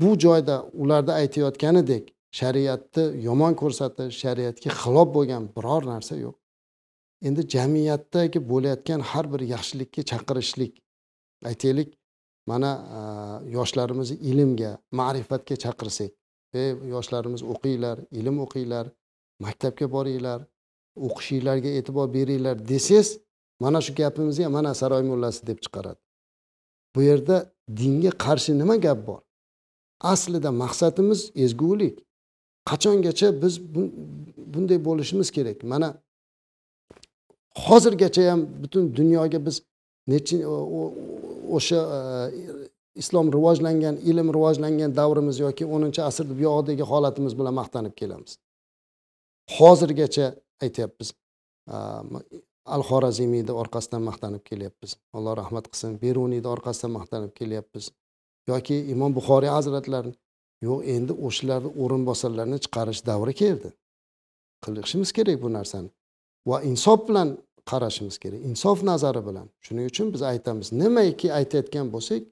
bu joyda ularda aytayotganidek shariatni yomon ko'rsatish shariatga xilof bo'lgan biror narsa yo'q. Endi jamiyatdagi bo'layotgan har bir yaxshilikka chaqirishlik. Aytaylik mana yoshlarimizni ilmga ma'rifatga chaqirsak ey yoshlarimiz o'qinglar ilm o'qinglar maktabga boringlar o'qishinglarga e'tibor beringlar desangiz mana shu gapimizni ham mana saroy mullasi deb chiqaradi. Bu yerda dinga qarshi nima gap bor? Aslida maqsadimiz ezgulik. Qachongacha biz bunday bo'lishimiz kerak? Mana hozirgacha ham butun dunyoga biz nechi o'sha e, islom rivojlangan ilm rivojlangan davrimiz yoki o'ninchi asrni buyog'idagi holatimiz bilan maqtanib kelamiz. Hozirgacha aytyapmiz e, al xorazimiyni orqasidan maqtanib kelyapmiz. Alloh rahmat qilsin beruniyni orqasidan maqtanib kelyapmiz. Yoki imom buxoriy hazratlarini yo'q endi o'shalarni o'rinbosarlarini chiqarish davri keldi. Qilishimiz kerak bu narsani. Va insof bilan qarashimiz kerak. Insof nazari bilan. Shuning uchun biz aytamiz nimaki aytayotgan bo'lsak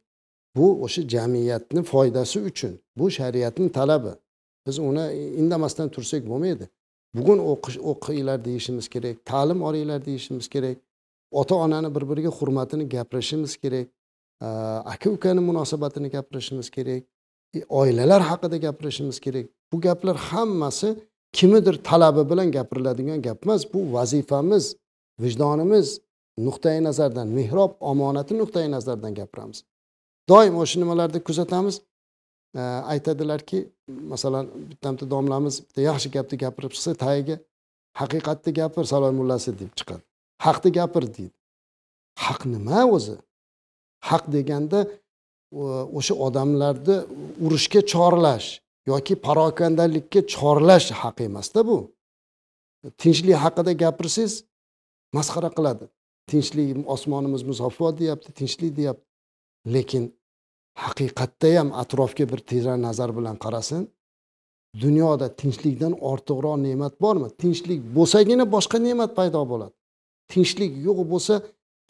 bu o'sha jamiyatni foydasi uchun bu shariatni talabi. Biz uni indamasdan tursak bo'lmaydi. Bugun o'qish o'qinglar deyishimiz kerak ta'lim olinglar deyishimiz kerak ota onani bir biriga hurmatini gapirishimiz kerak aka ukani munosabatini gapirishimiz kerak e, oilalar haqida gapirishimiz kerak. Bu gaplar hammasi kimnidir talabi bilan gapiriladigan gap emas bu vazifamiz vijdonimiz. Nuqtai nazardan mehrob omonati nuqtai nazaridan gapiramiz. Doim o'sha nimalarni kuzatamiz. Aytadilarki masalan bitta domlamiz bitta yaxshi gapni gapirib chiqsa tagiga haqiqatni gapir salom mullasi deb chiqadi. Haqni gapir deydi. Haq nima o'zi? Haq deganda o'sha odamlarni urushga chorlash. Yoki parokandalikka chorlash haq emasda bu. Tinchlik haqida gapirsangiz masxara qiladi. Tinchlik osmonimiz musaffo deyapti tinchlik deyapti. Lekin haqiqatda ham atrofga bir tera nazar bilan qarasin dunyoda tinchlikdan ortiqroq ne'mat bormi? Tinchlik bo'lsagina boshqa ne'mat paydo bo'ladi. Tinchlik yo'q bo'lsa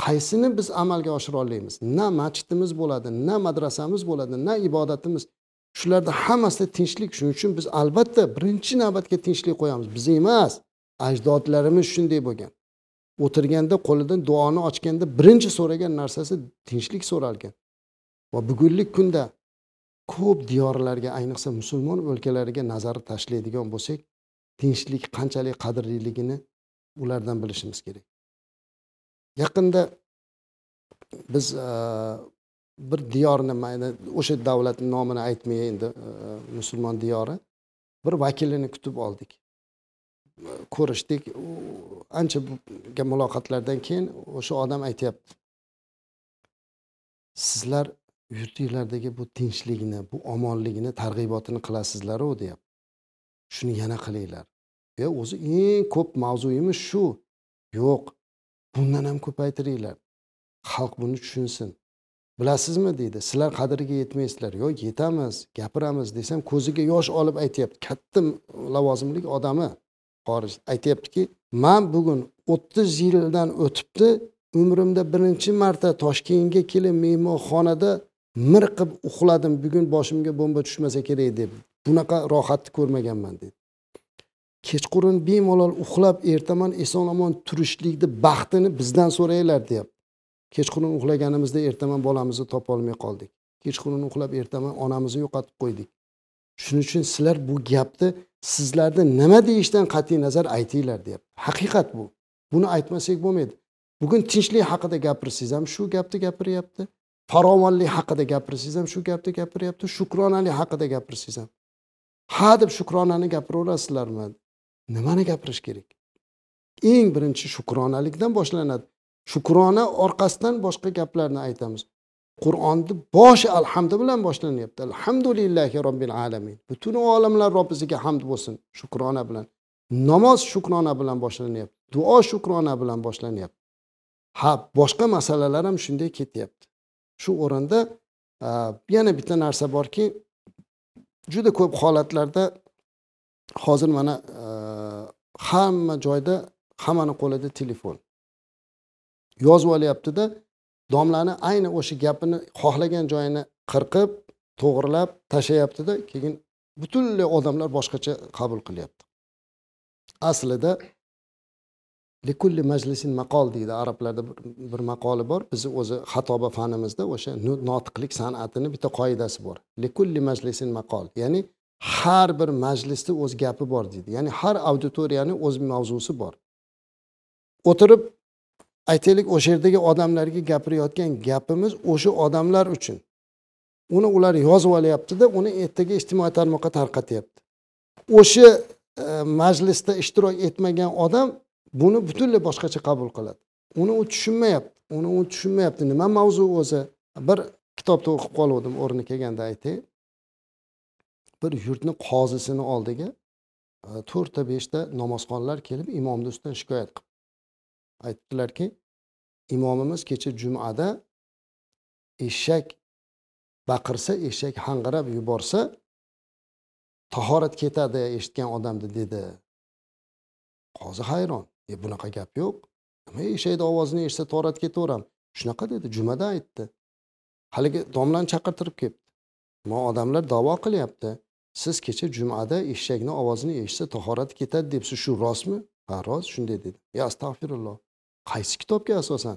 qaysini biz amalga oshira olamiz na masjidimiz bo'ladi na madrasamiz bo'ladi na ibodatimiz. Shularni hammasida tinchlik shuning uchun biz albatta birinchi navbatga tinchlik qo'yamiz. Biz emas ajdodlarimiz shunday bo'lgan. O'tirganda qo'lidan duoni ochganda birinchi so'ragan narsasi tinchlik so'ralgan. Va bugungi kunda ko'p diyorlarga ayniqsa musulmon o'lkalariga nazar tashlaydigan bo'lsak tinchlik qanchalik qadrliligini ulardan bilishimiz kerak. Yaqinda biz bir diyorni mayli o'sha davlatni nomini aytmay endi e, musulmon diyori bir vakilini kutib oldik. Ko'rishdik. Ancha muloqotlardan keyin o'sha odam aytyapti. Sizlar yurtinglardagi bu tinchlikni bu omonlikni targ'ibotini qilasizlaru deyapti. Shuni yana qilinglar. E o'zi eng ko'p mavzuyimiz shu. Yo'q bundan ham ko'paytiringlar. Xalq buni tushunsin. Bilasizmi deydi sizlar qadriga yetmaysizlar. Yo'q yetamiz gapiramiz desam ko'ziga yosh olib aytyapti. Katta lavozimli odami xorij aytyaptiki man bugun o'ttiz yildan o'tibdi umrimda birinchi marta toshkentga kelib mehmonxonada mirqib uxladim. Bugun boshimga bomba tushmasa kerak deb. Bunaqa rohatni ko'rmaganman dedi. Kechqurun bemalol uxlab ertaman eson omon turishlikni baxtini bizdan so'ranglar deyapti. Kechqurun uxlaganimizda ertaman bolamizni topolmay qoldik. Kechqurun uxlab ertaman onamizni yo'qotib qo'ydik. Shuning uchun sizlar bu gapni sizlarni nima deyishdan qat'iy nazar aytinglar deyapti haqiqat bu. Buni aytmasak bo'lmaydi. Bugun tinchlik haqida gapirsangiz ham shu gapni gapiryapti. Farovonlik haqida gapirsangiz ham shu gapni gapiryapti. Shukronalik haqida gapirsangiz ham. Ha deb shukronani gapiraverasizlarmi? Nimani gapirish kerak? Eng birinchi shukronalikdan boshlanadi. Shukrona orqasidan boshqa gaplarni aytamiz. Qur'onni boshi alhamdi bilan boshlanyapti. Alhamdulillahi robbil alamin. Butun olamlar robbisiga hamd bo'lsin shukrona bilan. Namoz shukrona bilan boshlanyapti duo shukrona bilan boshlanyapti. Ha boshqa masalalar ham shunday ketyapti. Shu o'rinda yana bitta narsa borki juda ko'p holatlarda hozir mana hamma joyda hammani qo'lida telefon. Yozib olyaptida domlani ayni o'sha gapini xohlagan joyini qirqib to'g'irlab tashlayaptida keyin butunlay odamlar boshqacha qabul qilyapti. Aslida likulli majlisin maqol deydi arablarda bir maqoli bor. Bizni o'zi xatoba fanimizda o'sha notiqlik san'atini bitta qoidasi bor. Likulli majlisin maqol ya'ni har bir majlisda o'z gapi bor deydi. Ya'ni har auditoriyani o'z mavzusi bor. O'tirib aytaylik o'sha yerdagi odamlarga gapirayotgan gapimiz o'sha odamlar uchun. Uni ular yozib olyaptida uni ertaga ijtimoiy tarmoqqa tarqatyapti. O'sha e, majlisda ishtirok etmagan odam buni butunlay boshqacha qabul qiladi. Uni u tushunmayapti uni u tushunmayapti. Nima mavzu o'zi? Bir kitobda o'qib qoluvdim o'rni kelganda aytay bir yurtni qozisini oldiga e, to'rtta beshta namozxonlar kelib imomni ustidan shikoyat qilib aytdilarki imomimiz kecha jumada eshak baqirsa eshak hang'irab yuborsa tahorat ketadi eshitgan odamni dedi. Qozi hayron. E bunaqa gap yo'q. Nima eshakni ovozini eshitsa tahorat ketaveram shunaqa dedi. Jumada aytdi. Haligi domlani chaqirtirib kelibdi ma odamlar davo qilyapti. Siz kecha jumada eshakni ovozini eshitsa tahorati ketadi debsiz. Shu rostmi? Ha rost shunday dedi. Ya astag'firulloh. Qaysi kitobga asosan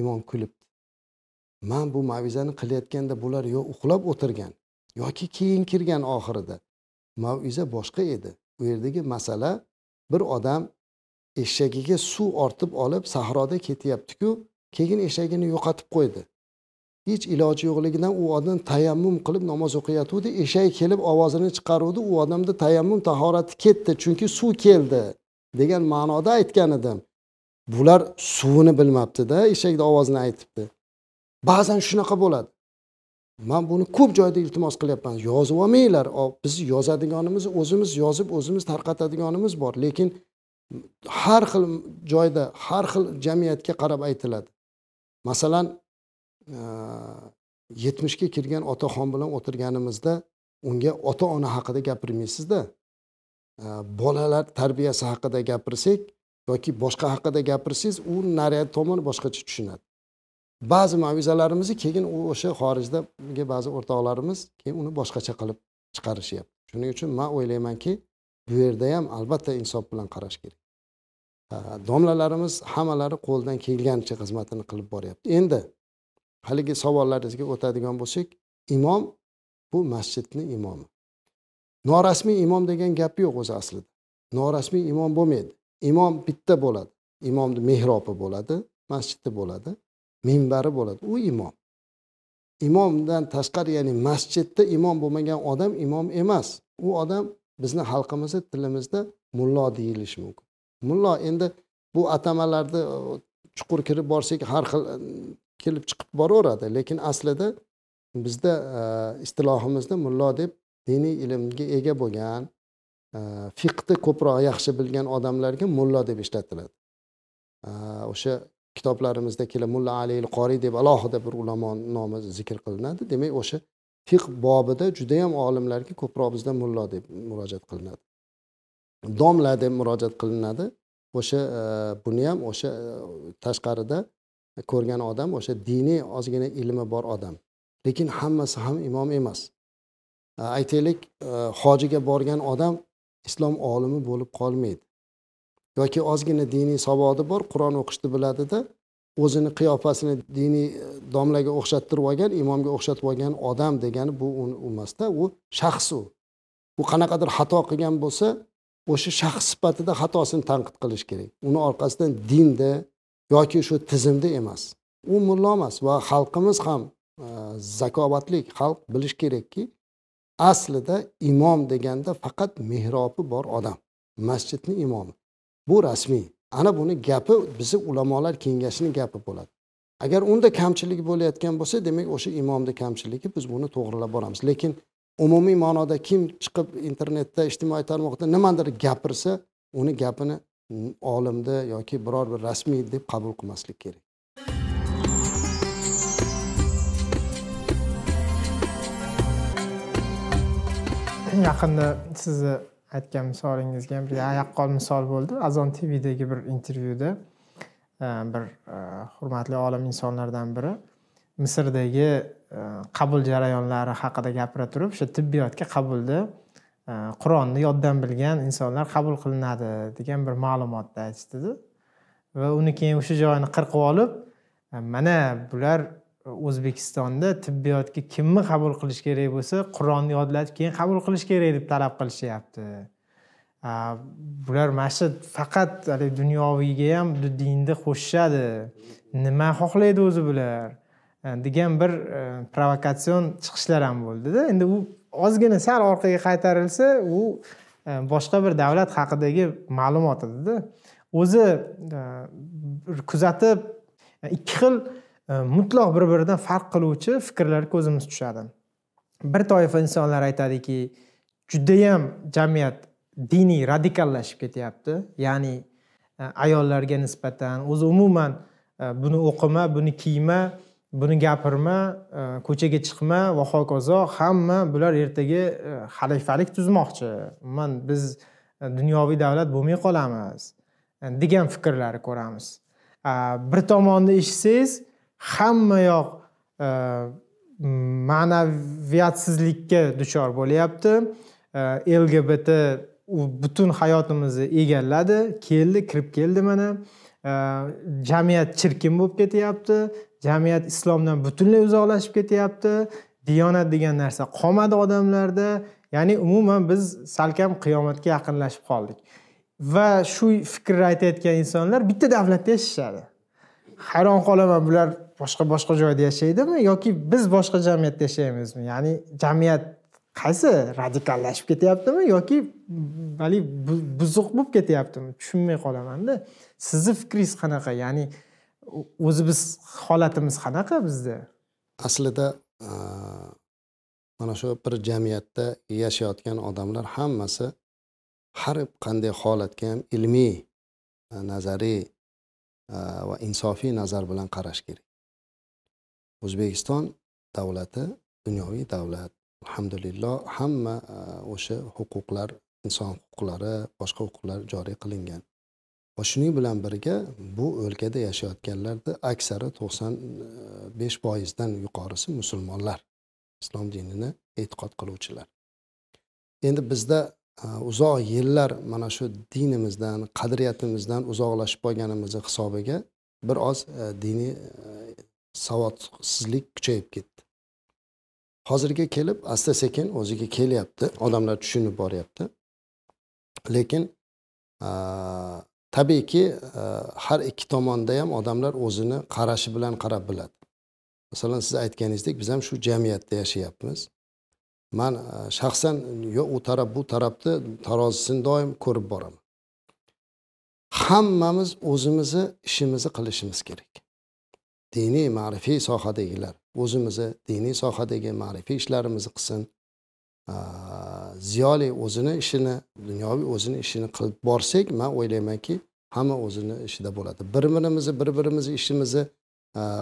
imom kulibdi? Man bu mavizani qilayotganda bular yo uxlab o'tirgan yoki keyin kirgan oxirida. Maviza boshqa edi. U yerdagi masala bir odam eshagiga suv ortib olib sahroda ketyaptiku keyin eshagini yo'qotib qo'ydi. Hech iloji yo'qligidan u odam tayammum qilib namoz o'qiyotgandi eshak kelib ovozini chiqaruvdi u odamda tayammum tahorati ketdi chunki suv keldi degan ma'noda aytgan edim. Bular suvini bilmabdida eshakni ovozini aytibdi. Ba'zan shunaqa bo'ladi. Man buni ko'p joyda iltimos qilyapman. Yozib olmanglar. Biz yozadiganimiz o'zimiz yozib o'zimiz tarqatadiganimiz bor. Lekin har xil joyda har xil jamiyatga qarab aytiladi. Masalan e, yetmishga kirgan otaxon bilan o'tirganimizda unga ota ona haqida gapirmaysizda. E, bolalar tarbiyasi haqida gapirsak yoki boshqa haqida gapirsangiz u nariyat tomon boshqacha tushunadi. Ba'zi mavizalarimizni keyin u o'sha xorijdagi ba'zi o'rtoqlarimiz keyin uni boshqacha qilib chiqarishyapti. Shuning uchun man o'ylaymanki bu yerda ham albatta insof bilan qarash kerak. Domlalarimiz hammalari qo'ldan kelganicha xizmatini qilib boryapti. Endi haligi savollaringizga o'tadigan bo'lsak imom bu masjidni imomi. Norasmiy imom degan gap yo'q o'zi aslida. Norasmiy imom bo'lmaydi. Imom bitta bo'ladi. Imomni mehrobi bo'ladi masjidi bo'ladi minbari bo'ladi. U imom. Imomdan tashqari ya'ni masjidda imom bo'lmagan odam imom emas. U odam bizni xalqimizni tilimizda mullo deyilishi mumkin. Mullo endi bu atamalarni e, chuqur kirib borsak har xil e, kelib chiqib boraveradi. Lekin aslida bizda e, istilohimizda mullo deb diniy ilmga ega bo'lgan Э, fiqni ko'proq yaxshi bilgan odamlarga mullo deb ishlatiladi. Э, o'sha kitoblarimizda kelib mulla alil qoriy deb alohida bir ulamo nomi zikr qilinadi. Demak o'sha fiq bobida judayam olimlarga ko'proq bizda mullo deb murojaat qilinadi. Domla deb murojaat qilinadi. O'sha e, buni ham o'sha e, tashqarida ko'rgan odam o'sha diniy ozgina ilmi bor odam. Lekin hammasi ham imom emas. E, aytaylik hojiga borgan odam islom olimi bo'lib qolmaydi. Yoki ozgina diniy savodi bor qur'on o'qishni biladida o'zini qiyofasini diniy e, domlaga o'xshattirib olgan imomga o'xshatib olgan odam degani bu emasda u shaxs u. U qanaqadir xato qilgan bo'lsa o'sha shaxs sifatida xatosini tanqid qilish kerak. Uni orqasidan dinda yoki shu tizimda emas. U mullo emas va xalqimiz ham e, zakovatli xalq bilish kerakki aslida imom deganda faqat mehrobi bor odam masjidni imomi. Bu rasmiy. Ana buni gapi bizni ulamolar kengashini gapi bo'ladi. Agar unda kamchilik bo'layotgan bo'lsa demak o'sha imomni kamchiligi biz buni to'g'rilab boramiz. Lekin umumiy ma'noda kim chiqib internetda ijtimoiy tarmoqda nimadir gapirsa uni gapini olimni yoki biror bir rasmiy deb qabul qilmaslik kerak. Yaqinda sizni aytgan misolingizga ham bir yaqqol misol bo'ldi. Azon tvdagi bir intervyuda e, bir e, hurmatli olim insonlardan biri misrdagi e, qabul jarayonlari haqida gapira turib o'sha tibbiyotga qabulda qur'onni yoddan bilgan insonlar qabul qilinadi degan bir ma'lumotni aytishdida va uni keyin o'sha joyini qirqib olib mana bular o'zbekistonda tibbiyotga kimni qabul qilish kerak bo'lsa qur'onni yodlatib keyin qabul qilish kerak deb talab qilishyapti. Bular mana shu faqat haligi dunyoviyga ham dinni qo'shishadi. Nima xohlaydi o'zi bular? Degan bir e, provokatsion chiqishlar ham bo'ldida. Endi u ozgina sal orqaga qaytarilsa u e, boshqa bir davlat haqidagi ma'lumot edida o'zi e, kuzatib ikki xil Э, mutlaq bir biridan farq qiluvchi fikrlar ko'zimiz tushadi. Bir toifa insonlar aytadiki judayam jamiyat diniy radikallashib ketyapti. Ya'ni e, ayollarga nisbatan o'zi umuman e, buni o'qima buni kiyma buni gapirma e, ko'chaga chiqma va hokazo hamma bular ertaga xalifalik tuzmoqchi. Umuman biz dunyoviy davlat bo'lmay qolamiz degan fikrlarni ko'ramiz. Bir tomonni eshitsangiz hammayoq e, ma'naviyatsizlikka duchor bo'lyapti. E, Lgbt u butun hayotimizni egalladi. Keldi kirib keldi mana. E, jamiyat chirkin bo'lib ketyapti. Jamiyat islomdan butunlay uzoqlashib ketyapti. Diyonat degan narsa qolmadi odamlarda. Ya'ni umuman biz salkam qiyomatga yaqinlashib qoldik. Va shu fikrni aytayotgan insonlar bitta davlatda yashashadi. Hayron qolaman bular boshqa boshqa joyda yashaydimi yoki biz boshqa jamiyatda yashaymizmi? Ya'ni jamiyat qaysi radikallashib ketyaptimi yoki haligi buzuq bo'lib ketyaptimi? Tushunmay qolamanda. Sizni fikringiz qanaqa? Ya'ni o'zi biz holatimiz qanaqa bizda? Aslida e, mana shu bir jamiyatda yashayotgan odamlar hammasi har qanday holatga ham ilmiy e, nazariy e, va insofiy nazar bilan qarash kerak. O'zbekiston davlati dunyoviy davlat. Alhamdulillah hamma uh, o'sha huquqlar inson huquqlari boshqa huquqlar joriy qilingan. Va shuning bilan birga bu o'lkada yashayotganlarni aksari to'qson uh, besh foizdan yuqorisi musulmonlar islom dinini e'tiqod qiluvchilar. Endi bizda uh, uzoq yillar mana shu dinimizdan qadriyatimizdan uzoqlashib qolganimizni hisobiga bir oz diniy savodsizlik kuchayib ketdi. Hozirga kelib asta sekin o'ziga kelyapti. Odamlar tushunib boryapti. Lekin tabiiyki har ikki tomonda ham odamlar o'zini qarashi bilan qarab biladi. Masalan siz aytganingizdek biz ham shu jamiyatda yashayapmiz. Man shaxsan yo u taraf bu tarafni tarozisini doim ko'rib boraman. Hammamiz o'zimizni ishimizni qilishimiz kerak. Diniy ma'rifiy sohadagilar o'zimizni diniy sohadagi ma'rifiy ishlarimizni qilsin. Ziyoli o'zini ishini dunyoviy o'zini ishini qilib borsak man o'ylaymanki hamma o'zini ishida bo'ladi. Bir birimizni bir birimizni ishimizni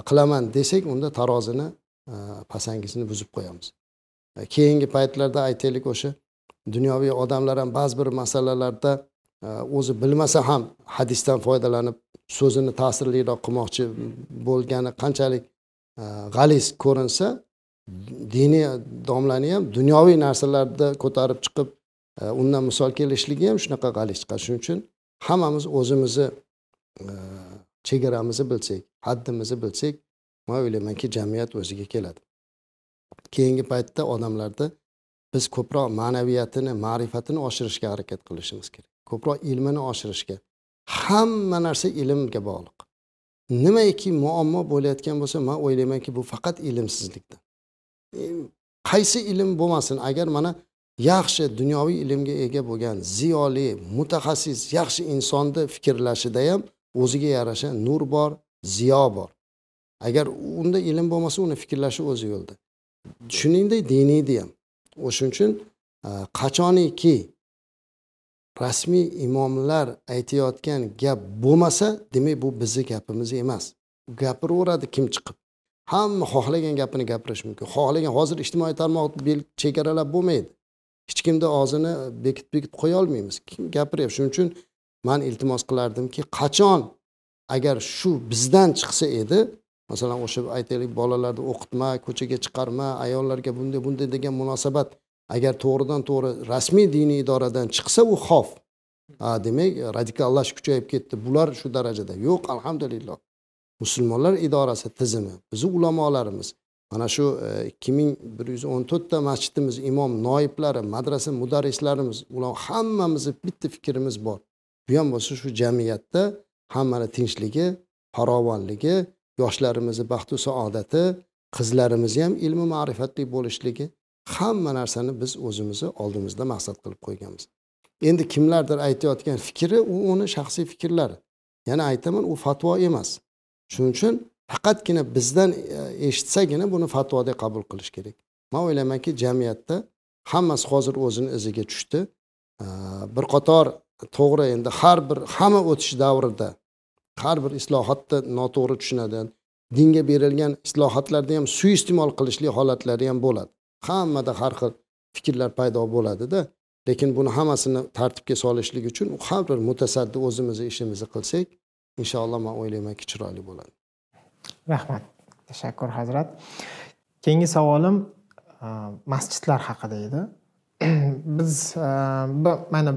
qilaman desak unda tarozini pasangisini buzib qo'yamiz. Keyingi paytlarda aytaylik o'sha dunyoviy odamlar ham ba'zi bir masalalarda o'zi bilmasa ham hadisdan foydalanib so'zini ta'sirliroq qilmoqchi bo'lgani qanchalik e, g'aliz ko'rinsa diniy domlani ham dunyoviy narsalarda ko'tarib chiqib e, undan misol kelishligi ham shunaqa g'aliz chiqadi shuning uchun hammamiz o'zimizni e, chegaramizni bilsak haddimizni bilsak man o'ylaymanki jamiyat o'ziga keladi. Keyingi paytda odamlarda biz ko'proq ma'naviyatini ma'rifatini oshirishga harakat qilishimiz kerak. Ko'proq ilmini oshirishga hamma narsa ilmga bog'liq. Nimaiki muammo bo'layotgan bo'lsa man o'ylaymanki bu faqat ilmsizlikdan e, qaysi ilm bo'lmasin agar mana yaxshi dunyoviy ilmga ega bo'lgan ziyoli mutaxassis yaxshi insonni fikrlashida ham o'ziga yarasha nur bor ziyo bor. Agar unda ilm bo'lmasa uni fikrlashi o'zi yo'lda. Shuningdek diniydi ham. O'shaning uchun qachoniki rasmiy imomlar aytayotgan gap bo'lmasa demak bu bizni gapimiz emas. Gapiraveradi kim chiqib. Hamma xohlagan gapini gapirishi mumkin. Xohlagan hozir ijtimoiy tarmoq chegaralab bo'lmaydi. Hech kimni og'zini bekitib bekitib qo'ya olmaymiz. Kim gapiryapti? Shuning uchun man iltimos qilardimki qachon agar shu bizdan chiqsa edi masalan o'sha aytaylik bolalarni o'qitma ko'chaga chiqarma ayollarga bunday bunday degan munosabat agar to'g'ridan to'g'ri rasmiy diniy idoradan chiqsa u xof. Demak radikallash kuchayib ketdi. Bular shu darajada yo'q alhamdulillah. Musulmonlar idorasi tizimi bizni ulamolarimiz. Mana shu e, ikki ming bir yuz o'n to'rtta masjidimiz imom noiblari madrasa mudarrislarimiz ular hammamizni bitta fikrimiz bor. Bu ham bo'lsa shu jamiyatda hammani tinchligi farovonligi yoshlarimizni baxtu saodati qizlarimiz ham ilmi ma'rifatli bo'lishligi. Hamma narsani biz o'zimizni oldimizda maqsad qilib qo'yganmiz. Endi kimlardir aytayotgan fikri u uni shaxsiy fikrlari. Yana aytaman u fatvo emas. Shuning uchun faqatgina bizdan e, eshitsagina buni fatvodek qabul qilish kerak. Man o'ylaymanki jamiyatda hammasi hozir o'zini iziga tushdi. E, bir qator to'g'ri endi har bir hamma o'tish davrida har bir islohotni noto'g'ri tushunadi. Dinga berilgan islohotlarda ham suiiste'mol qilishlik holatlari ham bo'ladi. Hammada har xil fikrlar paydo bo'ladida lekin buni hammasini tartibga solishlik uchun har bir mutasaddi o'zimizni ishimizni qilsak inshaalloh man o'ylaymanki chiroyli bo'ladi. Rahmat. Tashakkur hazrat. Keyingi savolim e, masjidlar haqida edi. [CLEARS THROAT] Biz e, mana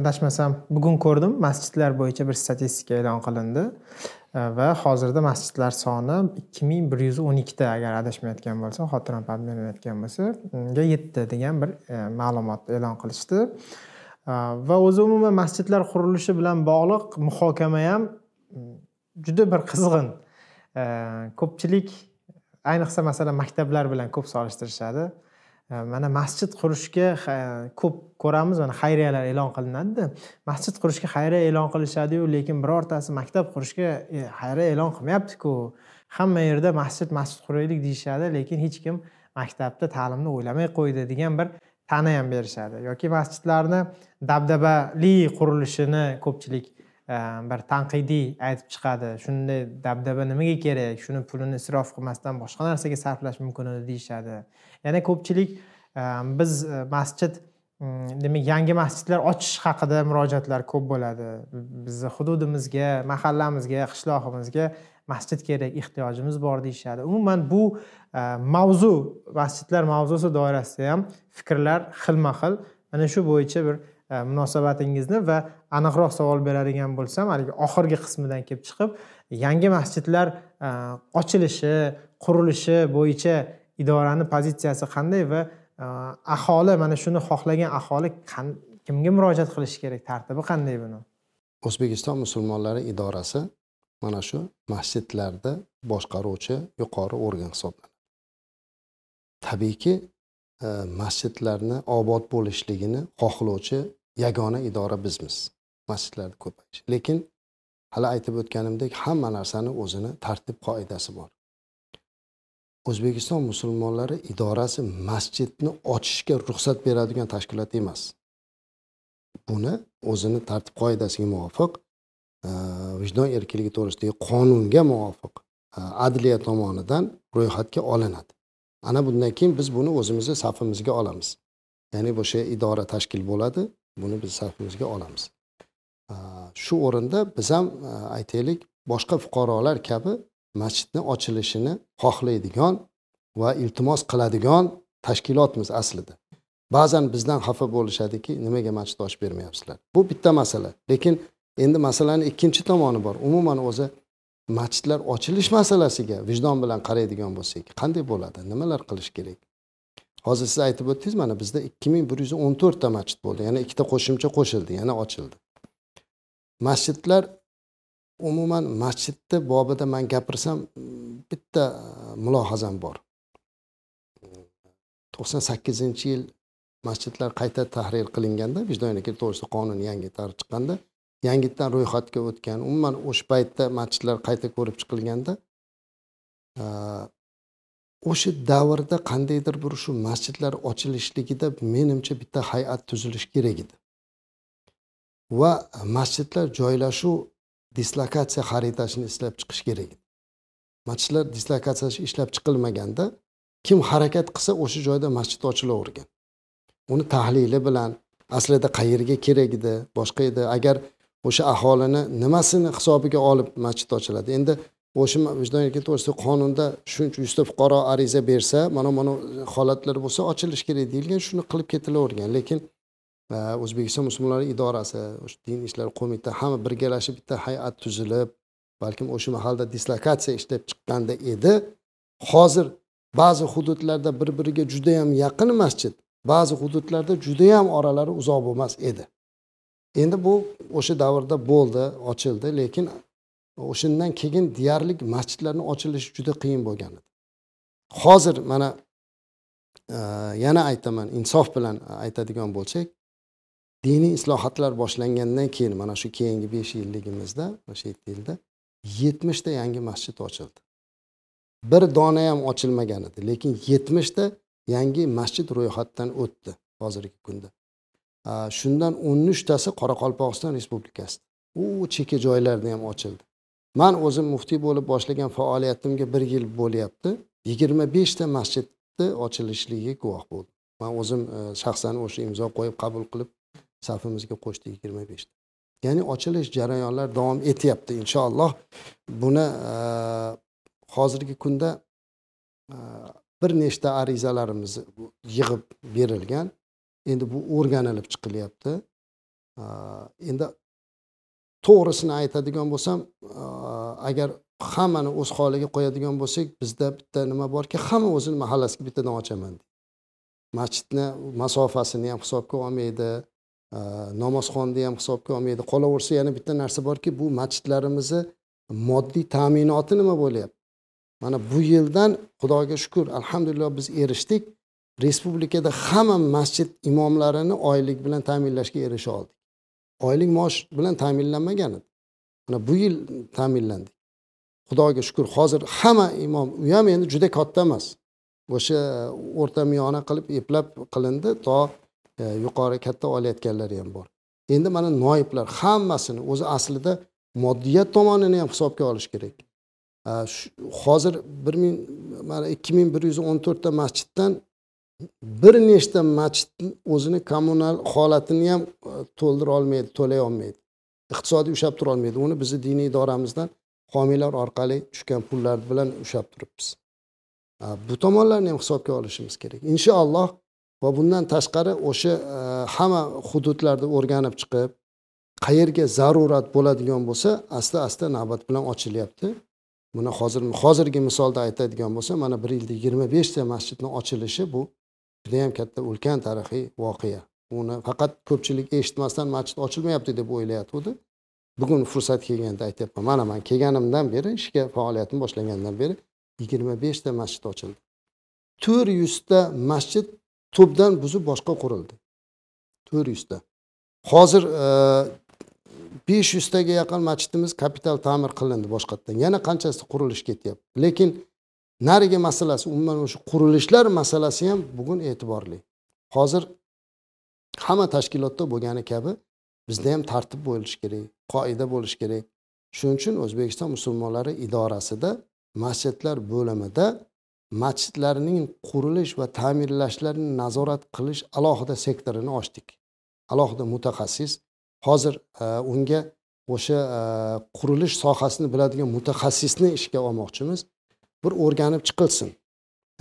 adashmasam bugun ko'rdim masjidlar bo'yicha bir statistika e'lon qilindi. Э, va hozirda masjidlar soni ikki ming bir yuz o'n ikkita agar adashmayotgan bo'lsam xotiram pand bermayotgan bo'lsa ga yetdi degan bir e, ma'lumot e'lon qilishdi. Э, va o'zi umuman masjidlar qurilishi bilan bog'liq muhokama ham mm, juda bir qizg'in. Э, ko'pchilik ayniqsa masalan maktablar bilan ko'p solishtirishadi. Э, mana masjid qurishga ko'p ko'ramiz mana xayriyalar e'lon qilinadida. Masjid qurishga xayriya e'lon qilishadiyu lekin birortasi maktab qurishga e, xayriya e'lon qilmayaptiku. Hamma yerda masjid masjid quraylik deyishadi lekin hech kim maktabda ta'limni o'ylamay qo'ydi degan bir ta'na ham berishadi. Yoki masjidlarni dabdabali qurilishini ko'pchilik bir tanqidiy aytib chiqadi shunday dabdaba nimaga kerak shuni pulini isrof qilmasdan boshqa narsaga sarflash mumkin edi deyishadi yana ko'pchilik biz masjid demak yangi masjidlar ochish haqida murojaatlar ko'p bo'ladi bizni hududimizga mahallamizga qishlog'imizga masjid kerak ehtiyojimiz bor deyishadi umuman bu mavzu masjidlar mavzusi doirasida ham fikrlar xilma xil mana shu bo'yicha bir E, munosabatingizni va aniqroq savol beradigan bo'lsam haligi oxirgi qismidan kelib chiqib yangi masjidlar e, ochilishi qurilishi bo'yicha idorani pozitsiyasi qanday va e, aholi mana shuni xohlagan aholi kimga murojaat qilishi kerak? Tartibi qanday buni? O'zbekiston musulmonlari idorasi mana shu masjidlarda boshqaruvchi yuqori organ hisoblanadi. Tabiiyki masjidlarni obod bo'lishligini xohlovchi yagona idora bizmiz. Masjidlarni ko'payish lekin hali aytib o'tganimdek hamma narsani o'zini tartib qoidasi bor. O'zbekiston musulmonlari idorasi masjidni ochishga ruxsat beradigan tashkilot emas. Buni o'zini tartib qoidasiga muvofiq e, vijdon erkinligi to'g'risidagi qonunga muvofiq e, adliya tomonidan ro'yxatga olinadi. Ana bundan keyin biz buni o'zimizni safimizga olamiz. Ya'ni o'sha idora tashkil bo'ladi. Buni biz safimizga olamiz. Shu o'rinda biz ham aytaylik boshqa fuqarolar kabi masjidni ochilishini xohlaydigan va iltimos qiladigan tashkilotmiz aslida. Ba'zan bizdan xafa bo'lishadiki nimaga masjid ochib bermayapsizlar? Bu bitta masala. Lekin endi masalani ikkinchi tomoni bor. Umuman o'zi masjidlar ochilish masalasiga vijdon bilan qaraydigan bo'lsak qanday bo'ladi? Nimalar qilish kerak? Hozir siz aytib o'tdingiz mana bizda ikki ming bir yuz o'n to'rtta masjid bo'ldi. Yana ikkita qo'shimcha qo'shildi yana ochildi. Masjidlar umuman masjidni bobida man gapirsam bitta e, mulohazam bor. to'qson sakkizinchi yil masjidlar qayta tahrir qilinganda vijdon to'g'risida qonun yangi chiqqanda yangitdan ro'yxatga o'tgan umuman o'sha paytda masjidlar qayta ko'rib chiqilganda e, o'sha davrda qandaydir bir shu masjidlar ochilishligida menimcha bitta hay'at tuzilishi kerak edi. Va masjidlar joylashuv dislokatsiya xaritasini ishlab chiqish kerak edi. Masjidlar dislokatsiyasi ishlab chiqilmaganda kim harakat qilsa o'sha joyda masjid ochilavergan. Uni tahlili bilan aslida qayerga kerak edi boshqa edi. Agar o'sha aholini nimasini hisobiga olib masjid ochiladi? Endi o'sha vijdon to'g'risida qonunda shuncha yuzta fuqaro ariza bersa mana mana holatlar bo'lsa ochilishi kerak deyilgan shuni qilib ketilavergan. Lekin e, o'zbekiston musulmonlari idorasi o'sha din ishlari qo'mita hamma birgalashib bitta hay'at tuzilib balkim o'sha mahalda dislokatsiya ishlab chiqqanda edi. Hozir ba'zi hududlarda bir biriga judayam yaqin masjid ba'zi hududlarda judayam oralari uzoq bo'lmas edi. Endi bu o'sha davrda bo'ldi ochildi lekin o'shandan keyin deyarli masjidlarni ochilishi juda qiyin bo'lgan edi. Hozir mana e, yana aytaman insof bilan aytadigan bo'lsak diniy islohotlar boshlangandan keyin mana shu keyingi besh yilligimizda o'sha yetti yilda yetmishta yangi masjid ochildi. Bir dona ham ochilmagan edi lekin yetmishta yangi masjid ro'yxatdan o'tdi hozirgi kunda. E, shundan o'n uchtasi qoraqalpog'iston respublikasida u chekka joylarda ham ochildi. Man o'zim muftiy bo'lib boshlagan faoliyatimga bir yil bo'lyapti. Yigirma beshta masjidni ochilishligiga guvoh bo'ldim. Man o'zim e, shaxsan o'sha imzo qo'yib qabul qilib safimizga qo'shdi yigirma beshta. Ya'ni ochilish jarayonlar davom etyapti inshaalloh. Buni e, hozirgi kunda e, bir nechta arizalarimiz yig'ib berilgan. Endi bu o'rganilib chiqilyapti. Endi to'g'risini aytadigan bo'lsam agar hammani o'z holiga qo'yadigan bo'lsak bizda bitta nima borki hamma o'zini mahallasiga bittadan ochaman masjidni masofasini ham hisobga olmaydi namozxonni ham hisobga olmaydi. Qolaversa yana bitta narsa borki bu masjidlarimizni moddiy ta'minoti nima bo'lyapti? Mana bu yildan xudoga shukur alhamdulillah biz erishdik. Respublikada hamma masjid imomlarini oylik bilan ta'minlashga erisha oldik. Oylik maosh bilan ta'minlanmagan edi. Mana bu yil ta'minlandik xudoga shukur hozir hamma imom u ham endi juda katta emas. O'sha o'rta miyona qilib eplab qilindi to e, yuqori katta olayotganlari ham bor. Endi mana noiblar hammasini o'zi aslida moddiyat tomonini ham hisobga olish kerak. E, hozir bir ming mana ikki ming bir yuz o'n to'rtta masjiddan bir nechta masjidni o'zini kommunal holatini ham e, to'ldira olmaydi to'lay olmaydi. Iqtisodiy ushlab tura olmaydi. Uni bizni diniy idoramizdan homiylar orqali tushgan pullar bilan ushlab turibmiz. E, bu tomonlarni ham hisobga olishimiz kerak. Inshaalloh va bundan tashqari o'sha e, hamma hududlarni o'rganib chiqib qayerga zarurat bo'ladigan bo'lsa asta asta navbat bilan ochilyapti. Buni hozir hozirgi misolda aytadigan bo'lsam mana bir yilda yigirma beshta masjidni ochilishi bu judayam katta ulkan tarixiy voqea. Uni faqat ko'pchilik eshitmasdan masjid ochilmayapti deb o'ylayotgandi. Bugun fursat kelganda aytyapman mana man kelganimdan beri ishga faoliyatim boshlangandan beri yigirma beshta masjid ochildi. To'rt yuzta masjid tubdan buzib boshqa qurildi. To'rt yuzta. Hozir e, besh yuztaga yaqin masjidimiz kapital ta'mir qilindi boshqatdan. Yana qanchasi qurilish ketyapti? Lekin narigi masalasi umuman o'sha qurilishlar masalasi ham bugun e'tiborli. Hozir hamma tashkilotda bo'lgani kabi bizda ham tartib bo'lishi kerak qoida bo'lishi kerak. Shuning uchun o'zbekiston musulmonlari idorasida masjidlar bo'limida masjidlarning qurilish va ta'mirlashlarini nazorat qilish alohida sektorini ochdik. Alohida mutaxassis hozir e, unga o'sha e, qurilish sohasini biladigan mutaxassisni ishga olmoqchimiz. Bir o'rganib chiqilsin.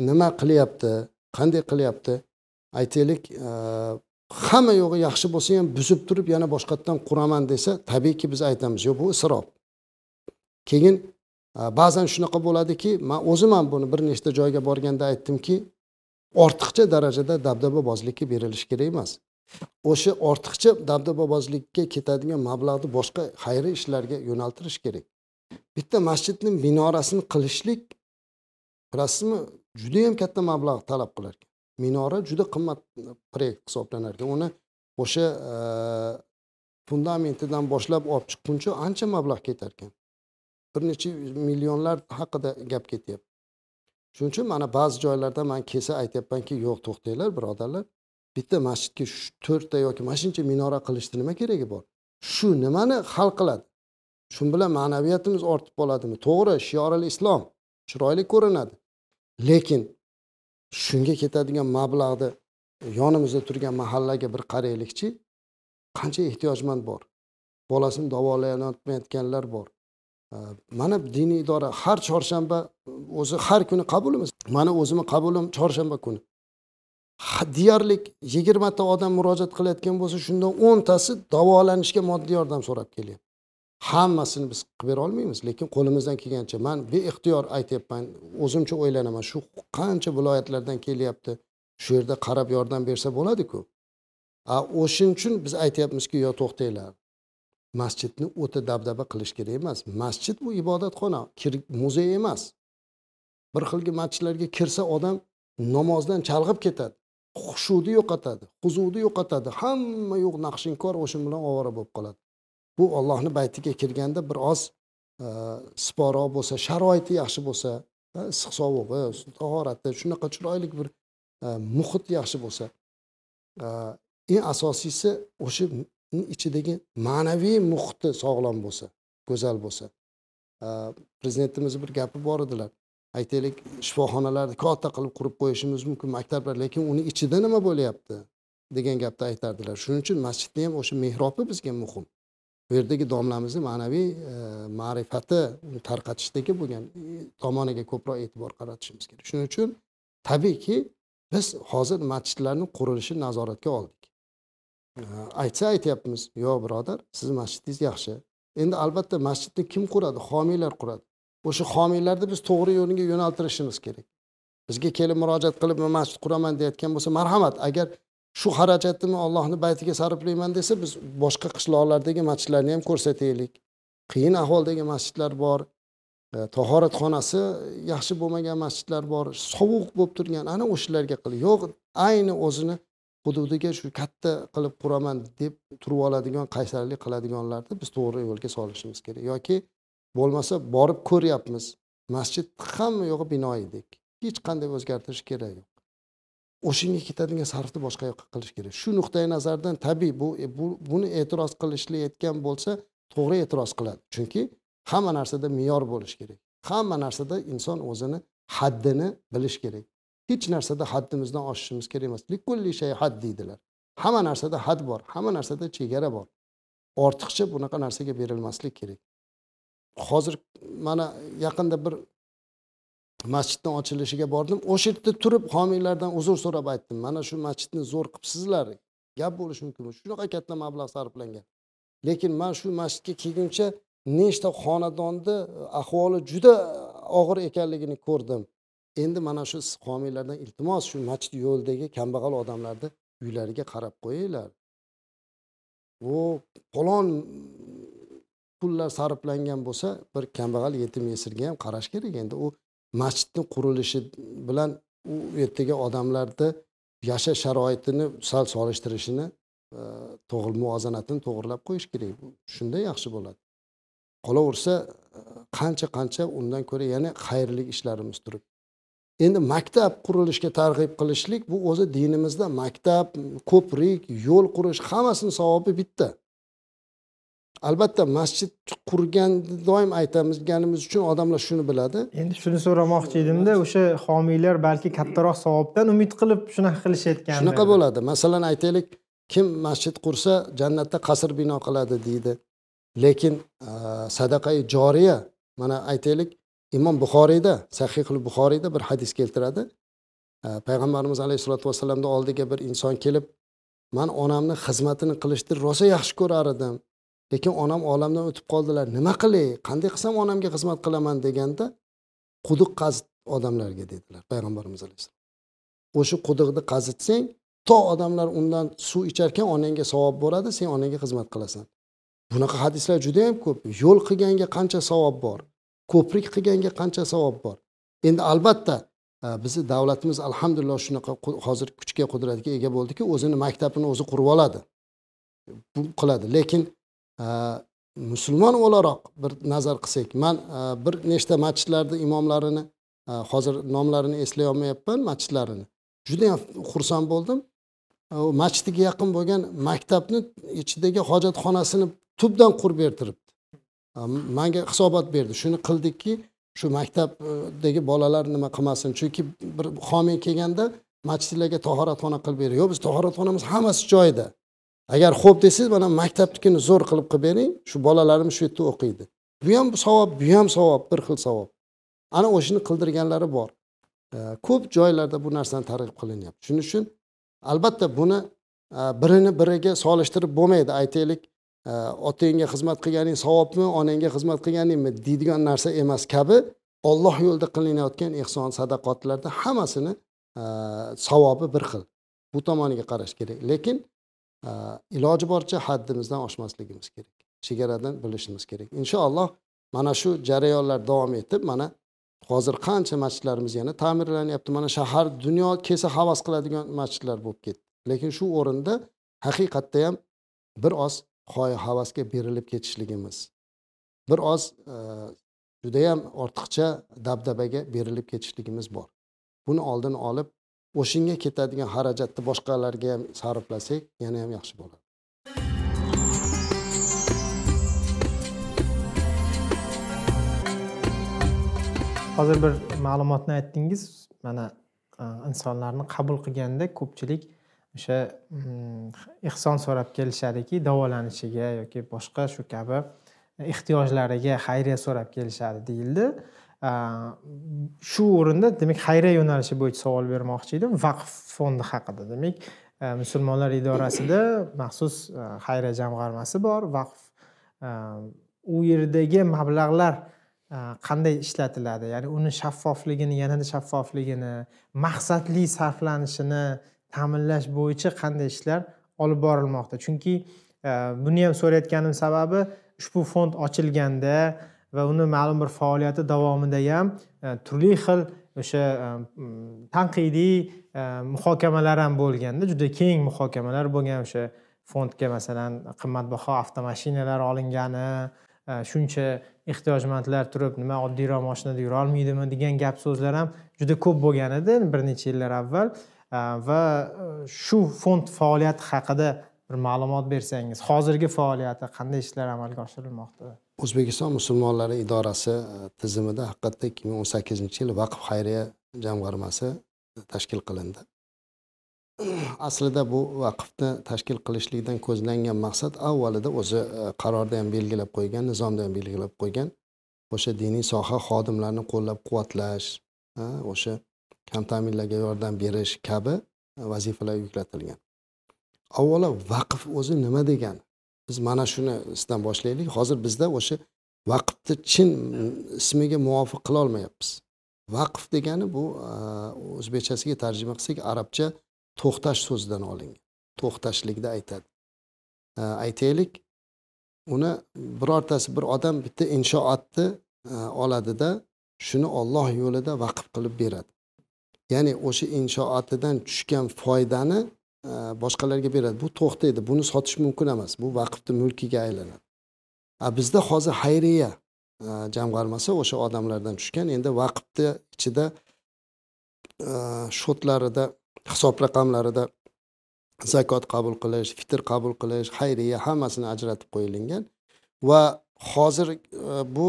Nima qilyapti? Qanday qilyapti? Aytaylik e, hamma yo'g'i yaxshi bo'lsa ham buzib turib yana boshqatdan quraman desa tabiiyki biz aytamiz yo'q bu isrof. Keyin e, ba'zan shunaqa bo'ladiki man o'zim ham buni bir nechta joyga borganda aytdimki ortiqcha darajada dabdababozlikka berilishi kerak emas. O'sha ortiqcha dabdababozlikka ketadigan mablag'ni boshqa xayriy ishlarga yo'naltirish kerak. Bitta masjidni minorasini qilishlik bilasizmi judayam katta mablag' talab qilar ekan minora juda qimmat proyekt hisoblanar ekan uni o'sha fundamentidan boshlab olib chiqquncha ancha mablag' ketar ekan bir necha millionlar haqida gap ketyapti. Shuning uchun mana ba'zi joylarda man kelsa aytyapmanki yo'q to'xtanglar birodarlar. Bitta masjidga to'rtta yoki mana shuncha minora qilishni nima keragi bor? Shu nimani hal qiladi? Shu bilan ma'naviyatimiz ortib qoladimi? To'g'ri shioril islom. Chiroyli ko'rinadi. Lekin shunga ketadigan mablag'ni yonimizda turgan mahallaga bir qaraylikchi qancha ehtiyojmand bor. Bolasini davolayotmayotganlar bor. Mana diniy idora har chorshanba o'zi har kuni qabulimiz. Mani mana o'zimni qabulim chorshanba kuni. Deyarli yigirmata odam murojaat qilayotgan bo'lsa shundan o'ntasi davolanishga moddiy yordam so'rab kelyapti. Hammasini biz qilib bera olmaymiz lekin qo'limizdan kelgancha. Man beixtiyor aytyapman o'zimcha o'ylanaman shu qancha viloyatlardan kelyapti shu yerda qarab yordam bersa bo'ladiku. O'shaning uchun biz aytyapmizki yo to'xtanglar masjidni o'ta dabdaba qilish kerak emas. Masjid bu ibodatxona muzey emas. Bir xilgi masjidlarga kirsa odam namozdan chalg'ib ketadi xushudi yo'qotadi huzurni yo'qotadi hamma yo'q naqshinkor o'sha bilan ovora bo'lib qoladi. Bu ollohni baytiga kirganda bir oz e, bo'lsa sharoiti yaxshi bo'lsa e, issiq sovug'i tahorati shunaqa chiroyli bir e, muhit yaxshi bo'lsa e, eng asosiysi o'sha ichidagi ma'naviy muhiti sog'lom bo'lsa go'zal bo'lsa. E, Prezidentimizni bir gapi bor edilar. Aytaylik shifoxonalarni katta qilib qurib qo'yishimiz mumkin maktablar lekin uni ichida nima bo'lyapti degan gapni aytardilar. Shuning uchun masjidni ham o'sha mehrobi bizga muhim. Bu yerdagi domlamizni ma'naviy e, ma'rifati tarqatishdagi bo'lgan e, tomoniga ko'proq e'tibor qaratishimiz kerak shuning uchun tabiiyki biz hozir masjidlarni qurilishini nazoratga oldik. E, aytsa aytyapmiz yo'q birodar sizni masjidingiz yaxshi. Endi albatta masjidni kim quradi? Homiylar quradi. O'sha homiylarni biz to'g'ri yo'lga yo'naltirishimiz kerak. Bizga kelib murojaat qilib men masjid quraman deyotgan bo'lsa marhamat agar shu xarajatimni ollohni baytiga sarflayman desa biz boshqa qishloqlardagi masjidlarni ham ko'rsataylik. Qiyin ahvoldagi masjidlar bor. E, tahoratxonasi yaxshi bo'lmagan masjidlar bor. Sovuq bo'lib turgan ana o'shalarga qil. Yo'q ayni o'zini hududiga shu katta qilib quraman deb turib oladigan qaysarlik qiladiganlarni biz to'g'ri yo'lga solishimiz kerak. Yoki bo'lmasa borib ko'ryapmiz. Masjid hamma yog'i bino edik hech qanday o'zgartirish kerak yo'q. O'shanga ketadigan sarfni boshqa yoqqa qilish kerak. Shu nuqtai nazardan tabiiy bu, e, bu buni e'tiroz qilishlayotgan bo'lsa to'g'ri e'tiroz qiladi. Chunki hamma narsada me'yor bo'lishi kerak. Hamma narsada inson o'zini haddini bilish kerak. Hech narsada haddimizdan oshishimiz kerak emas. Likulli shay had deydilar. Hamma narsada had bor hamma narsada chegara bor. Ortiqcha bunaqa narsaga berilmaslik kerak. Hozir mana yaqinda bir masjidni ochilishiga bordim. O'sha yerda turib homiylardan uzr so'rab aytdim. Mana shu masjidni zo'r qilibsizlar gap bo'lishi mumkin shunaqa katta mablag' sarflangan. Lekin man shu masjidga kelguncha nechta xonadonni e, ahvoli juda og'ir ekanligini ko'rdim. Endi mana shu siz homiylardan iltimos shu masjid yo'lidagi kambag'al odamlarni uylariga qarab qo'yinglar. U falon pullar sarflangan bo'lsa bir kambag'al yetim yesirga ham qarash kerak endi. U masjidni qurilishi bilan u yerdagi odamlarni yashash sharoitini sal solishtirishini e, to'g'ri muvozanatini to'g'irlab qo'yish kerak. Shunda yaxshi bo'ladi. Qolaversa e, qancha qancha undan ko'ra yana xayrli ishlarimiz turibdi. Endi maktab qurilishga targ'ib qilishlik bu o'zi dinimizda maktab ko'prik yo'l qurish hammasini savobi bitta. Albatta masjid qurgan doim aytamizganimiz uchun odamlar shuni biladi. Endi shuni so'ramoqchi edimda o'sha homiylar balki kattaroq savobdan umid qilib shunaqa qilishayotgan shunaqa bo'ladi. Masalan aytaylik kim masjid qursa jannatda qasr bino qiladi deydi. Lekin sadaqai joriya mana aytaylik imom buxoriyda sahihul buxoriyda bir hadis keltiradi. Payg'ambarimiz alayhissalotu vassalamni oldiga bir inson kelib man onamni xizmatini qilishni rosa yaxshi ko'rar edim lekin onam olamdan o'tib qoldilar. Nima qilay? Qanday qilsam onamga xizmat qilaman deganda quduq qazit odamlarga dedilar payg'ambarimiz alayhissalom. O'sha quduqni qazitsang to odamlar undan suv icharkan onangga savob bo'ladi sen onangga xizmat qilasan. Bunaqa hadislar juda yam ko'p. Yo'l qilganga qancha savob bor? Ko'prik qilganga qancha savob bor? Endi albatta e, bizni davlatimiz alhamdulillah shunaqa hozir kuchga qudratga ega bo'ldiki o'zini maktabini o'zi qurib oladi. Bu qiladi. Lekin Э, musulmon o'laroq bir nazar qilsak. Man e, bir nechta masjidlarni imomlarini e, hozir nomlarini eslay olmayapman masjidlarini. Judayam xursand bo'ldim. E, masjidga yaqin bo'lgan maktabni ichidagi hojatxonasini tubdan qurib bertiribdi manga hisobot berdi. Shuni qildikki shu maktabdagi bolalar nima qilmasin? Chunki bir homiy kelganda masjidlarga tahoratxona qilib berdi yo'q biz tahoratxonamiz hammasi joyida. Agar xo'p desangiz mana maktabnikini zo'r qilib qilib bering shu bolalarim shu yerda o'qiydi. Bu ham savob bu ham savob bir xil savob. Ana o'shani qildirganlari bor. Ko'p joylarda bu narsani targ'ib qilinyapti. Shuning uchun albatta buni e, birini biriga solishtirib bo'lmaydi. Aytaylik e, otangga xizmat qilganing savobmi onangga xizmat qilganingmi deydigan narsa emas. Kabi olloh yo'lida qilinayotgan ehson sadaqotlarda hammasini e, savobi bir xil. Bu tomoniga qarash kerak. Lekin Э, iloji boricha haddimizdan oshmasligimiz kerak. Chegaradan bilishimiz kerak. Inshaalloh mana shu jarayonlar davom etib mana hozir qancha masjidlarimiz yana ta'mirlanyapti. Mana shahar dunyo kelsa havas qiladigan masjidlar bo'lib ketdi. Lekin shu o'rinda haqiqatda ham bir oz hoya havasga berilib ketishligimiz bir oz e, judayam ortiqcha dabdabaga berilib ketishligimiz bor. Buni oldini olib o'shanga ketadigan xarajatni boshqalarga ham sarflasak yana ham yaxshi bo'ladi. Hozir bir ma'lumotni aytdingiz. Mana e, insonlarni qabul qilganda ko'pchilik o'sha mm, ehson so'rab kelishadiki davolanishiga yoki boshqa shu kabi e, ehtiyojlariga xayriya so'rab kelishadi deyildi. Shu o'rinda demak xayriya yo'nalishi bo'yicha savol bermoqchi edim. Vaqf fondi haqida demak musulmonlar idorasida maxsus xayriya jamg'armasi bor. Vaqf u yerdagi mablag'lar qanday ishlatiladi? Ya'ni uni shaffofligini yanada shaffofligini maqsadli sarflanishini ta'minlash bo'yicha qanday ishlar olib borilmoqda? Chunki buni ham so'rayotganim sababi ushbu fond ochilganda va uni ma'lum bir faoliyati davomida ham e, turli xil o'sha e, tanqidiy e, muhokamalar ham bo'lganda juda keng muhokamalar bo'lgan o'sha fondga masalan qimmatbaho avtomashinalar olingani shuncha ehtiyojmandlar turib nima oddiyroq mashinada yurolmaydimi degan gap so'zlar ham juda ko'p bo'lgan edi bir necha yillar avval. Va shu fond faoliyati haqida bir ma'lumot bersangiz hozirgi faoliyati qanday ishlar amalga oshirilmoqda? O'zbekiston musulmonlari idorasi e, tizimida haqiqatda ikki ming o'n sakkizinchi yil vaqf xayriya jamg'armasi e, tashkil qilindi. [CLEARS THROAT] Aslida bu vaqfni tashkil qilishlikdan ko'zlangan maqsad avvalida o'zi e, qarorda ham belgilab qo'ygan nizomda ham belgilab qo'ygan. O'sha diniy soha xodimlarini qo'llab quvvatlash o'sha kam ta'minlarga yordam berish kabi vazifalar yuklatilgan. Avvalo vaqf o'zi nima degani biz mana shuni sizdan boshlaylik. Hozir bizda o'sha vaqfni chin ismiga muvofiq qilolmayapmiz vaqf degani bu o'zbekchasiga tarjima qilsak arabcha to'xtash so'zidan olingan. To'xtashlikda aytadi. Aytaylik uni birortasi bir odam bitta inshoatni oladida shuni olloh yo'lida vaqf qilib beradi. Ya'ni o'sha inshoatidan tushgan foydani boshqalarga beradi. Bu to'xtaydi buni sotish mumkin emas. Bu vaqfni mulkiga aylanadi. A bizda hozir xayriya e, jamg'armasi o'sha odamlardan tushgan. Endi vaqfni ichida e, shotlarida hisob raqamlarida zakot qabul qilish fitr qabul qilish xayriya hammasini ajratib qo'yilgan. Va hozir e, bu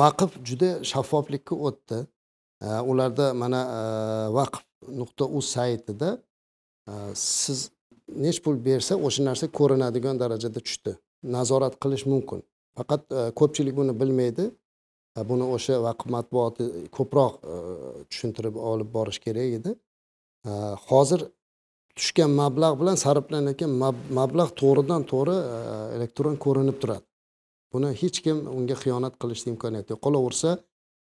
vaqf juda shaffoflikka o'tdi. Ularda mana vaqf nuqta uz saytida Э, siz nechi pul bersa o'sha narsa ko'rinadigan darajada tushdi. Nazorat qilish mumkin. Faqat e, ko'pchilik buni bilmaydi. E, buni o'sha vaqf matbuoti ko'proq e, tushuntirib olib borish kerak edi. Hozir tushgan mablag' bilan sarflanayotgan mablag' to'g'ridan to'g'ri elektron ko'rinib turadi. Buni hech kim unga xiyonat qilishni imkoniyati yo'q. Qolaversa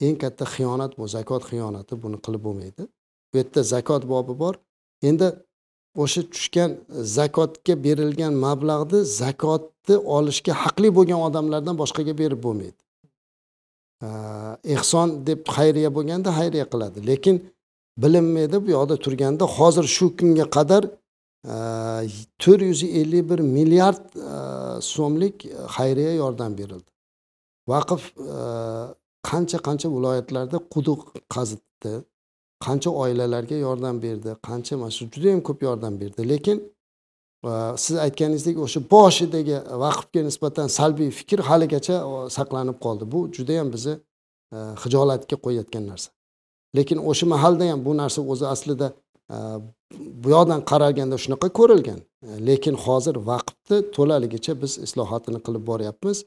eng katta xiyonat bu zakot xiyonati buni qilib bo'lmaydi. Bu yerda zakot bobi bor. Endi o'sha tushgan e, zakotga berilgan mablag'ni zakotni olishga haqli bo'lgan odamlardan boshqaga berib bo'lmaydi. Ehson deb xayriya bo'lganda xayriya qiladi. Lekin bilinmaydi bu yoqda turganda hozir shu kunga qadar e, to'rt yuz ellik bir milliard e, so'mlik e, xayriya yordam berildi. Vaqf qancha qancha viloyatlarda quduq qazitdi. Qancha oilalarga yordam berdi qancha mana shu judayam ko'p yordam berdi. Lekin e, siz aytganingizdek o'sha boshidagi vaqfga nisbatan salbiy fikr haligacha saqlanib qoldi. Bu judayam bizni e, hijolatga qo'yayotgan narsa. Lekin o'sha mahalda ham bu narsa o'zi aslida e, bu yoqdan qaralganda shunaqa ko'rilgan. Lekin hozir vaqfni to'laligicha biz islohotini qilib boryapmiz.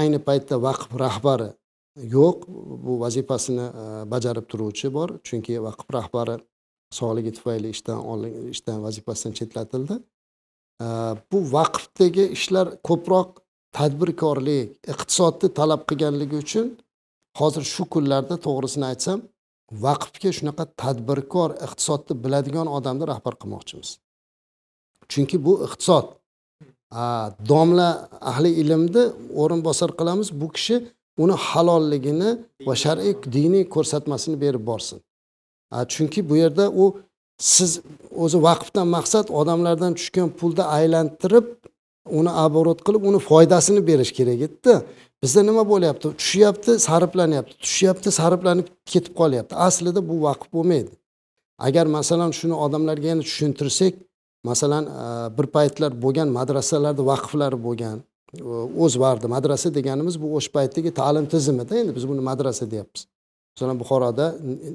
Ayni paytda vaqf rahbari yo'q bu vazifasini e, bajarib turuvchi bor. Chunki vaqf rahbari sog'ligi tufayli ishdan ishdan vazifasidan chetlatildi. E, bu vaqfdagi ishlar ko'proq tadbirkorlik iqtisodni talab qilganligi uchun hozir shu kunlarda to'g'risini aytsam vaqfga shunaqa tadbirkor iqtisodni biladigan odamni rahbar qilmoqchimiz. Chunki bu iqtisod domla ahli ilmni o'rinbosar qilamiz. Bu kishi uni halolligini va shar'iy diniy ko'rsatmasini berib borsin. Chunki bu yerda u siz o'zi vaqfdan maqsad odamlardan tushgan pulni aylantirib uni оборот qilib uni foydasini berish kerak edida bizda nima bo'lyapti? Tushyapti sarflanyapti. Tushyapti sarflanib ketib qolyapti. Aslida bu vaqf bo'lmaydi. Agar masalan shuni odamlarga yana tushuntirsak masalan bir paytlar bo'lgan madrasalarda vaqflari bo'lgan o'z vardi madrasa deganimiz bu o'sha paytdagi ta'lim tizimida endi biz buni madrasa deyapmiz. Masalan buxoroda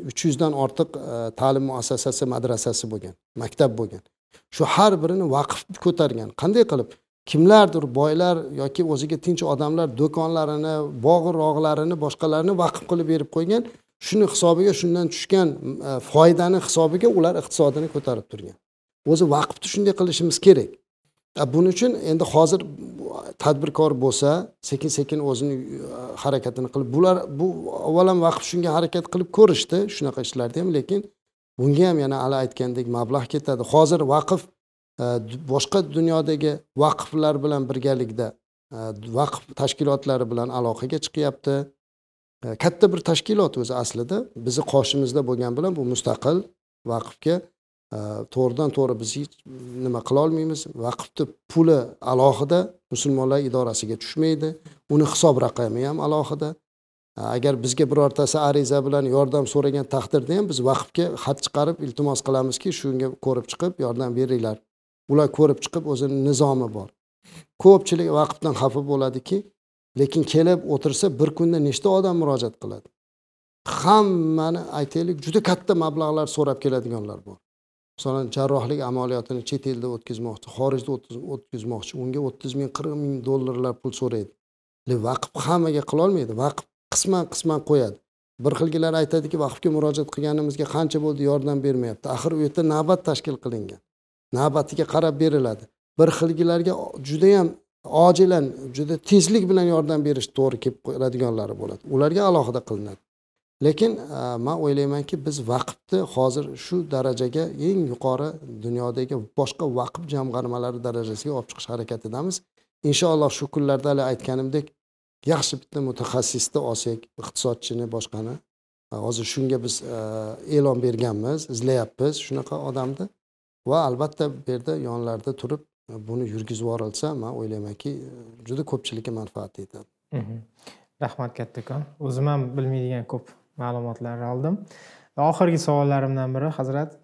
uch yuzdan ortiq e, ta'lim muassasasi madrasasi bo'lgan maktab bo'lgan. Shu har birini vaqf ko'targan. Qanday qilib? Kimlardir boylar yoki o'ziga tinch odamlar do'konlarini bog'i rog'larini boshqalarini vaqf qilib berib qo'ygan shuni hisobiga shundan tushgan e, foydani hisobiga ular iqtisodini ko'tarib turgan. O'zi vaqfni shunday qilishimiz kerak. Buning uchun endi hozir tadbirkor bo'lsa sekin sekin o'zini e, harakatini qilib bular bu avvalam vaqf shunga harakat qilib ko'rishdi shunaqa ishlarda ham lekin bunga ham yana hali aytgandek mablag' ketadi. Hozir vaqf e, boshqa dunyodagi vaqflar bilan birgalikda e, vaqf tashkilotlari bilan aloqaga chiqyapti. Katta bir tashkilot o'zi aslida bizni qoshimizda bo'lgani bilan bu mustaqil vaqfga to'g'ridan to'g'ri biz hech nima qilolmaymiz vaqfni puli alohida musulmonlar idorasiga tushmaydi. Uni hisob raqami ham alohida. Agar bizga birortasi ariza bilan yordam so'ragan taqdirda ham biz vaqfga xat chiqarib iltimos qilamizki shunga ko'rib chiqib yordam beringlar. Ular ko'rib chiqib o'zini nizomi bor. Ko'pchilik vaqfdan xafa bo'ladiki lekin kelib o'tirsa bir kunda nechta odam murojaat qiladi? Hammani aytaylik juda katta mablag'lar so'rab keladiganlar bor. Masalan jarrohlik amaliyotini chet elda o'tkazmoqchi xorijda o'tkazmoqchi unga o'ttiz ming qirq ming dollarlar pul so'raydi. Vaqf hammaga qilolmaydi vaqf qisman qisman qo'yadi. Bir xilgilar aytadiki vaqfga murojaat qilganimizga qancha bo'ldi yordam bermayapti. Axir u yerda navbat tashkil qilingan. Navbatiga qarab beriladi. Bir xilgilarga judayam ojilan juda tezlik bilan yordam berish to'g'ri kelib qoladiganlari bo'ladi. Ularga alohida qilinadi. Lekin e, man o'ylaymanki biz vaqfni hozir shu darajaga eng yuqori dunyodagi boshqa vaqf jamg'armalari darajasiga olib chiqish harakatidamiz. Inshaalloh shu kunlarda hali aytganimdek yaxshi bitta mutaxassisni olsak iqtisodchini boshqani e, hozir shunga biz e, e'lon berganmiz izlayapmiz shunaqa odamni. Va albatta bu yerda yonlarida turib buni yurgizib yuborilsa man o'ylaymanki juda ko'pchilikka manfaat yetadi mhmm. rahmat kattakon. O'zim ham bilmaydigan ko'p ma'lumotlarni oldim. Va oxirgi savollarimdan biri hazrat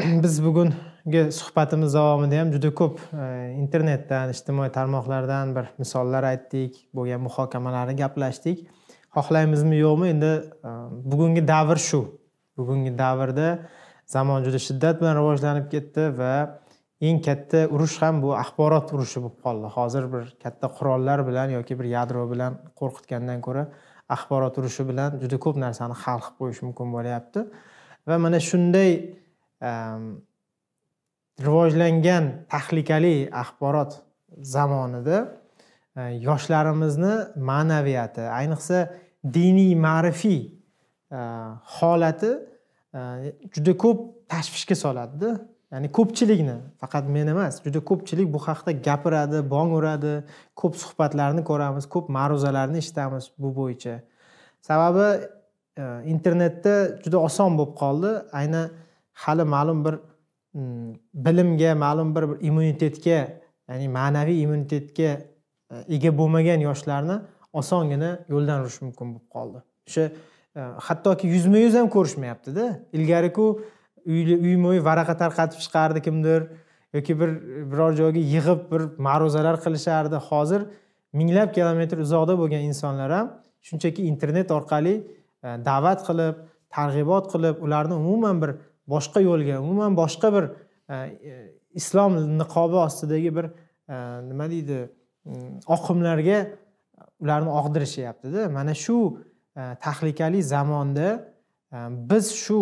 [CLEARS THROAT] biz bugungi suhbatimiz davomida ham juda ko'p e, internetdan ijtimoiy tarmoqlardan bir misollar aytdik bo'lgan muhokamalarni gaplashdik. Xohlaymizmi yo'qmi? Endi e, bugungi davr shu. Bugungi davrda zamon juda shiddat bilan rivojlanib ketdi va eng katta urush ham bu axborot urushi bo'lib qoldi. Hozir bir katta qurollar bilan yoki bir yadro bilan qo'rqitgandan ko'ra axborot urushi bilan juda ko'p narsani hal qilib qo'yish mumkin bo'lyapti. Va mana shunday ehm, rivojlangan tahlikali axborot zamonida e, yoshlarimizni ma'naviyati ayniqsa diniy ma'rifiy e, holati e, juda ko'p tashvishga soladida. Ya'ni ko'pchilikni faqat men emas juda ko'pchilik bu haqida gapiradi bong uradi ko'p suhbatlarni ko'ramiz ko'p ma'ruzalarni eshitamiz bu bo'yicha. Sababi e, internetda juda oson bo'lib qoldi. Ayni hali ma'lum bir bilimga ma'lum bir immunitetga ya'ni ma'naviy immunitetga e, ega bo'lmagan yoshlarni osongina yo'ldan urish mumkin bo'lib qoldi. O'sha e, hattoki yuzma yuz ham ko'rishmayaptida. Ilgariku uyma uy varaqa tarqatib chiqardi kimdir yoki bir biror joyga yig'ib bir ma'ruzalar qilishardi. Hozir minglab kilometr uzoqda bo'lgan insonlar ham shunchaki internet orqali e, da'vat qilib targ'ibot qilib ularni umuman bir boshqa yo'lga umuman boshqa bir e, islom niqobi ostidagi bir e, nima deydi mm, oqimlarga ularni og'dirishyaptida. Mana shu tahlikali zamonda biz shu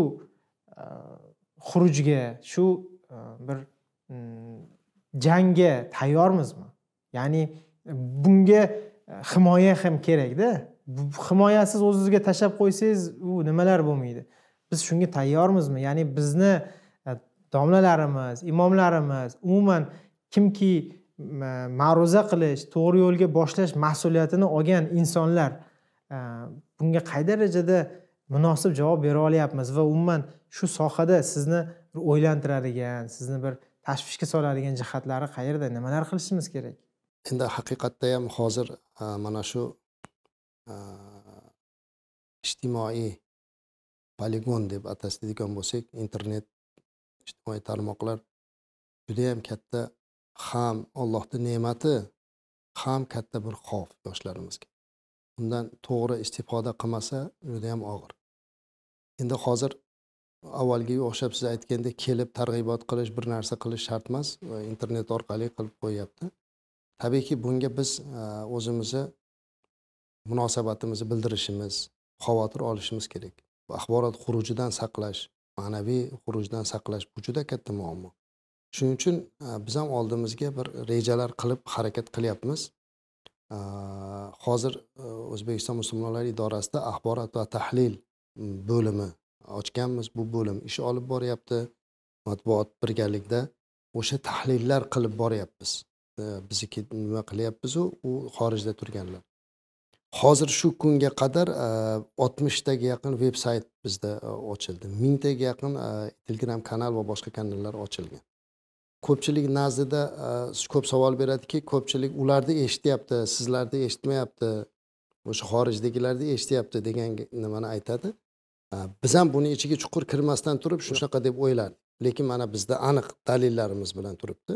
xurujga shu e, bir mm, jangga tayyormizmi? Ya'ni bunga e, himoya ham kerakda. Himoyasiz o'zizga tashlab qo'ysangiz u nimalar bo'lmaydi? Biz shunga tayyormizmi? Ya'ni bizni e, domlalarimiz imomlarimiz umuman kimki ma'ruza qilish to'g'ri yo'lga boshlash mas'uliyatini olgan insonlar bunga qay darajada munosib javob bera olyapmiz va umuman shu sohada sizni o'ylantiradigan sizni bir tashvishga soladigan jihatlari qayerda nimalar qilishimiz kerak? Endi haqiqatda ham hozir e, mana shu e, ijtimoiy poligon deb ataydigan bo'lsak internet ijtimoiy tarmoqlar judayam katta ham allohni ne'mati ham katta bir xavf yoshlarimizga. Undan to'g'ri istifoda qilmasa judayam og'ir. Endi hozir avvalgiga o'xshab siz aytgandek kelib targ'ibot qilish bir narsa qilish shart emas internet orqali qilib qo'yyapti. Tabiiyki bunga biz e, o'zimizni munosabatimizni bildirishimiz xavotir olishimiz kerak. Axborot xurujidan saqlash ma'naviy xurujdan saqlash bu juda katta muammo. Shuning uchun e, biz ham oldimizga bir rejalar qilib harakat qilyapmiz. E, hozir o'zbekiston musulmonlari idorasida axborot va tahlil bo'limi ochganmiz bu bo'lim ish olib boryapti matbuot birgalikda o'sha tahlillar qilib boryapmiz. E, Bizniki nima qilyapmizu? U xorijda turganlar. Hozir shu kunga qadar e, oltmishtaga yaqin veb sayt bizda e, ochildi. Mingtaga yaqin telegram kanal va boshqa kanallar ochilgan. Ko'pchilik nazdida ko'p savol beradiki ko'pchilik ularni eshityapti sizlarda eshitmayapti o'sha xorijdagilarni eshityapti degan nimani aytadi. Э, biz ham buni ichiga chuqur kirmasdan turib shunaqa deb o'ylardik. Lekin mana bizda aniq dalillarimiz bilan turibdi.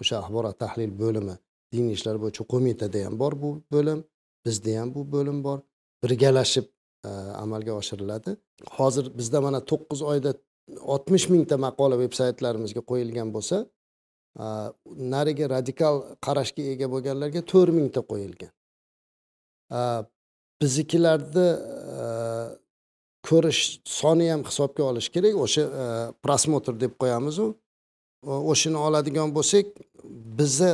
O'sha axborot tahlil bo'limi diniy ishlar bo'yicha qo'mitada ham bor bu bo'lim bizda ham bu bo'lim bor. Birgalashib e, amalga oshiriladi. Hozir bizda mana to'qqiz oyda oltmish mingta maqola veb saytlarimizga qo'yilgan bo'lsa e, narigi radikal qarashga ega bo'lganlarga to'rt mingta qo'yilgan. E, biznikilarni e, ko'rish soni ham hisobga olish kerak. O'sha e, prosmotr deb qo'yamizu o'shani oladigan bo'lsak bizni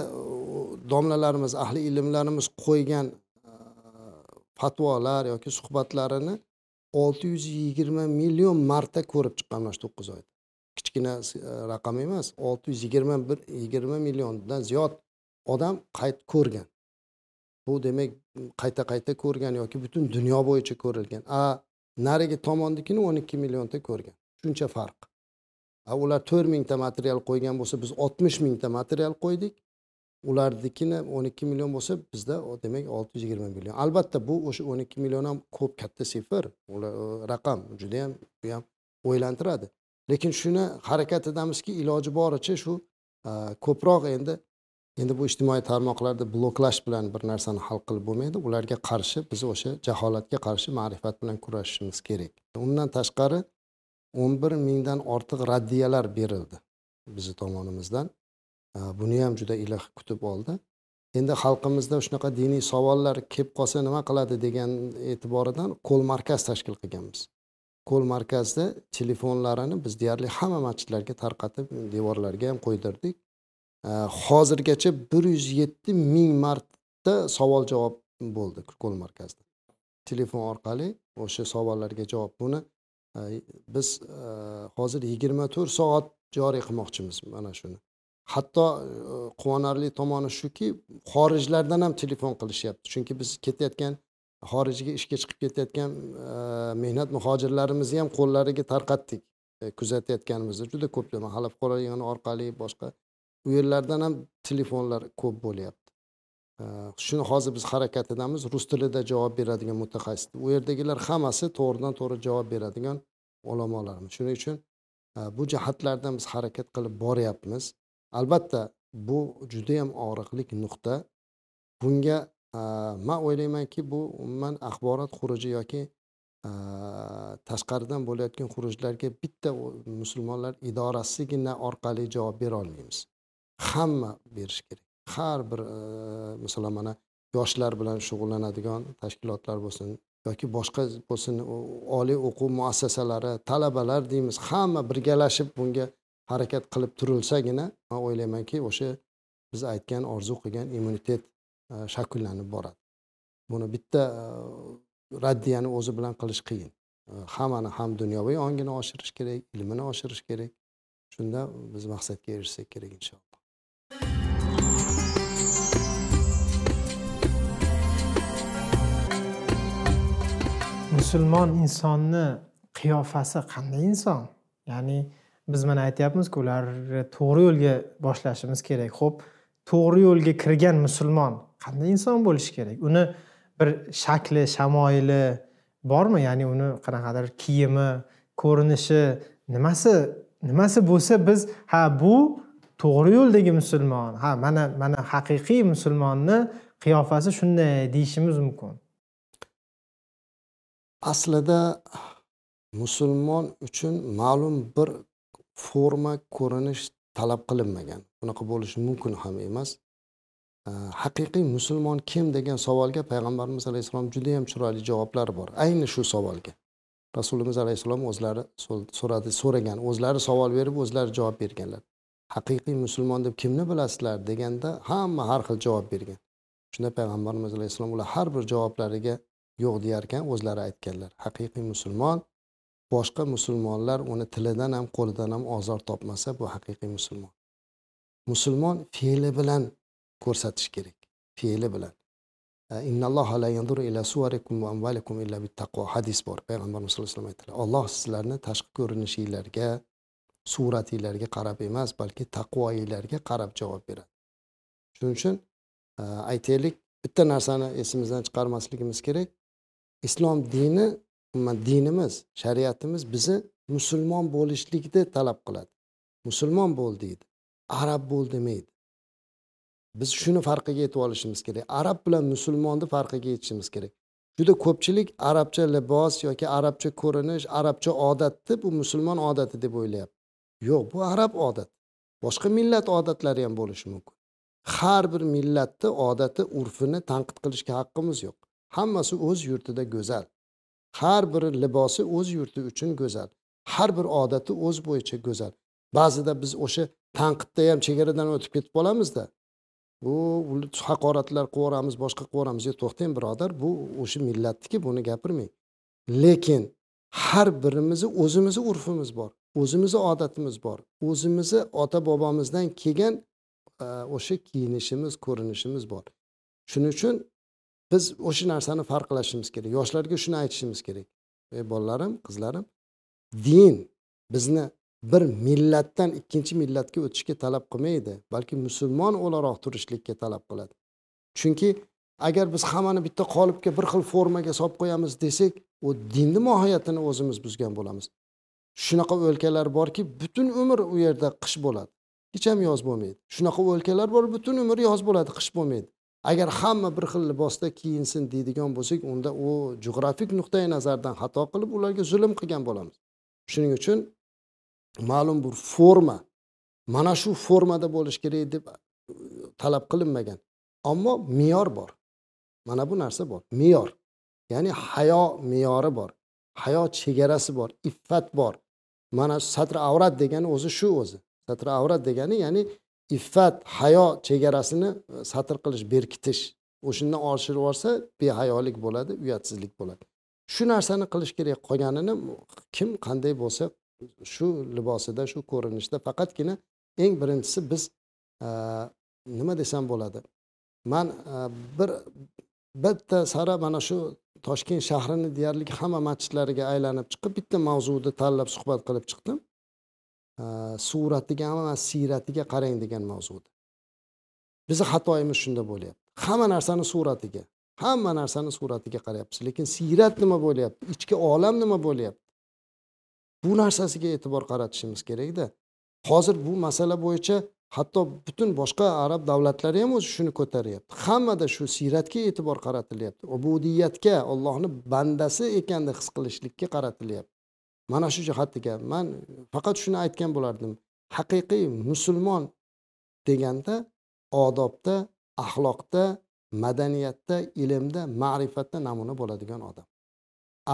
domlalarimiz ahli ilmlarimiz qo'ygan e, fatvolar yoki suhbatlarini olti yuz yigirma million marta ko'rib chiqqan mana shu to'qqiz oyda. Kichkina e, raqam emas olti yuz yigirma bir yigirma milliondan ziyod odam qayt ko'rgan. Bu demak qayta qayta ko'rgan yoki butun dunyo bo'yicha ko'rilgan. A narigi tomondikini o'n ikki millionta ko'rgan. Shuncha farq. A ular to'rt mingta material qo'ygan bo'lsa biz oltmish mingta material qo'ydik. Ularnikini o'n ikki million bo'lsa bizda demak olti yuz yigirma million. Albatta bu o'sha o'n ikki million ham ko'p katta sifr. Raqam judayam bu ham o'ylantiradi. Lekin shuni harakatdamizki, iloji boricha shu ko'proq endi endi bu ijtimoiy tarmoqlarda bloklash bilan bir narsani hal qilib bo'lmaydi. Ularga qarshi biz o'sha jaholatga qarshi ma'rifat bilan kurashishimiz kerak. Undan tashqari o'n bir mingdan ortiq raddiyalar berildi bizni tomonimizdan. Buni ham juda iliq kutib oldi. Endi xalqimizda shunaqa diniy savollar kelib qolsa nima qiladi degan e'tiboridan qo'l markaz tashkil qilganmiz. Qo'l markazda telefonlarini biz deyarli hamma masjidlarga tarqatib devorlarga ham qo'ydirdik. Э, hozirgacha bir yuz yetti ming marta savol javob bo'ldi qo'l markazida. Telefon orqali o'sha savollarga javob buni e, biz e, hozir yigirma to'rt soat joriy qilmoqchimiz mana shuni. Hatto e, quvonarli tomoni shuki xorijlardan ham telefon qilishyapti. Chunki biz ketayotgan xorijga ishga chiqib ketayotgan mehnat muhojirlarimizni ham qo'llariga tarqatdik. Kuzatayotganimizda juda ko'plab mahalla fuqaro yig'ini orqali boshqa u yerlardan ham telefonlar ko'p bo'lyapti. Shuni hozir biz harakat edamiz rus tilida javob beradigan mutaxassis u yerdagilar hammasi to'g'ridan to'g'ri javob beradigan ulamolarimiz. Shuning uchun e, bu jihatlardan biz harakat qilib boryapmiz. Albatta bu judayam og'riqli nuqta. Bunga e, man o'ylaymanki bu umuman axborot xuruji yoki e, tashqaridan bo'layotgan xurujlarga bitta musulmonlar idorasigina orqali javob bera olmaymiz. Hamma berishi kerak. Har bir e, masalan mana yoshlar bilan shug'ullanadigan tashkilotlar bo'lsin yoki boshqa bo'lsin oliy o'quv muassasalari talabalar deymiz hamma birgalashib bunga harakat qilib turilsagina man o'ylaymanki o'sha biz aytgan orzu qilgan immunitet e, shakllanib boradi. Buni bitta e, raddiyani o'zi bilan qilish qiyin. E, hammani ham dunyoviy ongini oshirish kerak ilmini oshirish kerak. Shunda biz maqsadga erishsak kerak inshaalloh. Musulmon insonni qiyofasi qanday inson? Ya'ni biz mana aytyapmizku ularni to'g'ri yo'lga boshlashimiz kerak. Ho'p to'g'ri yo'lga kirgan musulmon qanday inson bo'lishi kerak? Uni bir shakli shamoyili bormi? Ya'ni uni qanaqadir kiyimi ko'rinishi nimasi nimasi bo'lsa biz ha bu to'g'ri yo'ldagi musulmon ha mana mana haqiqiy musulmonni qiyofasi shunday deyishimiz mumkin. Aslida musulmon uchun ma'lum bir forma ko'rinish talab qilinmagan. Bunaqa bo'lishi mumkin ham emas. Haqiqiy musulmon kim degan savolga payg'ambarimiz alayhissalom judayam chiroyli javoblari bor. Ayni shu savolga. Rasulimiz alayhissalom o'zlari so'radi so'ragan o'zlari savol berib o'zlari javob berganlar. Haqiqiy musulmon deb kimni bilasizlar deganda hamma har xil javob bergan. Shunda payg'ambarimiz alayhissalom ular har bir javoblariga yo'q deyarkan o'zlari aytganlar. Haqiqiy musulmon boshqa musulmonlar uni tilidan ham qo'lidan ham ozor topmasa bu haqiqiy musulmon. Musulmon fe'li bilan ko'rsatish kerak fe'li bilan. E, Innalloha la yanzuru ila suvarikum va amvalikum illa bittaqvo. Hadis bor payg'ambarimiz sallallohu alayhi vasallam aytdilar. Alloh sizlarni tashqi ko'rinishinglarga suratinglarga qarab emas balki taqvoinglarga qarab javob beradi. Shuning uchun e, aytaylik bitta narsani esimizdan chiqarmasligimiz kerak. Islom dini dinimiz shariatimiz bizni musulmon bo'lishlikni talab qiladi. Musulmon bo'l deydi arab bo'l demaydi. Biz shuni farqiga yetib olishimiz kerak. Arab bilan musulmonni farqiga yetishimiz kerak. Juda ko'pchilik arabcha libos yoki arabcha ko'rinish arabcha odatni bu musulmon odati deb o'ylayapti. Yo'q bu arab odati. Boshqa millat odatlari ham bo'lishi mumkin. Har bir millatni odati urfini tanqid qilishga haqqimiz yo'q. Hammasi o'z yurtida go'zal. Har bir libosi o'z yurti uchun go'zal. Har bir odati o'z bo'yicha go'zal. Ba'zida biz o'sha tanqidda ham chegaradan o'tib ketib qolamizda. Bu haqoratlar qilib boshqa qilib yo to'xtang birodar bu o'sha millatniki buni gapirmang. Lekin har birimizni o'zimizni urfimiz bor o'zimizni odatimiz bor. O'zimizni ota bobomizdan kelgan e, o'sha kiyinishimiz ko'rinishimiz bor. Shuning uchun biz o'sha narsani farqlashimiz kerak. Yoshlarga shuni aytishimiz kerak. Ey bolalarim qizlarim din bizni bir millatdan ikkinchi millatga o'tishga talab qilmaydi balki musulmon o'laroq turishlikka talab qiladi. Chunki agar biz hammani bitta qolipga bir xil formaga solib qo'yamiz desak u dinni mohiyatini o'zimiz buzgan bo'lamiz. Shunaqa o'lkalar borki butun umr u yerda qish bo'ladi. Hech ham yoz bo'lmaydi. Shunaqa o'lkalar bor butun umr yoz bo'ladi qish bo'lmaydi. Agar hamma bir xil libosda kiyinsin deydigan bo'lsak unda u jug'rafik nuqtai nazardan xato qilib ularga zulm qilgan bo'lamiz. Shuning uchun ma'lum bir forma mana shu formada bo'lishi kerak deb uh, talab qilinmagan. Ammo me'yor bor. Mana bu narsa bor. Me'yor ya'ni hayo me'yori bor. Hayo chegarasi bor iffat bor. Mana satr avrat degani o'zi shu o'zi. Satr avrat degani ya'ni iffat hayo chegarasini e, satr qilish berkitish. O'shandan oshirib yuborsa behayolik bo'ladi uyatsizlik bo'ladi. Shu narsani qilish kerak qolganini kim qanday bo'lsa shu libosida shu ko'rinishda faqatgina eng birinchisi biz e, nima desam bo'ladi. Man e, bir bitta sara mana shu toshkent shahrini deyarli hamma masjidlariga aylanib chiqib bitta mavzuni tanlab suhbat qilib chiqdim. Suratiga emas siyratiga qarang degan mavzuda bizni xatoyimiz shunda bo'lyapti hamma narsani suratiga hamma narsani suratiga qarayapmiz lekin siyrat nima bo'lyapti ichki olam nima bo'lyapti bu narsasiga e'tibor qaratishimiz kerakda hozir bu masala bo'yicha hatto butun boshqa arab davlatlari ham o'zi shuni ko'taryapti hammada shu siyratga e'tibor qaratilyapti ubudiyatga ollohni bandasi ekanini his qilishlikka qaratilyapti mana shu jihatiga man faqat shuni aytgan bo'lardim. Haqiqiy musulmon deganda odobda axloqda madaniyatda ilmda ma'rifatda namuna bo'ladigan odam.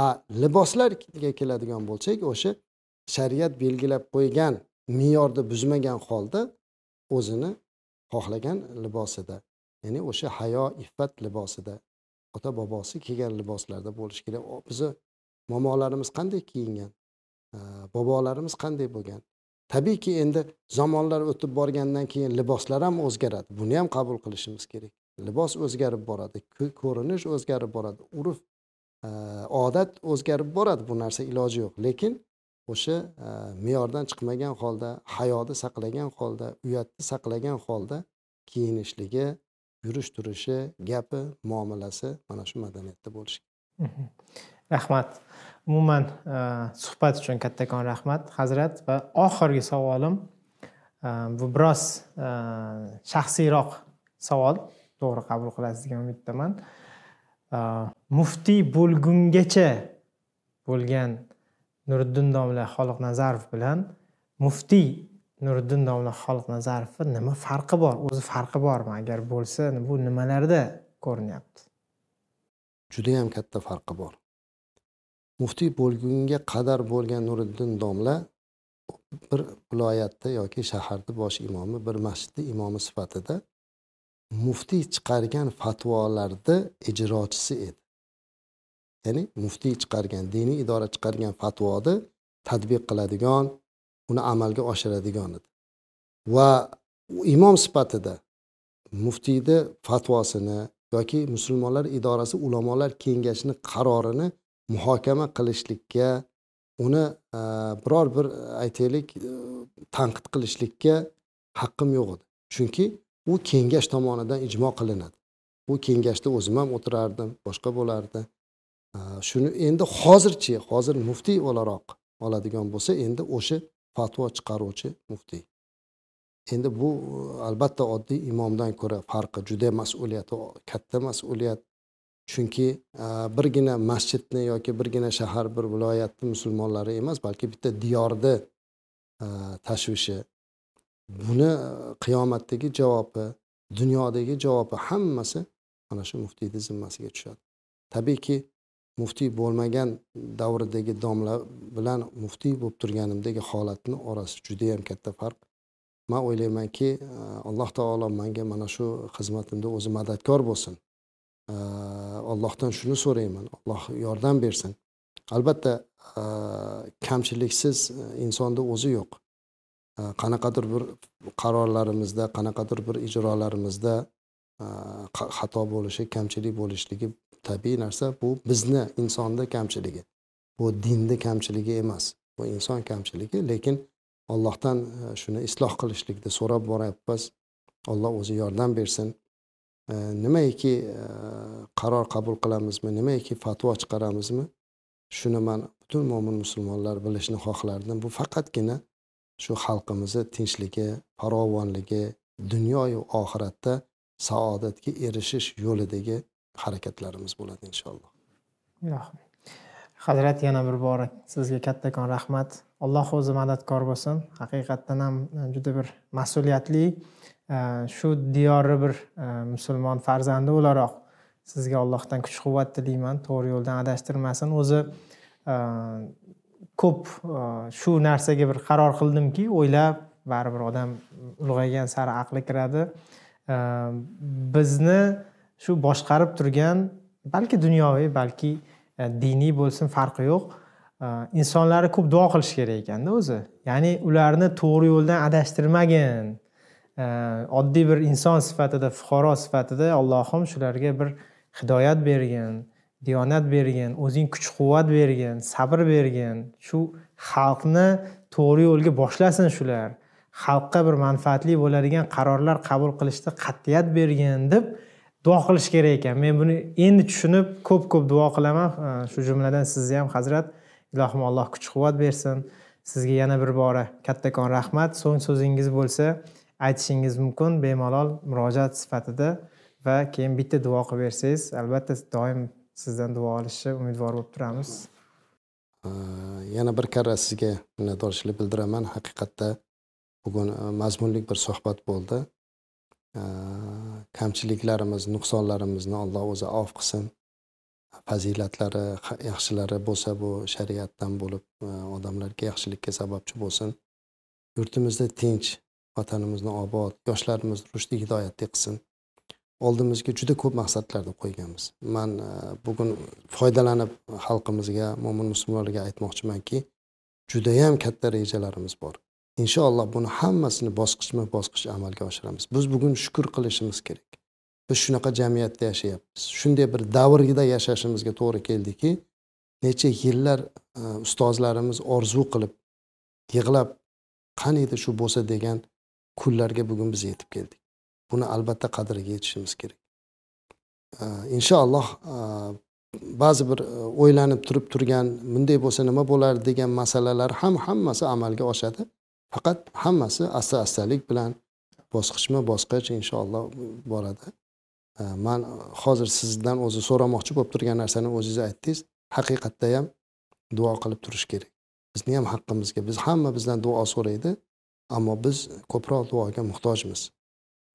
A liboslarga keladigan bo'lsak o'sha shariat belgilab qo'ygan me'yorni buzmagan holda o'zini xohlagan libosida ya'ni o'sha hayo iffat libosida ota bobosi kiygan liboslarda bo'lishi kerak. Bizni momolarimiz qanday kiyingan? Bobolarimiz qanday bo'lgan? Tabiiyki endi zamonlar o'tib borgandan keyin liboslar ham o'zgaradi. Buni ham qabul qilishimiz kerak. Libos o'zgarib boradi ko'rinish o'zgarib boradi urf odat o'zgarib boradi. Bu narsa iloji yo'q. Lekin o'sha me'yordan chiqmagan holda hayoni saqlagan holda uyatni saqlagan holda kiyinishligi yurish turishi gapi muomalasi mana shu madaniyatda bo'lishi mhmm. rahmat. Umuman e, suhbat uchun kattakon rahmat hazrat. Va oxirgi savolim e, bu biroz e, shaxsiyroq savol. To'g'ri qabul qilasiz degan umiddaman muftiy bo'lgungacha bo'lgan nuriddin domla xoliqnazarov bilan muftiy nuriddin domla xoliqnazarovni nima farqi bor? O'zi farqi bormi? Agar bo'lsa bu nimalarda ko'rinyapti? Judayam katta farqi bor. Muftiy bo'lgunga qadar bo'lgan nuriddin domla bir viloyatda yoki shaharni bosh imomi bir masjidni imomi sifatida muftiy chiqargan fatvolarni ijrochisi edi. Ya'ni muftiy chiqargan diniy idora chiqargan fatvoni tadbiq qiladigan uni amalga oshiradigan edi. Va imom sifatida muftiyni fatvosini yoki musulmonlar idorasi ulamolar kengashini qarorini muhokama qilishlikka uni e, biror bir aytaylik e, tanqid qilishlikka haqqim yo'q edi. Chunki u kengash tomonidan ijmo qilinadi. Bu kengashda o'zim ham o'tirardim boshqa bo'lardi. E, shuni endi hozirchi hozir muftiy o'laroq oladigan bo'lsa endi o'sha fatvo chiqaruvchi muftiy. Endi bu e, albatta oddiy imomdan ko'ra farqi juda mas'uliyati katta mas'uliyat. Chunki e, birgina masjidni yoki birgina shahar bir viloyatni musulmonlari emas balki bitta diyorni e, tashvishi. Buni e, qiyomatdagi javobi dunyodagi javobi hammasi mana shu muftiyni zimmasiga tushadi. Tabiiyki muftiy bo'lmagan davridagi domla bilan muftiy bo'lib turganimdagi holatni orasi judayam katta farq. Man o'ylaymanki alloh taolo manga mana shu xizmatimda o'zi madadkor bo'lsin. Allohdan shuni so'rayman. Alloh yordam bersin. Albatta e, kamchiliksiz e, insonda o'zi yo'q. E, qanaqadir bir qarorlarimizda qanaqadir bir ijrolarimizda xato bo'lishi kamchilik bo'lishligi tabiiy narsa. Bu bizni insonni kamchiligi. Bu dinni kamchiligi emas. Bu inson kamchiligi. Lekin allohdan shuni isloh qilishlikni so'rab boryapmiz alloh o'zi yordam bersin. Nimaiki e, qaror qabul qilamizmi? Nimaiki fatvo chiqaramizmi? Shuni man butun mo'min musulmonlar bilishni xohlardim. Bu faqatgina shu xalqimizni tinchligi farovonligi dunyoyu oxiratda saodatga erishish yo'lidagi harakatlarimiz bo'ladi inshaalloh. Hazrat yana bir bor sizga kattakon rahmat. Alloh o'zi madadkor bo'lsin. Haqiqatdan ham juda bir mas'uliyatli shu diyori bir e, musulmon farzandi o'laroq. Sizga allohdan kuch quvvat tilayman to'g'ri yo'ldan adashtirmasin. O'zi e, ko'p e, shu narsaga bir qaror qildimki o'ylab baribir odam ulg'aygan sari aqli kiradi. Bizni shu boshqarib turgan balki dunyoviy balki diniy bo'lsin farqi yo'q. Insonlarni ko'p duo qilish kerak ekanda o'zi. Ya'ni ularni to'g'ri yo'ldan adashtirmagin. Oddiy bir inson sifatida fuqaro sifatida allohim shularga bir hidoyat bergin diyonat bergin o'zing kuch quvvat bergin sabr bergin. Shu xalqni to'g'ri yo'lga boshlasin shular. Xalqqa bir manfaatli bo'ladigan qarorlar qabul qilishda qat'iyat bergin deb duo qilish kerak ekan. Men buni endi tushunib ko'p ko'p duo qilaman. Shu jumladan sizni ham hazrat ilohim alloh kuch quvvat bersin. Sizga yana bir bora kattakon rahmat. So'ng so'zingiz bo'lsa aytishingiz mumkin bemalol murojaat sifatida va keyin bitta duo qilib bersangiz albatta doim sizdan duo olishni umidvor bo'lib turamiz. Yana bir karra sizga minnatdorchilik bildiraman. Haqiqatda bugun mazmunli bir suhbat bo'ldi. Kamchiliklarimiz nuqsonlarimizni alloh o'zi avf qilsin. Fazilatlari yaxshilari bo'lsa bu shariatdan bo'lib odamlarga yaxshilikka sababchi bo'lsin. Yurtimizda tinch vatanimizni obod yoshlarimiz rushdi hidoyatli qilsin oldimizga juda ko'p maqsadlarni qo'yganmiz. Man e, bugun foydalanib xalqimizga mo'min musulmonlarga aytmoqchimanki judayam katta rejalarimiz bor. Inshaalloh buni hammasini bosqichma bosqich amalga oshiramiz. Biz bugun shukur qilishimiz kerak. Biz shunaqa jamiyatda yashayapmiz. Shunday bir davrda yashashimizga to'g'ri keldiki necha yillar e, ustozlarimiz orzu qilib yig'lab qani edi shu bo'lsa degan kunlarga bugun biz yetib keldik. Buni albatta qadriga yetishimiz kerak. Inshaalloh ba'zi bir o'ylanib turib turgan bunday bo'lsa nima bo'lardi degan masalalar ham hammasi amalga oshadi. Faqat hammasi asta astalik bilan bosqichma bosqich inshaalloh boradi. Man hozir sizdan o'zi so'ramoqchi bo'lib turgan narsani o'zingiz aytdingiz. Haqiqatda ham duo qilib turish kerak. Bizni ham haqqimizga biz hamma bizdan duo so'raydi. Ammo biz ko'proq duoga muhtojmiz.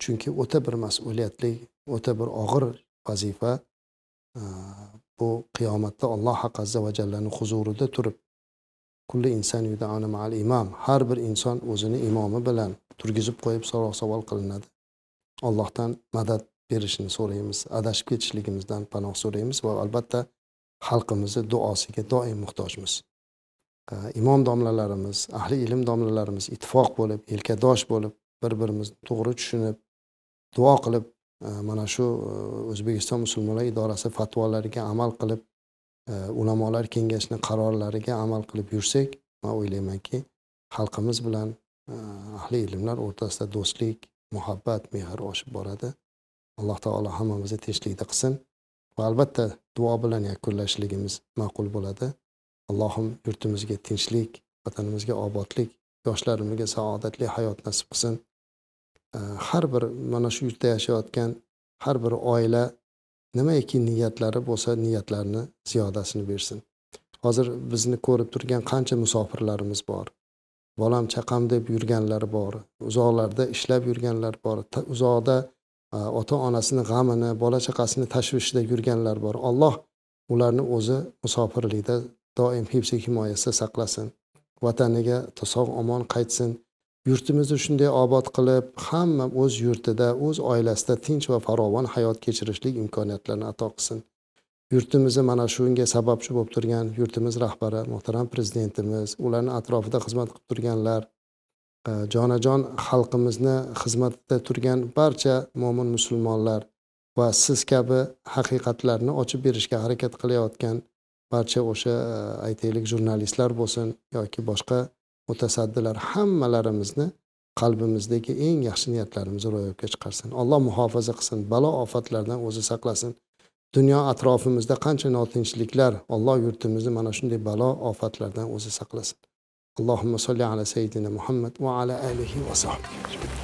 Chunki o'ta bir mas'uliyatli o'ta bir og'ir vazifa bu qiyomatda alloh azza va jallani huzurida turib kulli inson mal imom har bir inson o'zini imomi bilan turgizib qo'yib so'roq savol qilinadi. Allohdan madad berishini so'raymiz adashib ketishligimizdan panoh so'raymiz va albatta xalqimizni duosiga doim muhtojmiz. Imom domlalarimiz ahli ilm domlalarimiz ittifoq bo'lib yelkadosh bo'lib bir birimizni to'g'ri tushunib duo qilib mana shu o'zbekiston musulmonlar idorasi fatvolariga amal qilib ulamolar kengashini qarorlariga amal qilib yursak man o'ylaymanki xalqimiz bilan ahli ilmlar o'rtasida do'stlik muhabbat mehr oshib boradi alloh taolo hammamizni tinchlikda qilsin va albatta duo bilan yakunlashligimiz ma'qul bo'ladi allohim yurtimizga tinchlik vatanimizga obodlik yoshlarimizga saodatli hayot nasib qilsin. Har bir mana shu yurtda yashayotgan har bir oila nimaiki niyatlari bo'lsa niyatlarini ziyodasini bersin. Hozir bizni ko'rib turgan qancha musofirlarimiz bor. Bolam chaqam deb yurganlar bor uzoqlarda ishlab yurganlar bor uzoqda ota onasini g'amini bola chaqasini tashvishida yurganlar bor. Alloh ularni o'zi musofirlikda doim hibsi himoyasida saqlasin. Vataniga sog' omon qaytsin. Yurtimizni shunday obod qilib hamma o'z yurtida o'z oilasida tinch va farovon hayot kechirishlik imkoniyatlarini ato qilsin. Yurtimizni mana shunga sababchi bo'lib turgan yurtimiz rahbari muhtaram prezidentimiz ularni atrofida xizmat qilib turganlar e, jonajon xalqimizni xizmatida turgan barcha mo'min musulmonlar va siz kabi haqiqatlarni ochib berishga harakat qilayotgan barcha o'sha e, aytaylik jurnalistlar bo'lsin yoki boshqa mutasaddilar hammalarimizni qalbimizdagi eng yaxshi niyatlarimizni ro'yobga chiqarsin. Alloh muhofaza qilsin balo ofatlardan o'zi saqlasin. Dunyo atrofimizda qancha notinchliklar alloh yurtimizni mana shunday balo ofatlardan o'zi saqlasin. Allohimma solli ala sayyidina muhammad va ala alihi va sahbihi